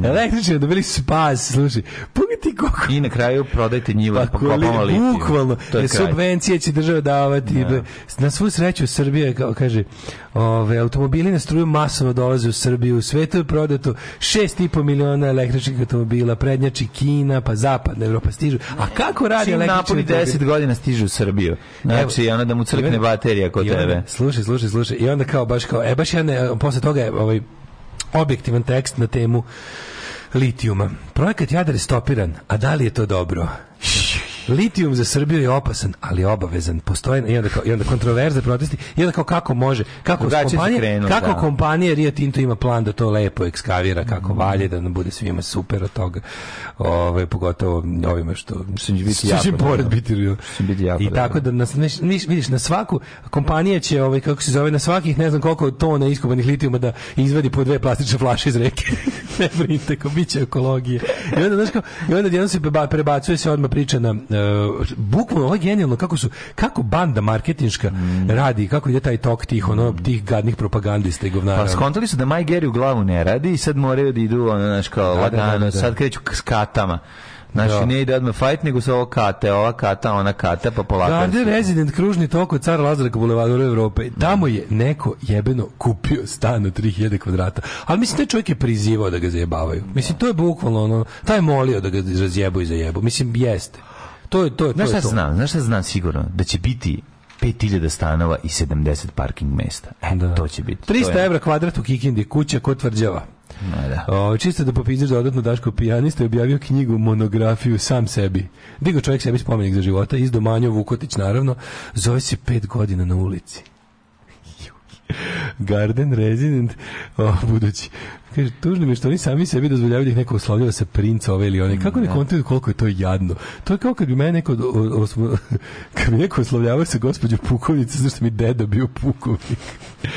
Mm. Električni automobili spas. Slušaj, pogledaj koliko... I na kraju prodajte njiva pa, kopamo litiju. Bukvalno. Subvencije će država davati. Na svu sreću Srbije, kao kaže, Ove, automobili na struju masovno dolaze u Srbiju. U svetu je prodato 6,5 miliona električnih automobila, prednjači Kina, pa zapadna Evropa stižu. A kako radi električni napoli 10 godina stižu u Srbiju. Znači, Evo, ona da mu crkne onda, baterija kod onda, tebe. Slušaj, slušaj, slušaj. I onda kao baš kao, e baš jedan, e, posle toga je ovaj, objektivan tekst na temu litijuma. Projekat Jadar je stopiran, a da li je to dobro? litijum za Srbiju je opasan, ali obavezan. Postoje i onda kao i onda kontroverze protesti, i onda kao kako može, kako kompanije, krenu, kako da. kompanije Rio Tinto ima plan da to lepo ekskavira kako mm. valje da nam bude svima super od toga. Ovaj pogotovo ovima što mislim da biti jako. Će pored biti, biti jako. I tako da nas neš, vidiš na svaku kompanija će ovaj kako se zove na svakih ne znam koliko tona iskopanih litijuma da izvadi po dve plastične flaše iz reke. ne brinite, ko biće ekologije. I onda, znači i onda se prebacuje se odma priča na Uh, bukvalno ovo je genijalno kako su kako banda marketinška mm. radi, kako ide taj tok tih ono mm. tih gadnih propagandista i govnara. Pa skontali su da Maj Geri u glavu ne radi i sad moraju da idu ono znaš kao da, da lagano, da, da, da, sad kreću s katama. Znači, da. nije ide odmah fight, nego se ovo kate, ova kata, ona kata, pa polako. Garde Resident, kružni tok od cara Lazarka bulevaru Evrope. Tamo je neko jebeno kupio stan od 3000 kvadrata. Ali mislim, taj čovjek je prizivao da ga zajebavaju. Mislim, to je bukvalno ono, taj je molio da ga razjebu i zajebu. Mislim, jeste. To je to, je, to, znaš je to. znam, znaš šta znam sigurno da će biti 5000 stanova i 70 parking mesta. E, da. to će biti. 300 € kvadrat u Kikindi, kuća kod tvrđava. Da. O, čisto da popizdeš dodatno da Daško pijanista je objavio knjigu monografiju sam sebi. Digo čovjek sebi spomenik za života, iz Manjo Vukotić naravno, zove se pet godina na ulici. Garden Resident, o, budući. Kaže, tužno mi što oni sami sebi dozvoljavaju da ih neko oslavljava sa princa ove ili one. Kako ne da. kontaju koliko je to jadno? To je kao kad bi mene neko, o, osvo, kad bi neko oslavljavao sa gospođo pukovnice, zato što mi deda bio pukovnik.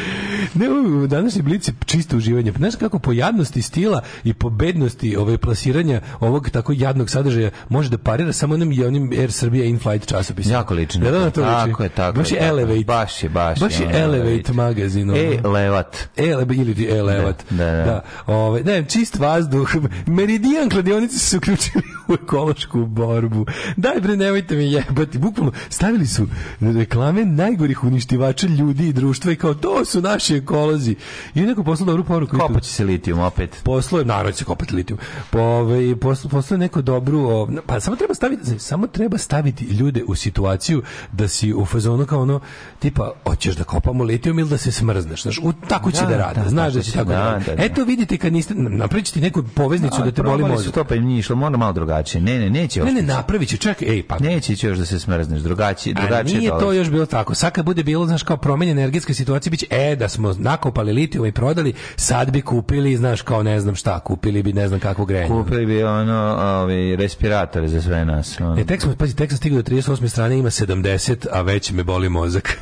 ne, u današnji blici čisto uživanje. Znaš kako po jadnosti stila i po bednosti ove plasiranja ovog tako jadnog sadržaja može da parira samo onim, onim Air Srbija in flight časopisom. Jako lično. Da, to Tako je, tako baš je. Tako. Elevate. Baš je, baš, baš je. Elevate, elevate magazin. E-levat. E, e ili ti da, Elevat. da. da. da. Ovaj ne, čist vazduh. Meridian kladionice su uključili u ekološku borbu. Daj bre, nemojte mi jebati. Bukvalno stavili su reklame najgorih uništivača ljudi i društva i kao to su naši ekolozi. I neko poslao dobru poruku. Kopaće se litijum opet. Poslao je narod da se kopati litijum. Po, ovaj, poslao neko dobru, o, pa samo treba staviti samo treba staviti ljude u situaciju da si u fazonu kao ono tipa hoćeš da kopamo litijum ili da se smrzneš. Znaš, u, tako će da, da, da rade. Da, Znaš da će tako da, da, da, da. Eto vi vidite kad niste napravićete neku poveznicu no, da te boli mozak. to pa im nije išlo, mora malo drugačije. Ne, ne, neće još. Ne, ne, napraviće, čekaj, ej, pa neće će da se smrzneš drugačije, drugačije. to. nije to još bilo tako. Sad kad bude bilo, znaš, kao promjena energetske situacije biće e da smo nakopali litijum i prodali, sad bi kupili, znaš, kao ne znam šta, kupili bi ne znam kakvo grejanje. Kupili bi ono, ovi respiratore za sve nas. Ono. Ne, tek smo, pazi, tek sam stigao do 38. strane, ima 70, a već me boli mozak.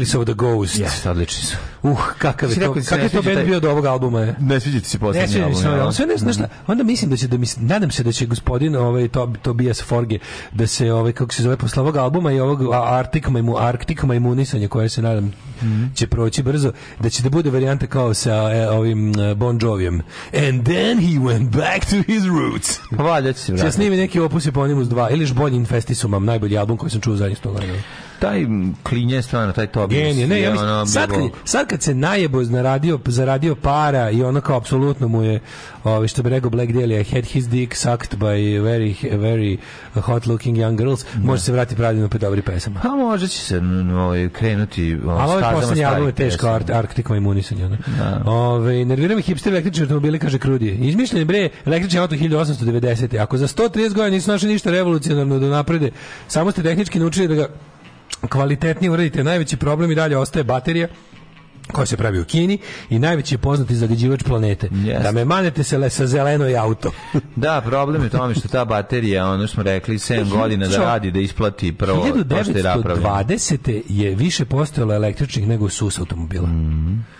Willisov The Ghost. Jeste, odlični su. Uh, kakav je to, kakav je to bend bio od ovog albuma? Je? Eh? Ne sviđa ti se posljednji album. Ne sviđa album, se, ne, ne, ne, onda mislim da će, da mislim, nadam se da će gospodin ovaj, to, Tobias Forge, da se, ovaj, kako se zove, posle ovog albuma i ovog Arctic, majmu, Arctic majmunisanja, koje se nadam mm. će proći brzo, da će da bude varijanta kao sa e, ovim e, Bon Jovijem. And then he went back to his roots. Pa valjda će se vratiti. snimi neki opus je po njemu dva, ili Žbonj Infestisumam, najbolji album koji sam čuo zadnjih 100 godina taj klinje stvarno taj to genije ne ja mislim, sad, kad, sad kad se najebo zaradio zaradio para i ono kao apsolutno mu je ovaj što bi rekao Black Dahlia had his dick sucked by very very hot looking young girls da. može se vratiti pravilno pe dobri pesama a pa može će se ovaj krenuti ali fazama poslednji album je teško art, arktikom imunisanje. Ono. Da? Da. Ove, nervira me hipster električni automobili, kaže Krudi. Izmišljen bre električni auto 1890. Ako za 130 godina nisu našli ništa revolucionarno do da naprede, samo ste tehnički naučili da ga kvalitetnije uradite. Najveći problem i dalje ostaje baterija koja se pravi u Kini i najveći je poznati zagađivač planete. Yes. Da me manete se le sa zeleno i auto. da, problem je tome što ta baterija, ono smo rekli, 7 znači, godina da radi, da isplati prvo 1920. je više postojalo električnih nego sus automobila. Mm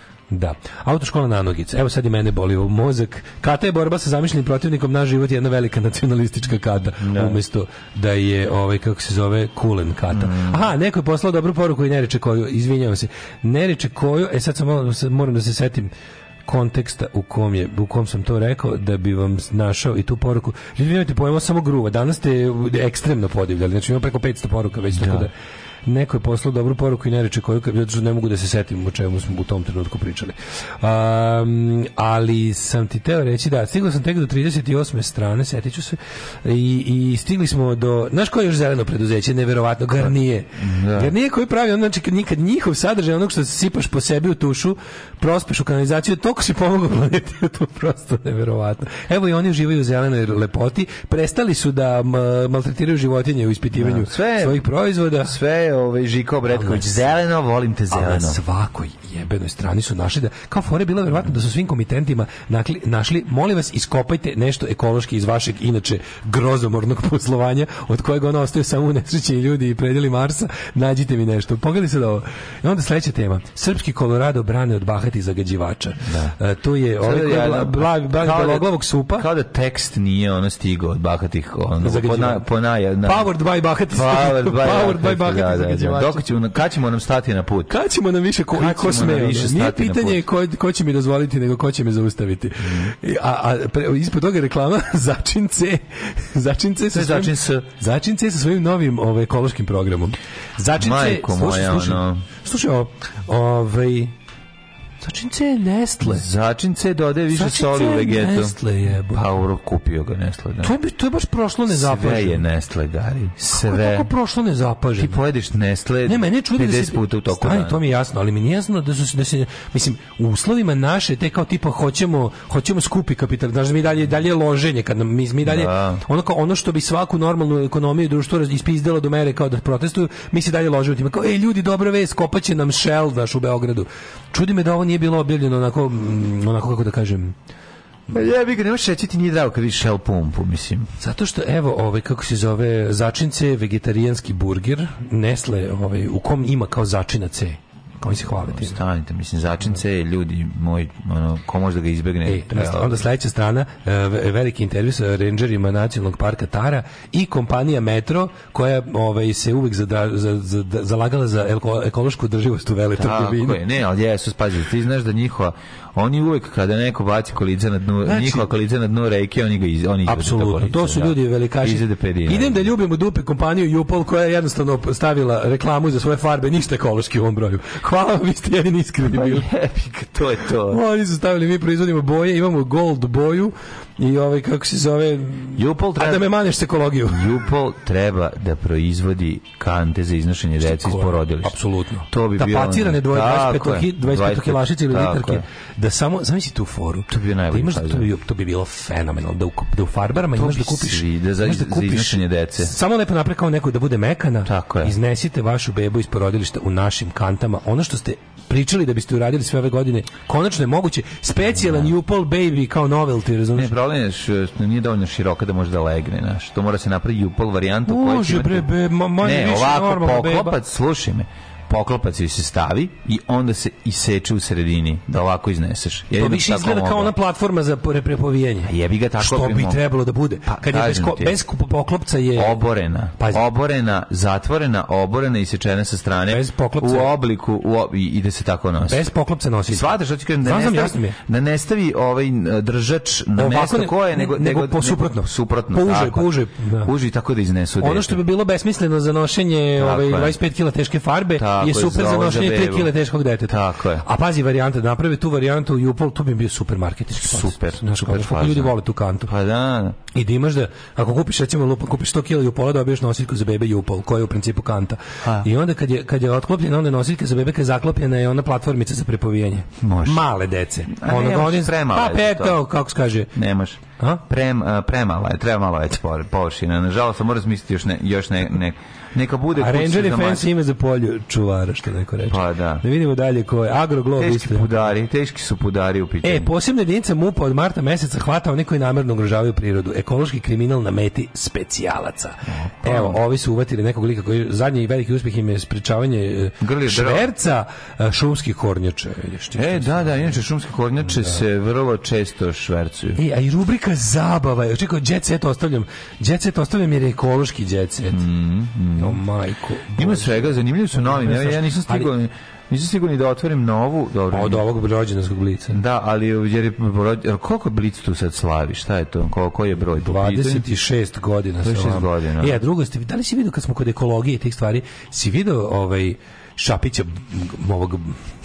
-hmm. Da. Autoškola na Nanogica. Evo sad i mene boli u mozak. Kata je borba sa zamišljenim protivnikom, na život jedna velika nacionalistička kata, da. umjesto da je ovaj kako se zove kulen kata. Mm. Aha, neko je poslao dobru poruku i ne reče koju, izvinjavam se. Ne reče koju, e sad sam moram da se setim konteksta u kom je u kom sam to rekao da bi vam našao i tu poruku ljudi nemate pojma samo gruva danas ste ekstremno podivljali znači ima preko 500 poruka već da. tako da, da neko je poslao dobru poruku i ne reče koju, zato ne mogu da se setim o čemu smo u tom trenutku pričali. Um, ali sam ti teo reći, da, stigao sam tek do 38. strane, setit ću se, i, i stigli smo do, znaš koje je još zeleno preduzeće, neverovatno, Garnije. Da. Garnije koji pravi, ono, znači, nikad njihov sadržaj, onog što se sipaš po sebi u tušu, prospeš u kanalizaciju, toliko si pomogao planeti, to prosto neverovatno. Evo i oni uživaju u zelenoj lepoti, prestali su da maltretiraju životinje u ispitivanju da. sve, svojih proizvoda. Sve ovaj Žika Bretković zeleno, volim te zeleno. na svakoj jebenoj strani su našli da kao fore bilo verovatno da su svim komitentima nakli, našli molim vas iskopajte nešto ekološki iz vašeg inače grozomornog poslovanja od kojeg ono ostaje samo unesrećeni ljudi i predeli Marsa, nađite mi nešto. Pogledaj se da ovo. I onda sledeća tema. Srpski Kolorado brane od bahati zagađivača. Da. A, e, to je ovaj ja, bla, bla, pa, bla, da- beloglavog supa. Kao da tekst nije ono stigao od bahatih ono, po na, po na, na, Powered by bahati. Powered by, by bahati da, da, Dok ćemo, nam stati na put? Kad nam više, ko, ko sme, nam više Nije pitanje ko, ko, će mi dozvoliti, nego ko će me zaustaviti. Mm. A, a pre, ispod toga reklama začince C. Začin C sa svojim, začin sa svojim novim ovaj, ekološkim programom. Začin C, slušaj, slušaj, slušaj, slušaj ovaj, Začince je Nestle. Začince dodaje više Začin soli u vegetu. Nestle je. Pa uro kupio ga Nestle. Da. To, je, to je baš prošlo nezapaženo. Sve je Nestle, Gari. Sve. Kako je tako prošlo nezapaženo? Ti pojedeš Nestle ne, mene čudi 50 da se, puta u toku stani, to mi je jasno, ali mi nije jasno da su se, da se, mislim, u uslovima naše, te kao tipa hoćemo, hoćemo skupi kapital. Znaš da mi dalje, dalje loženje, kad mi, mi dalje, da. ono, kao, ono što bi svaku normalnu ekonomiju društvo ispizdalo do mere kao da protestuju, mi se dalje lože u tima. Kao, ej, ljudi, dobra vest, kopaće nam šel, daš, u Beogradu. Čudi me da ovo nije bilo objavljeno onako, mm, onako kako da kažem, Pa ja bih ga nemaš reći ti nije drago kad vidiš Shell pumpu, mislim. Zato što, evo, ovaj, kako se zove, začince, vegetarijanski burger, Nestle, ovaj, u kom ima kao začina C koji se hvale tim. Stanite, mislim, začince C, ljudi moji, ono, ko može da ga izbegne? E, onda sledeća strana, e, veliki intervju sa rangerima nacionalnog parka Tara i kompanija Metro, koja ovaj, se uvek zadra, za, za, da, zalagala za ekološku održivost u veletrgovini. Tako je, ne, ali jesu, spazi, ti znaš da njihova oni uvek kada neko baci kolica na dnu, znači, njihova kolica na dnu reke, oni ga iz, oni Apsolutno, kolica, to su ljudi da. velikaši. Idem da ljubim u dupe kompaniju Jupol koja je jednostavno stavila reklamu za svoje farbe, ništa ekološki u ovom broju. Hvala vam, vi ste jedini iskreni bili. to je to. Oni su stavili, mi proizvodimo boje, imamo gold boju, i ovaj, kako se zove, Jupol treba, a da me maneš s ekologiju. Jupol treba da proizvodi kante za iznošenje dece iz porodilišta. Apsolutno. To bi da bilo... Pacirane dvoje, 25, 25 lašice ili literke Da samo, zamisli tu foru. To bi bio da najbolji da imaš, to, bi, to bi bilo fenomenalno. Da u, da u farbarama to imaš da kupiš... Svi, da, za, da kupiš, za iznošenje dece. Samo lepo napre kao neko da bude mekana. Tako je. Iznesite vašu bebu iz porodilišta u našim kantama. Ono što ste pričali da biste uradili sve ove godine, konačno je moguće. Specijalan da. Jupol Baby kao novelty, razumiješ? što nije dovoljno široka da može da legne, znaš. To mora se napraviti pol varijantu koja će... Može, bre, be, ma, ne, ovako, normalno, poklopac, slušaj me poklopac joj se stavi i onda se iseče u sredini da ovako izneseš. Ja to više izgleda kao ona platforma za prepovijanje. A jebi ga tako Što bi mogla. trebalo da bude? Pa, Kad je bez, ko, bez poklopca je... Oborena. Pazi. Oborena, zatvorena, oborena i sečena sa strane. Bez poklopca. U obliku u ob... i ide se tako nosi. Bez poklopca nosi. što hoću kažem, da, ne stavi, da ne stavi ovaj držač na ovako mesto ne, koje, nego, nego, nego, po suprotno. Suprotno, po tako. Po užaj, da. Uži tako da iznesu. Ono što bi bilo besmisleno za nošenje ovaj, 25 kila teške farbe, Tako je super za nošenje 3 kg teškog deteta. Tako je. A pazi varijanta, naprave tu varijantu u Jupol, to bi bio super marketički. Super, znaš kako ljudi vole tu kantu. Pa da, da, da. I da imaš da ako kupiš recimo lupa, kupiš 100 kg Jupola, dobiješ nosiljku za bebe Jupol, koja je u principu kanta. A. I onda kad je kad je otklopljena, onda nosiljka za bebe kad je zaklopljena je ona platformica za prepovijanje. Može. Male dece. Ona godin pa pekao, kako se kaže. Nemaš. A? Prem, premala je, trebala je površina. Nažalost, moram smisliti još, ne, još ne, ne, neka bude kuća Ranger Defense ime za polju čuvara, što neko reče. Pa da. Da vidimo dalje ko je. Agroglob teški isto. Pudari, teški su pudari u pitanju. E, posebna jedinica MUPA od marta meseca hvata one koji namerno ugrožavaju prirodu. Ekološki kriminal na meti specijalaca. Opa. Evo, ovi su uvatili nekog lika koji zadnji veliki uspeh im je sprečavanje e, šverca e, šumskih kornjača. E, e da, da, inače šumske kornjače da. se vrlo često švercuju. E, a i rubrika zabava je. Očekaj, jet set ostavljam. Jet set ostavljam jer je ekološki jet set. Mm, mm. No, mm. majko. Ima svega, zanimljivi su novi, Ja, ja nisam stigao... Ali... Nisam siguran da otvorim novu, dobro. Od ovog rođendanskog blica. Da, ali jer je koliko blic tu sad slavi? Šta je to? Ko, koji je broj? 26 godina. 26 godina. Ja, e, drugo ste, da li si vidio kad smo kod ekologije i tih stvari, si video ovaj Šapića ovog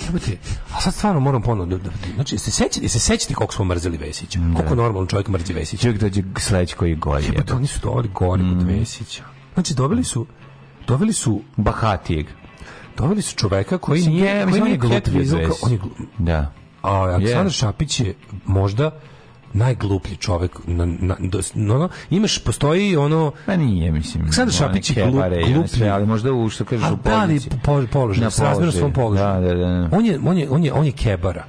jebote a sad stvarno moram ponovno da, da-, da- znači se sećate se sećate kako smo mrzeli Vesića da. koliko normalan čovjek mrzi Vesića čovjek dođe sledeći koji gori jebote oni su dobili gori mm. od Vesića znači dobili su doveli su Bahatijeg. Doveli su čoveka koji Mislim, nije, ja, koji nije glup on je Da. A Aleksandar yeah. Šapić je možda najgluplji čovjek na, na, no, ono, imaš postoji ono pa nije mislim Aleksandar Šapić je glup, znači, gluplji ali možda u što kažeš u položaju da li po, položaj, na položaj. srazmerno da, da, da. on je on je on je on je kebara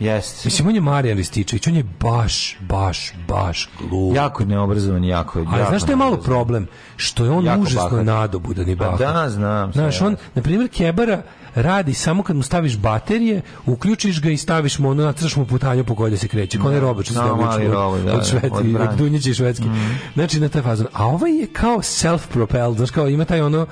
Jeste. Mislim, on je Marijan Rističević, on je baš, baš, baš glup. Jako je neobrazovan, jako je. Ali jako znaš što je malo problem? Što je on jako užasno bahat. nadobudan i pa da, bahat. Da, znam. Znaš, on, na primjer, Kebara radi samo kad mu staviš baterije, uključiš ga i staviš mu, ono, nacrš mu putanju po kojoj se kreće. Kone da, roba, što se no, da, roba, od, da, švedski, od, od Dunjića švedski. Mm. Znači, na taj fazon. A ovaj je kao self-propelled, znaš, kao ima taj ono,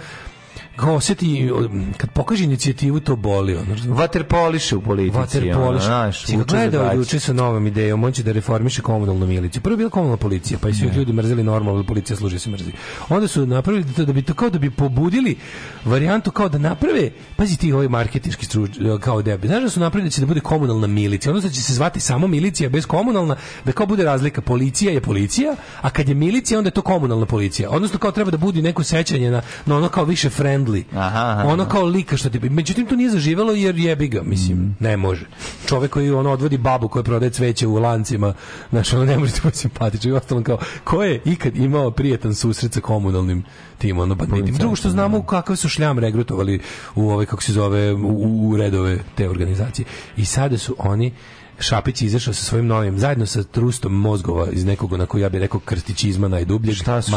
kao osjeti, kad pokaže inicijativu, to boli. Ono. Vaterpoliše u politici. Vaterpoliše. Ono, si ga gledao juče sa novom idejom, on će da reformiše komunalnu miliciju. Prvo je bila komunalna policija, pa i svi ljudi mrzeli normalno, policija služi se mrzi. Onda su napravili da to da bi to kao da bi pobudili varijantu kao da naprave, pazi ti ovaj marketinški struč, kao debi. Znaš da su napravili da će da bude komunalna milicija, odnosno da će se zvati samo milicija bez komunalna, da kao bude razlika policija je policija, a kad je milicija onda je to komunalna policija. Odnosno kao treba da budi neko sećanje na, na ono kao više friend friendly. Aha, aha, ono kao lika što ti... Međutim, to nije zaživelo jer jebi ga, mislim, mm. ne može. Čovek koji ono odvodi babu koja prodaje cveće u lancima, znaš, ono ne može ti da biti simpatično. I ostalo kao, ko je ikad imao prijetan susret sa komunalnim tim, ono, banditim? Pa drugo što da, znamo da. kakve su šljam regrutovali u ove, kako se zove, u, u redove te organizacije. I sada su oni Šapić izašao sa svojim novim zajedno sa trustom mozgova iz nekog na onako ja bih rekao krstićizma najdublje šta su,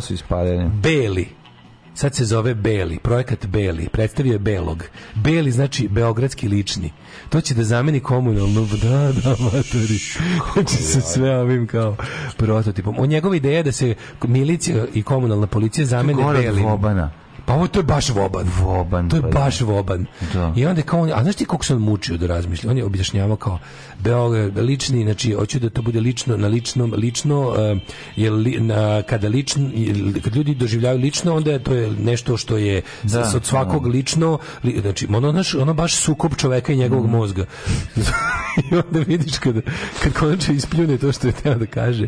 su ispaljeni beli sad se zove Beli, projekat Beli, predstavio je Belog. Beli znači beogradski lični. To će da zameni komunalnu, da, da, matori. Hoće se sve ovim kao prototipom. O njegova ideja da se milicija i komunalna policija zamene Belim. Pa ovo to je baš voban. Voban. To je pa da. baš voban. Da. I onda kao on, a znaš ti koliko se on mučio da razmišlja? On je objašnjavao kao Beograd lični, znači hoću da to bude lično na ličnom, lično uh, je li, na, kada lično kad ljudi doživljavaju lično, onda je to je nešto što je da, s, od svakog da. lično, li, znači ono znaš, ono baš sukob čoveka i njegovog mm. mozga. I onda vidiš kad kad konačno ispljune to što je teo da kaže.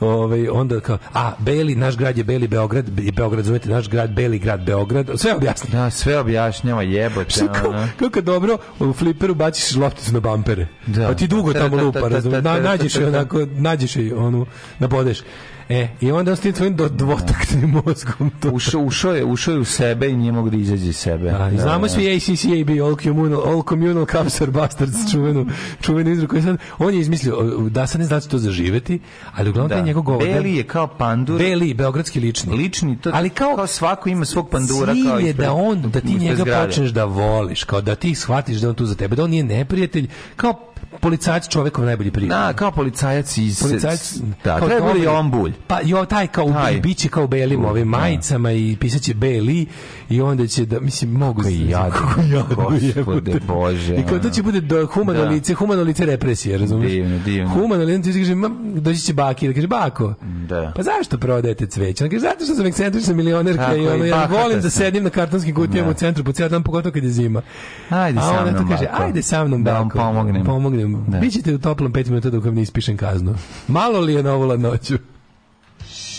Ovaj onda kao a Beli naš grad je Beli Beograd i Beograd zovete naš grad Beli grad Beograd Beograd, sve objasni. Da, sve objašnjava, jebote. Kako, kako dobro, u fliperu baciš lopticu na bampere. Da. Pa ti dugo tamo lupa, razumiješ. nađeš je onako, nađeš je onu, nabodeš. Da E, i onda on s tim svojim do, dvotaknim mozgom. To. Ušao, ušao, je, ušao je u sebe i nije mogu da izađe iz sebe. Da, da, znamo da, svi ACCAB, da. All Communal, All Communal Cups are Bastards, čuvenu, čuvenu izru koju sad, on je izmislio, da sad ne znači to zaživeti, ali uglavnom da. taj njegov govor. Beli je kao pandur. Beli, beogradski lični. Lični, to ali kao, kao svako ima svog pandura. Cilj kao je da on, da ti njega počneš da voliš, kao da ti shvatiš da on tu za tebe, da on nije neprijatelj, kao policajac čovjekov najbolji primjer. Da, kao policajac iz policajac, da, kao treba li on bulj. Pa jo taj kao taj. biće kao belim ovim da. majicama i pisaće beli i onda će da mislim mogu se ja gospode bože. I kad to će bude do humano da. lice, humano lice represije, razumiješ? Divno, divno. Humano lice kaže doći će baki, da kaže bako. Da. Pa zašto prodajete cveće? Kaže zato što sam ekscentrična milionerka Tako, i ono ja volim da sedim na kartonskim kutijama da. u centru po cijel dan pogotovo kad je zima. Ajde sa mnom. kaže ajde sa mnom da bako. Pomognem ponavljam, da. bićete u toplom 5 minuta dok vam ne ispišem kaznu. Malo li je na ovu ladnoću?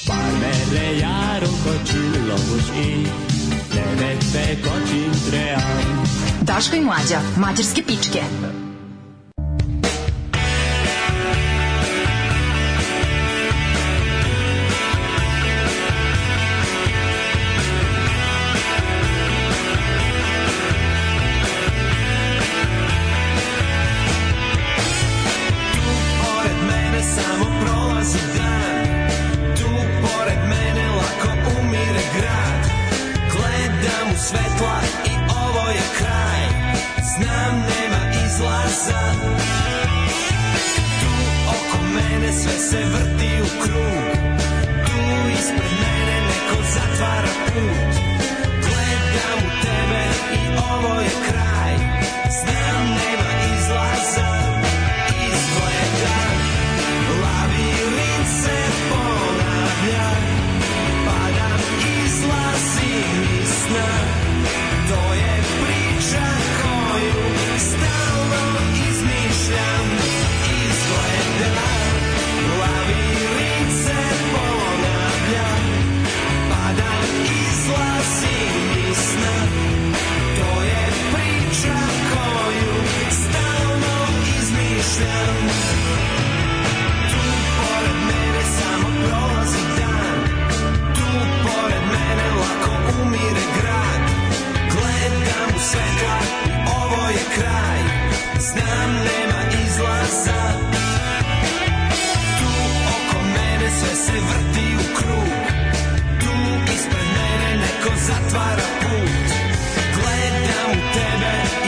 Parmere jaro kočilo i tream Daško i mlađa, mađarske pičke. svetla i ovo je kraj Znam nema izlaza Tu oko mene sve se vrti u krug Tu ispred mene neko zatvara put Gledam u tebe i ovo je kraj svetla, ovo je kraj, znam nema izlaza. Tu oko mene sve se vrti u krug, tu ispred mene neko zatvara put. Gledam u tebe,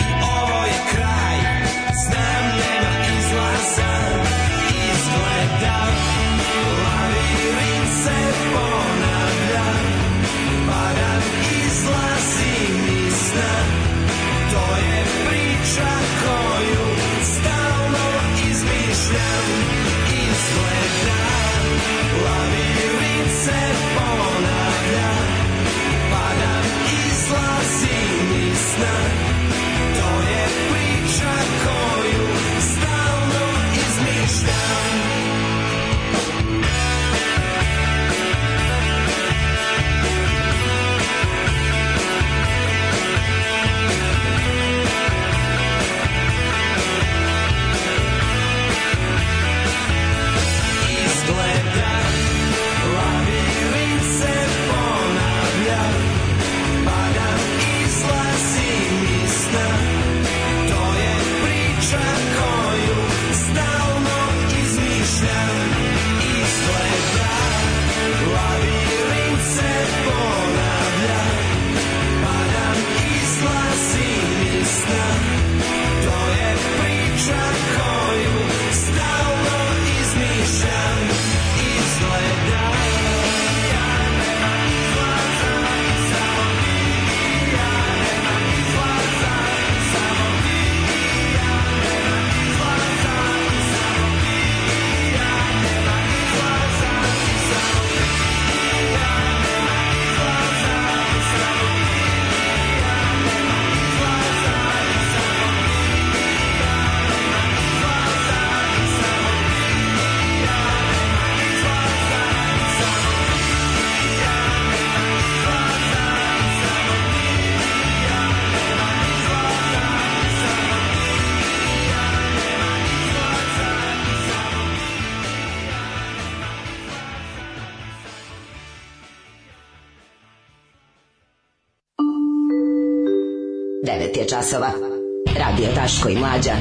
Daško pa i Mlađa.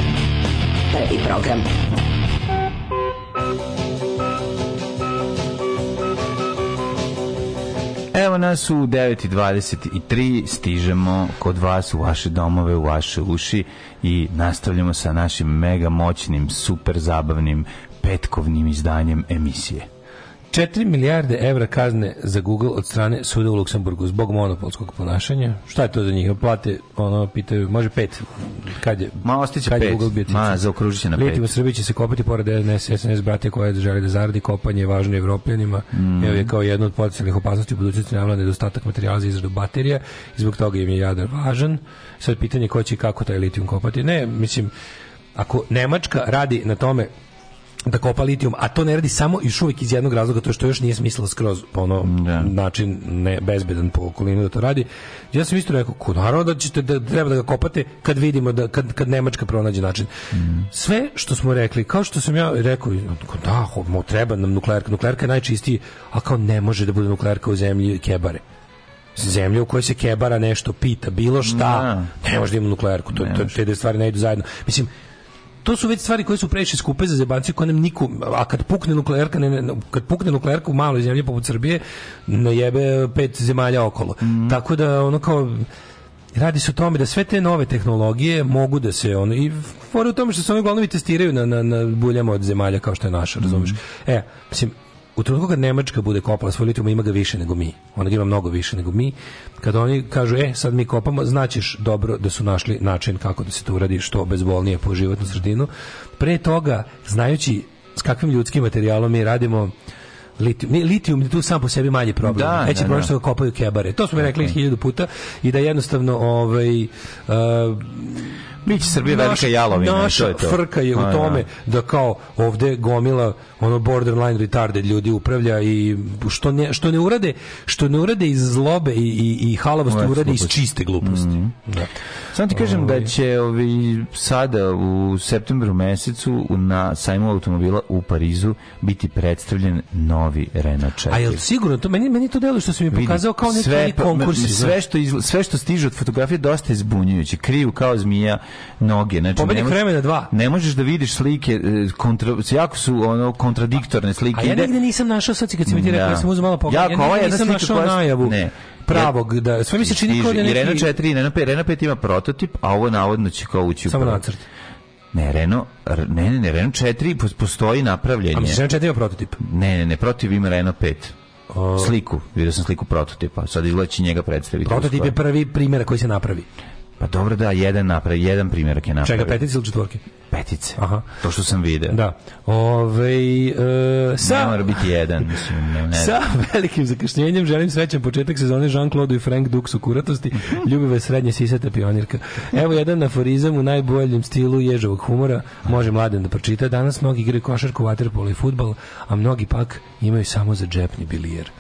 Prvi program. Evo nas u 9.23, stižemo kod vas u vaše domove, u vaše uši i nastavljamo sa našim mega moćnim, super zabavnim petkovnim izdanjem emisije. 4 milijarde evra kazne za Google od strane suda u Luksemburgu zbog monopolskog ponašanja. Šta je to za njih? Plate, ono, pitaju, može pet. Kad je, Ma, ostiće kad pet. Google biti? Ma, zaokružit će na pet. Litimo Srbiji će se kopati pored SNS, SNS brate koje želi da zaradi kopanje je važno evropljanima. Mm. Evo je kao jedna od potencijalnih opasnosti u budućnosti navla nedostatak materijala za izradu baterija i zbog toga im je jadar važan. Sad pitanje ko će i kako taj litijum kopati. Ne, mislim, ako Nemačka radi na tome da kopa litijum, a to ne radi samo i uvijek iz jednog razloga, to je što još nije smislila skroz po pa ono yeah. Da. način ne bezbedan po okolinu da to radi. Ja sam isto rekao, ko, naravno da ćete da, da treba da ga kopate kad vidimo da kad, kad Nemačka pronađe način. Mm. Sve što smo rekli, kao što sam ja rekao, da, ho, treba nam nuklearka, nuklearka je najčistiji, a kao ne može da bude nuklearka u zemlji kebare zemlja u kojoj se kebara nešto pita, bilo šta, ne, da. ne može da ima nuklearku, to, to, te stvari ne idu zajedno. Mislim, to su već stvari koje su previše skupe za zebanci koje nam niko, a kad pukne nuklearka, ne, kad pukne nuklearka u maloj zemlji poput Srbije, ne jebe pet zemalja okolo. Mm. Tako da ono kao radi se o tome da sve te nove tehnologije mogu da se ono i fore u tome što se oni uglavnom testiraju na, na, na buljama od zemalja kao što je naša, razumiješ. Mm. E, mislim, u trenutku kad Nemačka bude kopala svoj litijum, ima ga više nego mi. Ona ga ima mnogo više nego mi. Kad oni kažu, e, sad mi kopamo, značiš dobro da su našli način kako da se to uradi što bezbolnije po životnu sredinu. Pre toga, znajući s kakvim ljudskim materijalom mi radimo, litijum. litijum je tu sam po sebi manji problem. Da, Veći da, problem da. što ga kopaju kebare. To smo mi rekli okay. hiljadu puta i da jednostavno ovaj, uh, Biće Srbije velika jalovina, naša to je to. frka je u da. tome da kao ovde gomila ono borderline retarded ljudi upravlja i što ne, što ne urade, što ne urade iz zlobe i, i, i halavosti urade iz čiste gluposti. Mm -hmm. da. Samo ti kažem da ovaj- će ovi sada u septembru mesecu na sajmu automobila u Parizu biti predstavljen novi Renault 4. A jel sigurno to meni meni to deluje što se mi pokazao kao neki konkurs sve što iz, sve što stiže od fotografije dosta je zbunjujuće. Kriju kao zmija noge. Znači, Pobednik vremena 2. Ne možeš da vidiš slike, e, kontra, jako su ono kontradiktorne slike. A ja negde nisam našao, sad kad si mi ti da. rekao, ja sam uzmao malo pogled. Jako, ja ova jedna slika koja... Najavu. Ne, pravog da sve mi se čini kao da neki i Renault 4 i Renault 5 Renault 5 ima prototip a ovo navodno će kao ući u samo nacrt ne, Renault, ne, ne, ne, Renault 4 postoji napravljenje. A misliš Renault 4 ima prototip? Ne, ne, ne, prototip ima Renault 5. O... Sliku, vidio sam sliku prototipa, sad izlači njega predstaviti. Prototip je prvi primjer koji se napravi. Pa dobro da, jedan napravi, jedan primjerak je napravio. Čega, petice ili četvorke? petice. Aha. To što sam video. Da. Ove, e, sa, ne mora biti jedan, mislim. Ne, ne. Sa velikim zakašnjenjem želim srećan početak sezone Jean-Claude i Frank Dux u kuratosti. Ljubive srednje sisata pionirka. Evo jedan aforizam u najboljem stilu ježovog humora. Može mladen da pročita. Danas mnogi igraju košarku, vaterpolo i futbal, a mnogi pak imaju samo za džepni bilijer.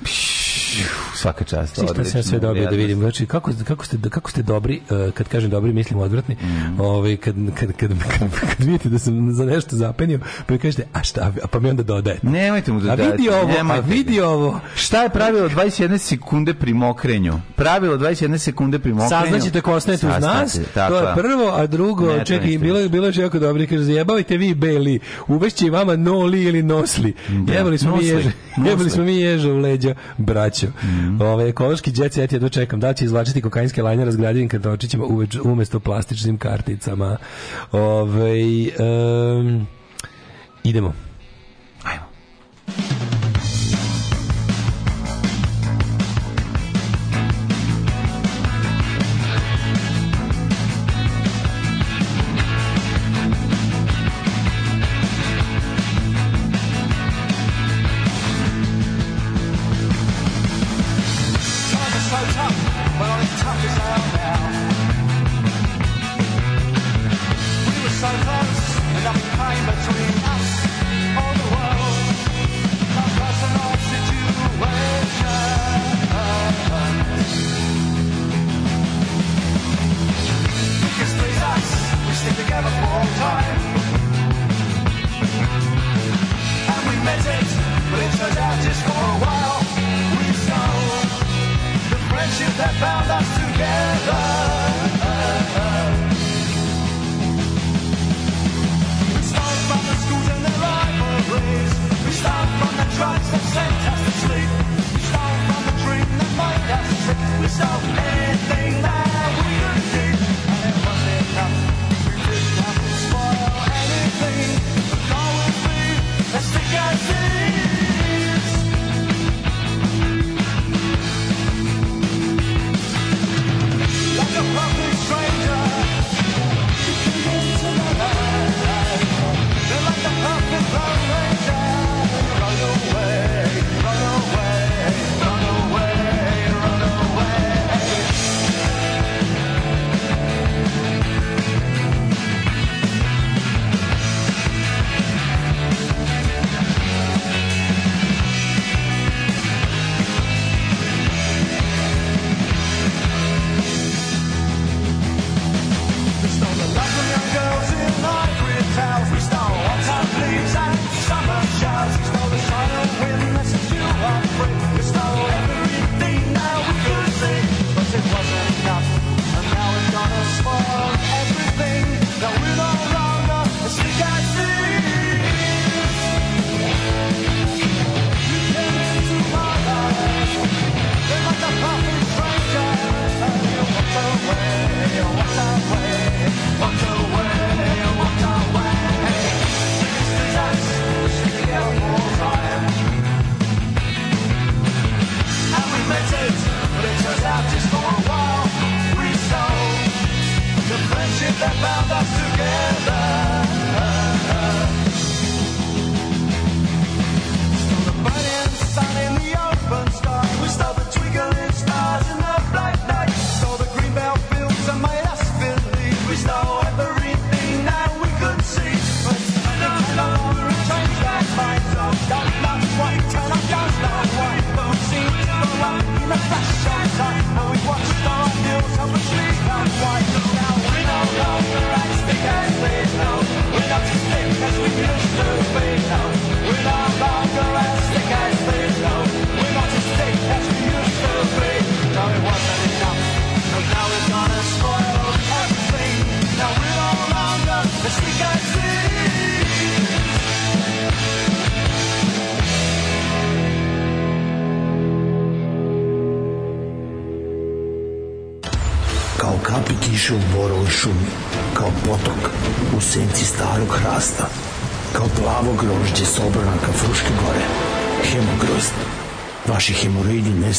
Svaka čast. Svi sam sve dobio da vidim. Znači, kako, kako, ste, kako ste dobri, e, kad kažem dobri, mislim odvratni. Mm. Ove, kad, kad, kad, kad, kad vidite da sam za nešto zapenio, pa kažete, a šta, a pa mi onda dodajete. Nemojte mu dodati. A vidi ovo, Nemojte. a vidi ovo. Šta je pravilo 21 sekunde pri mokrenju? Pravilo 21 sekunde pri mokrenju. Saznaćete ko ostajete uz nas, to je prvo, a drugo, ne, čekaj, ne bilo, bilo je jako dobro, kaže, zajebavajte vi Beli, uvešće vama no noli ili nosli. Da. Jebali smo nosli. mi ježe, jebali smo mi ježe u leđa, braćo. Mm. Ove, ekološki ja ti jedno čekam, da će izvlačiti kokainske lajne razgradivim kartočićima umesto plastičnim karticama. Ove, um, idemo. Ajmo.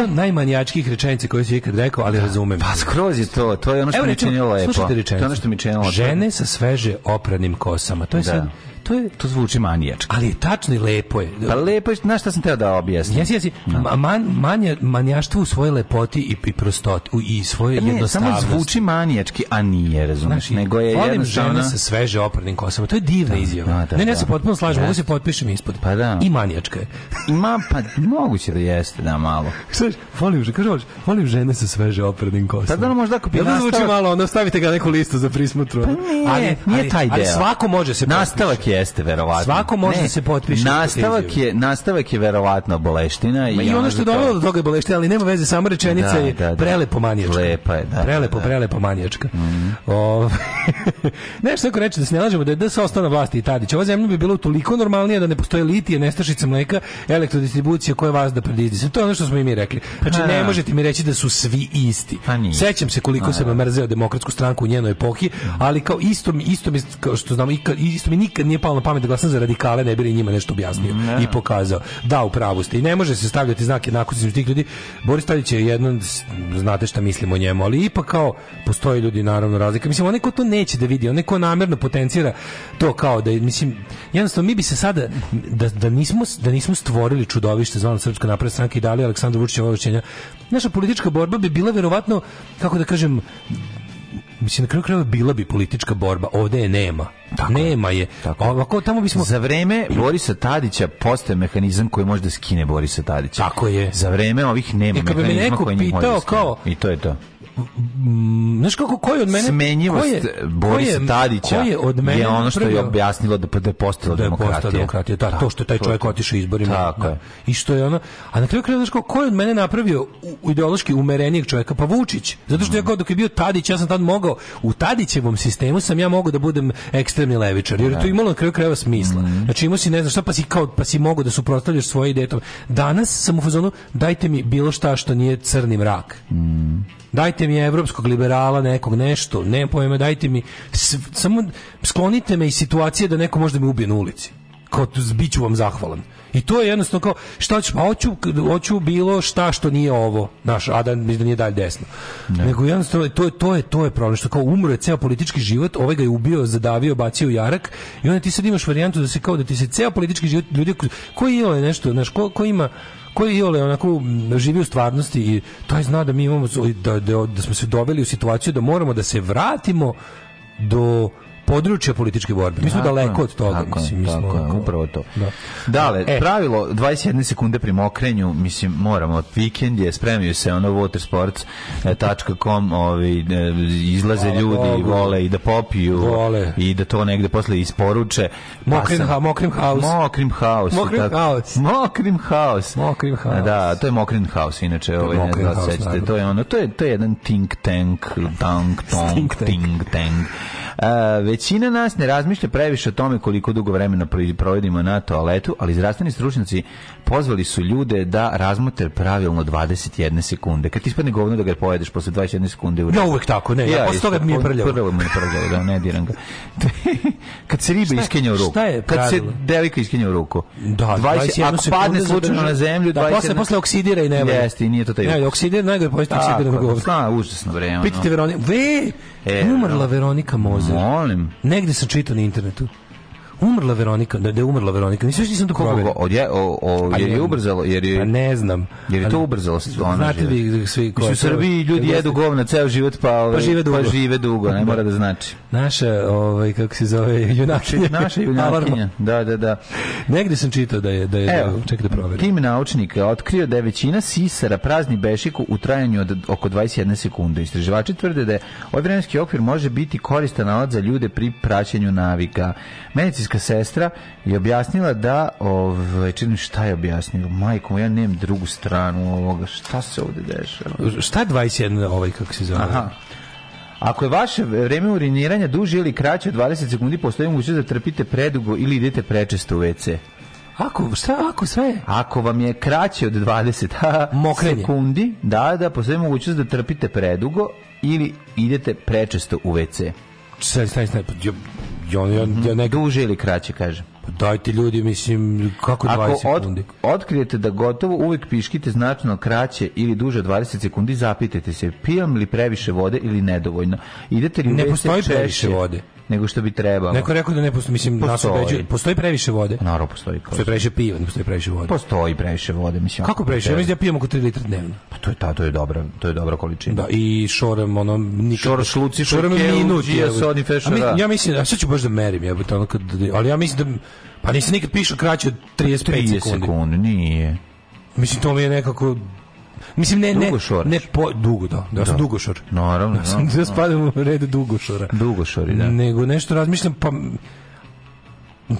jedna od najmanjačkih rečenica koju si ikad rekao, ali da. razumem. Pa skroz je to, to je ono što Evo, mi činilo lepo. Slušajte rečenicu. To je ono što mi činilo lepo. Žene sa sveže opranim kosama, to je da. sad to je to zvuči manijački. Ali tačno i lepo je. Pa lepo je, znaš šta sam teo da objasnim. Jesi, jesi. No. Man, manja, manjaštvo u svojoj lepoti i, i prostoti u, i svojoj ne, Samo zvuči manijački, a nije, razumeš, znaš, nego je volim jednostavno... žene sa sveže opranim kosama. To je divna da, izjava. Da, da ne, ne, ja se da. potpuno slažem, ovo se potpišem ispod. Pa da. I manijačka je. Ma, pa moguće da jeste, da, malo. Znaš, volim, kaže, volim žene sa sveže opranim kosama. Pa da, možda ako bi nastavak... zvuči malo, onda stavite ga neku listu za prismutru. Pa nije, ali, nije taj deo. Ali svako može se nastavak je jeste verovatno. Svako može da ne, da se potpiše. Nastavak je, nastavak je verovatno boleština. I, Ma i ono što je dovelo do toga je boleština, ali nema veze, samo rečenica da, je da, da. prelepo manijačka. Lepa je, da, da. Prelepo, da. prelepo manijačka. Mm -hmm. o, ovaj, nešto neko reče da se ne lažemo, da je DS ostao na vlasti i Tadić. Ova zemlja bi bilo toliko normalnije da ne postoje litije, nestašica mleka, elektrodistribucija koja vas da predizdi. To je ono što smo i mi rekli. Znači, ne možete mi reći da su svi isti. Pa Sećam se koliko sam mrzeo demokratsku stranku u njenoj epohi, ali kao isto, mi, isto, kao što znamo, isto mi nikad nije palo na pamet da glasam za radikale, ne bi li njima nešto objasnio ne. i pokazao. Da, u pravu ste. I ne može se stavljati znak jednakosti nakucnicima tih ljudi. Boris Tadić je jedno, znate šta mislimo o njemu, ali ipak kao postoje ljudi naravno razlika. Mislim, onaj ko to neće da vidi, onaj ko namerno potencira to kao da, mislim, jednostavno mi bi se sada, da, da, nismo, da nismo stvorili čudovište zvano Srpska napredna stranka i dali Aleksandru Vučića ova Naša politička borba bi bila verovatno, kako da kažem, mislim na kraju krajeva bila bi politička borba, ovde je nema. Tako nema je. Tako. Ovako tamo bismo za vreme Borisa Tadića postoje mehanizam koji može da skine Borisa Tadića. Tako je. Za vreme ovih nema e, mehanizma koji njih može. Da pitao kao i to je to. Mm, znaš kako koji od mene smenjivost koje, koje, Tadića koje od mene je ono što je objasnilo da da je postala da je demokratija. demokratija da, to što je taj čovjek otišao izborima tako da. je. i što je ono a na kraju krajeva znaš kako ko od mene napravio u, ideološki umerenijeg čovjeka pa Vučić zato što mm. ja kao dok je bio Tadić ja sam tad mogao u Tadićevom sistemu sam ja mogao da budem ekstremni levičar jer je to da. imalo na kraju krajeva smisla mm. znači imao si ne znam šta pa si kao pa si mogao da suprotstavljaš svoje ideje danas sam u fazonu dajte mi bilo šta što nije crni mrak mm. dajte dajte mi evropskog liberala nekog nešto, ne pojma, dajte mi samo sklonite me iz situacije da neko može da me ubije na ulici. Kao biću vam zahvalan. I to je jednostavno kao, šta ću, pa hoću, hoću bilo šta što nije ovo, naš, a da, da nije dalje desno. Ne. Nego jednostavno, to je, to je, to je problem, što kao umro je ceo politički život, ovaj ga je ubio, zadavio, bacio u jarak, i onda ti sad imaš varijantu da se kao, da ti se ceo politički život, ljudi koji je ovaj nešto, znaš, ko, ko ima, koji je onako živi u stvarnosti i taj zna da mi imamo da, da, da smo se doveli u situaciju da moramo da se vratimo do područja političke borbe. Mi smo daleko od toga. Tako, mislim, mi tako, tako, upravo to. Da. Dale, e. pravilo 21 sekunde pri mokrenju, mislim, moramo, vikend je, spremio se ono watersports.com, e, ovi, e, izlaze Hvala ljudi, Bogu. vole i da popiju, vole. i da to negde posle isporuče. Pa mokrim, ha, mokrim haus. Mokrim haus. Mokrim haus. Mokrim haus. Mokrim haus. Da, to je mokrim haus, inače, ovaj, ne znam da sećate, to je ono, to je, to je jedan think tank, tank, tank, think tank većina nas ne razmišlja previše o tome koliko dugo vremena provodimo na toaletu, ali zdravstveni stručnjaci pozvali su ljude da razmotre pravilno 21 sekunde. Kad ti ispadne govno da ga pojedeš posle 21 sekunde. U ja uvek tako, ne, ja, posle toga mi je prljavo. Prljavo mi je prljavo, da ne diram ga. kad se riba iskenja u ruku. Šta je pravilo? Kad se devika iskenja u ruku. Da, 20, ako padne slučajno na zemlju, da, 21... posle, posle oksidira i ne valja. Jeste, i nije to taj Ne, oksidira, najgore pojesti oksidira na govno. Da, užasno vreme. Pitite Veronika, ve, e, umrla Veronika Mozer. Molim. Negde sam čitao na internetu. Umrla Veronika, da, da je umrla Veronika. Nisam još nisam to proverio. Od je, o, o, jer je ubrzalo, jer je... Pa ne znam. Jer je to ubrzalo što ona Znate vi svi ko... U Srbiji ljudi jedu govna ceo život, pa, ove, ovaj, pa žive pa dugo. Pa žive dugo, ne mora da znači. Naša, ovaj, kako se zove, junakinja. Naša junakinja, da, da, da. Negde sam čitao da je... Da je da Evo, da, ček da proverim. Tim naučnika otkrio da je većina sisara prazni bešiku u trajanju od oko 21 sekunde. Istraživači tvrde da je ovaj vremenski okvir može biti koristan alat za ljude pri praćenju navika. Medicinski medicinska sestra je objasnila da, ovaj, čini šta je objasnila, majkom ja nemam drugu stranu ovoga, šta se ovde dešava? Šta je 21, ovaj, kako se zove? Aha. Ako je vaše vreme uriniranja duže ili kraće od 20 sekundi, postoji mogućnost da trpite predugo ili idete prečesto u WC. Ako, šta, ako sve? Ako vam je kraće od 20 Mokrenje. sekundi, da, da, postoji mogućnost da trpite predugo ili idete prečesto u WC. Staj, staj, staj, ja, ja, ja ne... Duže ili kraće, kažem. Pa dajte ljudi, mislim, kako 20 Ako sekundi? Ako otkrijete da gotovo uvek piškite značajno kraće ili duže 20 sekundi, zapitajte se, pijam li previše vode ili nedovoljno? Idete li ne postoji previše vode nego što bi trebalo. Neko rekao da ne postoji, mislim, postoji. nas postoji previše vode. Naravno, postoji. Postoji previše piva, ne da postoji previše vode. Postoji previše vode, mislim. Kako previše? Ja mislim da pijemo oko 3 litra dnevno. Pa to je ta, to je dobra, to je dobra količina. Da, i šorem ono nikad šor šluci šor minut je sodni fešera. Ja, ja mislim, a sad ću baš da merim, ja ono kad, ali ja mislim da pa nisi nikad pišao kraće od 35 sekundi. 30 sekundi, nije. Mislim, to mi je nekako Mislim ne ne ne po, dugo da, da, sam dugošor. Naravno, da, sam, da spadam u red dugošora. Dugošori, da. Nego nešto razmišljam pa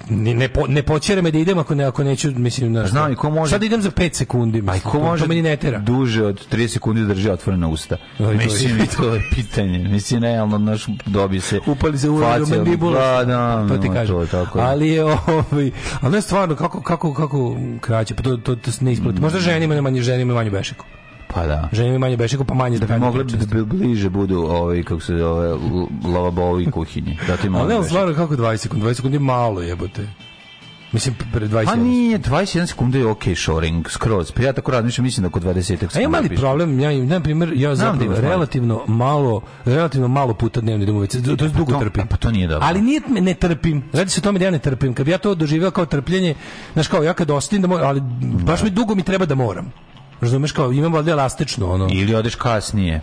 ne ne, po, ne počere da idem ako ne ako neću mislim na znam i ko da. može sad idem za 5 sekundi mislim, ko može to meni ne tera duže od 30 sekundi drži otvorena usta Aj, mislim i to je pitanje mislim realno naš dobi se upali se u mandibulo da da pa to ti kažem to, tako je. ali je ovaj al ne stvarno kako kako kako kraće pa to to, to se ne isplati možda ženima nema ni ženima manje bešiku Pa da. Žene manje bešika, pa manje da bi mogle da bliže budu ovaj kako se ove lavabovi kuhinje. Da ti malo. Ali ne, stvarno kako 20 sekundi, 20 sekundi je malo jebote. Mislim, pre 21. Pa nije, 21 sekunde je ok shoring, skroz. Pa ja tako razmišljam, mislim da oko 20. A ima li problem, ja, na primjer, ja zapravo da relativno malo, relativno malo puta dnevno idem u WC, to, to e, pa dugo to, trpim. Pa to nije dobro. Ali nije, ne trpim, radi se o tome da ja ne trpim. Kad bi ja to doživio kao trpljenje, znaš kao, ja kad ostim da moram, ali baš mi dugo mi treba da moram. Razumeš kao imam valjda elastično ono. Ili odeš kasnije.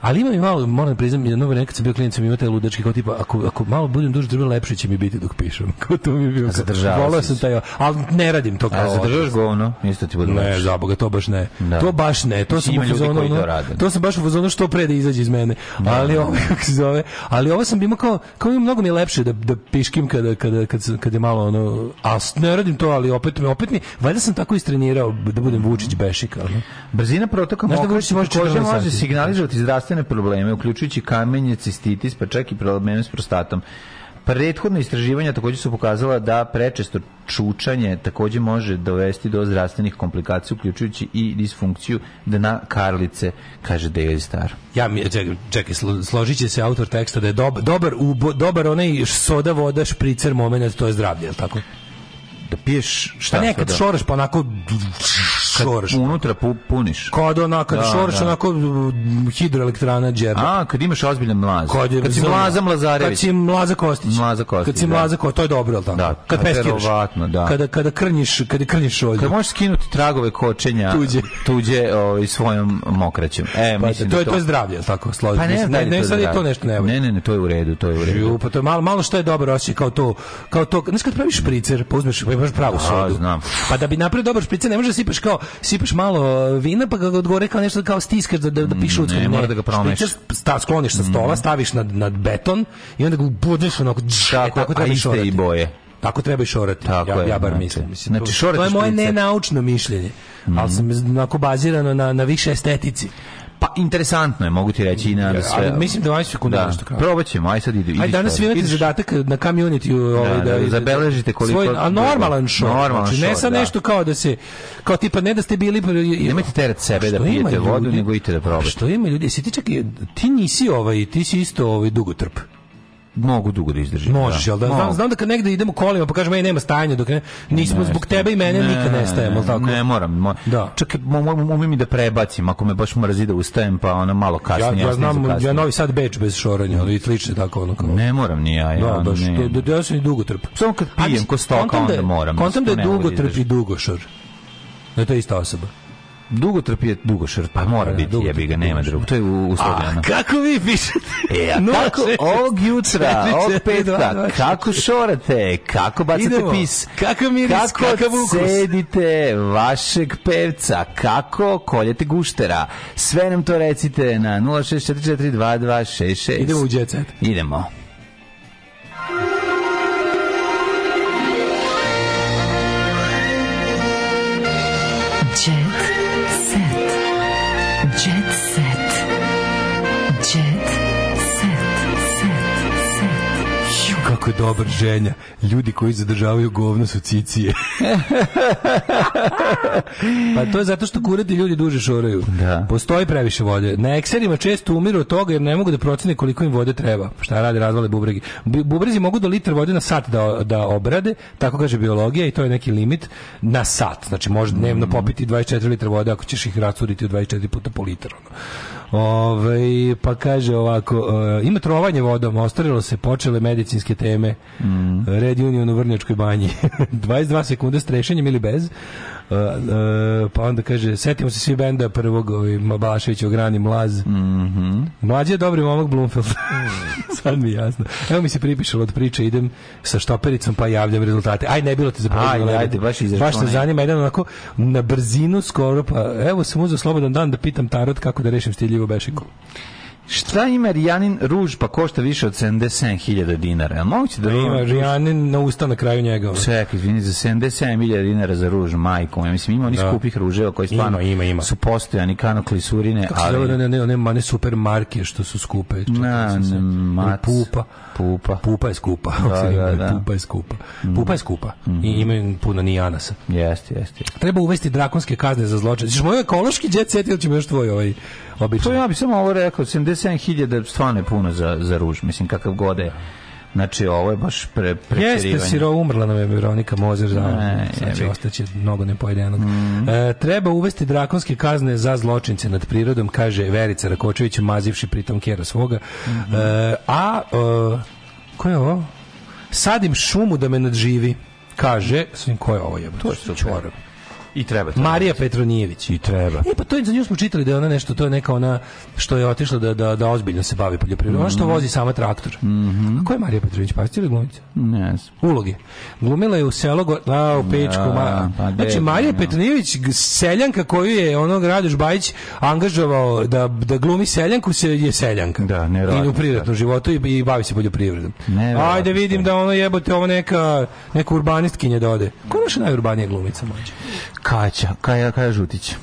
Ali ima i malo, moram da priznam, jedno vreme kad sam bio klinac, sam imao taj ludački kao tipa, ako, ako malo budem duže drven, lepše će mi biti dok pišem. Kao to mi je bio. Zadržavao Volao sam taj, ali ne radim to kao. A zadržaš govno, isto ti bude Ne, za boga, to baš ne. Da. To baš ne. To sam u koji to, rade. to sam baš u fazonu što pre da izađe iz mene. Da, ali ovo kako se zove, ali ovo sam imao kao kao mi mnogo mi je lepše da da piškim kada kada kada, kada je malo ono, a ne radim to, ali opet mi opet mi valjda sam tako istrenirao da budem Vučić Bešik, ali. Brzina protoka da mokraće može signalizovati zdravstvo zdravstvene probleme, uključujući kamenje, cistitis, pa čak i probleme s prostatom. Prethodno istraživanja takođe su pokazala da prečesto čučanje takođe može dovesti do zdravstvenih komplikacija, uključujući i disfunkciju dna karlice, kaže Daily Star. Ja, čekaj, čekaj složit će se autor teksta da je dobar, dobar, dobar onaj soda, voda, špricer, moment, to je zdravlje, je li tako? Da piješ šta? Pa nekad sada? šoraš pa onako šoraš. Pa. unutra pu, puniš. Kad onako kad da, šoraš da. onako hidroelektrana džerba. A, kad imaš ozbiljan mlaz. Kad, je, kad si mlaza Mlazarević. Kad si mlaza Kostić. Mlaza Kostić. Kad si da. Kostić, to je dobro, al tako? Da, kad pestiraš. Da. Kada kada krnjiš, kada krnjiš olje. Kad možeš skinuti tragove kočenja tuđe, tuđe ovaj svojom mokraćem. E, pa, mislim to da je to je zdravlje, tako? Slažem. Pa ne, mislim, ne, ne, sad je to nešto ne. Ne, ne, ne, to je u redu, to je u redu. Pa to malo malo što je dobro, osećaj kao to, kao to, znači kad praviš pricer, pa uzmeš pa baš pravu sodu. Znam. Pa da bi napravio dobar špricer ne možeš da sipaš kao sipaš malo uh, vina pa ga odgore kao nešto kao stiskaš da da, da piše Ne, ne, mora da ga promeš. Špricer skloniš sa stola, mhm. staviš na, na beton i onda ga budeš onako dž, tako, e, tako treba iste i boje. Tako treba i šorati. Tako ja, je, ja bar znači. mislim. mislim znači, to, to je moje špricer. nenaučno mišljenje, ali mhm. sam onako bazirano na, na više estetici interesantno je, mogu ti reći na ja, sve. Ali mislim da ovaj sekund da. nešto kao. Probaćemo, aj sad ide. Aj danas vi imate zadatak na community da, ovaj da, da, da, zabeležite koliko svoj, a normalan da, show. Normalan znači, show, ne sa da. nešto kao da se kao tipa ne da ste bili pa nemojte teret sebe da pijete vodu, nego idite da probate. Što ima ljudi, se ti čak ti nisi ovaj, ti si isto ovaj dugotrp mogu dugo da izdržim. Da. Možeš, da. da? Znam, znam da kad negde idemo kolima pa kažemo ej nema stanja dok ne, nismo ne, zbog tebe i mene ne, nikad nestajemo, ne, tako? Ne moram. Mo, da. Čak umem i da prebacim ako me baš mrzi da ustajem pa ona malo kasnije. Ja, ja znam, ja Novi Sad Beč bez šoranja, ali i slično tako ono kao. Ne moram ni ja. ja da, baš, ne, da, da, ja sam i dugo trpim. Samo kad pijem ko stoka da onda moram. Kontam da je da dugo trpi dugo šor. Da je to ista osoba dugo trpije, dugo šrt, pa mora da, biti, ja bi ga, nema drugog. To je u uslovljeno. A kako vi pišete? E, a kako ovog jutra, ovog petka, kako šorate, kako bacate pis, kako miris, kako kakav ukus. sedite vašeg pevca, kako koljete guštera. Sve nam to recite na 064422266. Idemo u jet set. Idemo. je dobar ženja. Ljudi koji zadržavaju govno su cicije. pa to je zato što kurati ljudi duže šoraju. Da. Postoji previše vode. Na ekserima često umiru od toga jer ne mogu da procene koliko im vode treba. Šta rade razvale bubregi. Bubrezi mogu da litar vode na sat da, da obrade, tako kaže biologija i to je neki limit na sat. Znači može dnevno popiti 24 litra vode ako ćeš ih racuriti u 24 puta po litar. Ove, pa kaže ovako, uh, ima trovanje vodom, ostarilo se, počele medicinske teme. Mm. Red Union u Vrnjačkoj banji. 22 sekunde s trešenjem ili bez. Uh, uh, pa onda kaže, setimo se svi benda prvog, ovaj, Mabaševićog, Grani Mlaz. Mm -hmm. Mlađe je dobri momak Blumfeld. Sad mi je jasno. Evo mi se pripišalo od priče, idem sa štopericom pa javljam rezultate. Aj, ne bilo te za Ajde, ajde, baš izašao. Baš se zanima, jedan onako na brzinu skoro, pa evo sam uzao slobodan dan da pitam Tarot kako da rešim stiljivo Bešiku. Mm. Šta ima Rijanin ruž pa košta više od 77.000 dinara? Je moguće da... Pa ima Rijanin na usta na kraju njega. Čekaj, izvini, za 77.000 dinara za ruž, majko. Ja mislim, ima oni da. skupih ruževa koji stvarno ima, ima, ima. su postojani kanokli surine, Kako ali... ne, ne, ne, ne, ne, supermarke što su skupe. Čekaj, na, ne, mac, pupa. Pupa. Pupa je skupa. Da, da, da, da. Pupa je skupa. Mm. Pupa je skupa. Mm. I mhm. ima puno nijanasa. Jeste, jeste. Treba uvesti drakonske kazne za zločin. Znaš, moj ekološki džet set ili ćemo još tvoj ovaj obično. To ja bih samo ovo rekao, 77.000 stvarno je puno za, za ruž, mislim, kakav god je. Znači, ovo je baš pre, pretjerivanje. Jeste siro, umrla nam je Veronika Mozer, da, ne, sad znači, će ostaći mnogo nepojedenog. Mm. E, treba uvesti drakonske kazne za zločince nad prirodom, kaže Verica Rakočević, mazivši pritom kjera svoga. Mm e, a, e, ko je ovo? Sadim šumu da me nadživi, kaže, svim ko je ovo jebno? To je čorav. I treba. treba Marija Petronijević. I treba. E pa to je za nju smo čitali da je ona nešto, to je neka ona što je otišla da da da ozbiljno se bavi poljoprivredom. Mm -hmm. Ona što mhm. vozi sama traktor. Mm -hmm. A ko je Marija Petrović? Pa ili glumica? Ne. Yes. Uloge. Glumila je u selo, a u da, Pečku, ja, ma... pa znači Marija ja. Da. Petronijević seljanka koju je onog Radoš Bajić angažovao da da glumi seljanku se je seljanka. Da, ne I u da. privatnom životu i, i bavi se poljoprivredom. Ne, Ajde vidim da ono jebote ovo neka neka urbanistkinja da ode. Ko je naša najurbanija glumica mlađe? Kaća, Kaja, Kaja Žutić.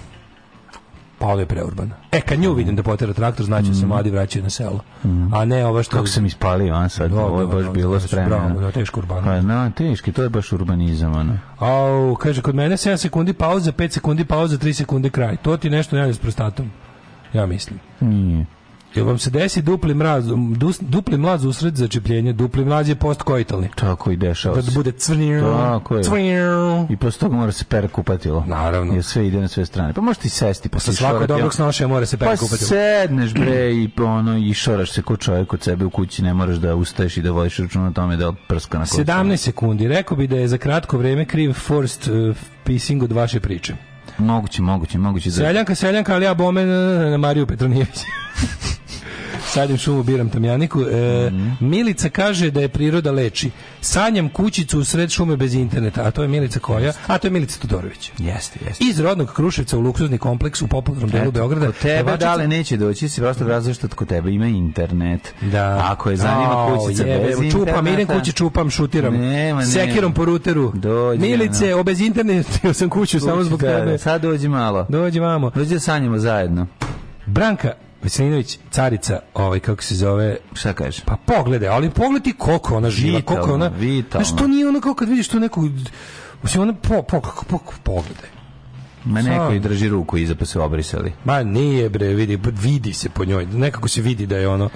Paolo je preurban. E, kad nju vidim da potera traktor, znači mm. se mhm. mladi vraćaju na selo. Mhm. A ne ova što... Kako sam ispalio, a sad, ovo je baš bilo spremno. Bravo, da, teško urbanizam. Pa, na, teški, to je baš urbanizam, ono. Au, kaže, kod mene 7 sekundi pauza, 5 sekundi pauza, 3 sekunde kraj. To ti nešto ne s prostatom. Ja mislim. Nije. Jel vam se desi dupli mraz, dus, dupli mlaz usred začepljenja, dupli mlaz je postkoitalni. Tako i dešava da se. Da bude crnir, Tako je. I posle toga mora se pere kupatilo. Naravno. Jer sve ide na sve strane. Pa možeš ti sesti. Pa sa svako dobrog snošaja mora se pere pa kupatilo. Pa sedneš bre i, ono, i šoraš se ko čovjek od sebe u kući, ne moraš da ustaješ i da vodiš ručno na tome da prska na kocu. 17 sekundi. Rekao bi da je za kratko vreme kriv forced uh, pissing od vaše priče. Moguće, moguće, moguće. Da- seljanka, seljanka, ali ja bome na, na Mariju Petronijevića. Sadim šumu, biram tamjaniku. E, mhm. Milica kaže da je priroda leči. Sanjam kućicu u sred šume bez interneta. A to je Milica koja? A to je Milica Todorović. Jeste, jeste. Iz rodnog Kruševca u luksuzni kompleks u popularnom delu Beograda. Kod tebe pevačica... dale neće doći, si prosto razlog što kod tebe ima internet. Da. Ako je zanima kućica jebe, bez interneta. Čupam, idem kući, čupam, šutiram. Nema, nema. Sekirom po ruteru. Dođi. Milice, o bez interneta sam kuću, samo zbog tebe. Da, da. Sad dođi malo. Dođi mamo. Dođi da sanjamo zajedno. Branka, Veselinović, carica, ovaj, kako se zove... Šta kaže? Pa pogledaj, ali pogledaj koliko ona živa, vitalno, koliko ona... Vitalno. Znaš, to nije ono kao kad vidiš tu neku... Mislim, ona po, po, po, pogledaj. Ma neko i drži ruku iza pa se obrisali. Ma nije bre, vidi, vidi se po njoj. Nekako se vidi da je ono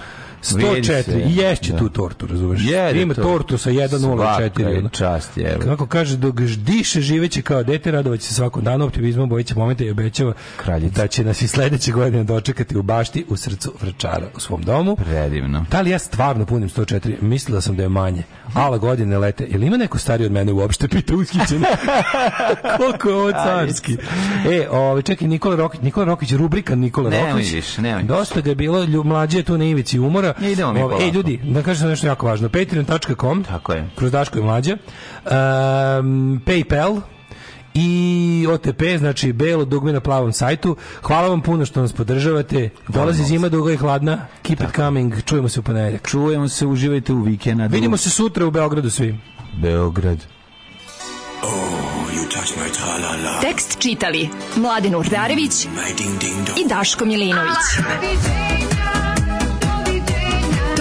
104. I ješće da. tu tortu, razumeš? Jede da Ima tortu sa 1.04. Svaka čast, je. Kako kaže, dok diše živeće kao dete, radovaće se svakom danu optimizmom, bojeće momente i obećava Kraljica. da će nas i sledeće godine dočekati u bašti u srcu vrčara u svom domu. Predivno. Da li ja stvarno punim 104? Mislila da sam da je manje. Ala godine lete. Ili ima neko stariji od mene uopšte? Pita uskićen. Koliko je ovo carski. E, o, ovaj, čekaj, Nikola Rokić, Nikola Rokić, rubrika Nikola Rokić. Ne, ne, ne, Dosta ga je bilo, mlađe je tu na ivici umora, toga. Ne idemo mi Ej, ljudi, da kažem nešto jako važno. Patreon.com, tako je. Kroz Daško i Mlađa. Um, Paypal, i OTP, znači belo dugme na plavom sajtu. Hvala vam puno što nas podržavate. Dolazi zima duga i hladna. Keep Tako. it coming. Čujemo se u ponedeljak. Čujemo se, uživajte u vikendu. Vidimo se sutra u Beogradu svi. Beograd. Oh, you touch my -la. Tekst čitali Mladin Urdarević mm, i Daško Milinović. Ah,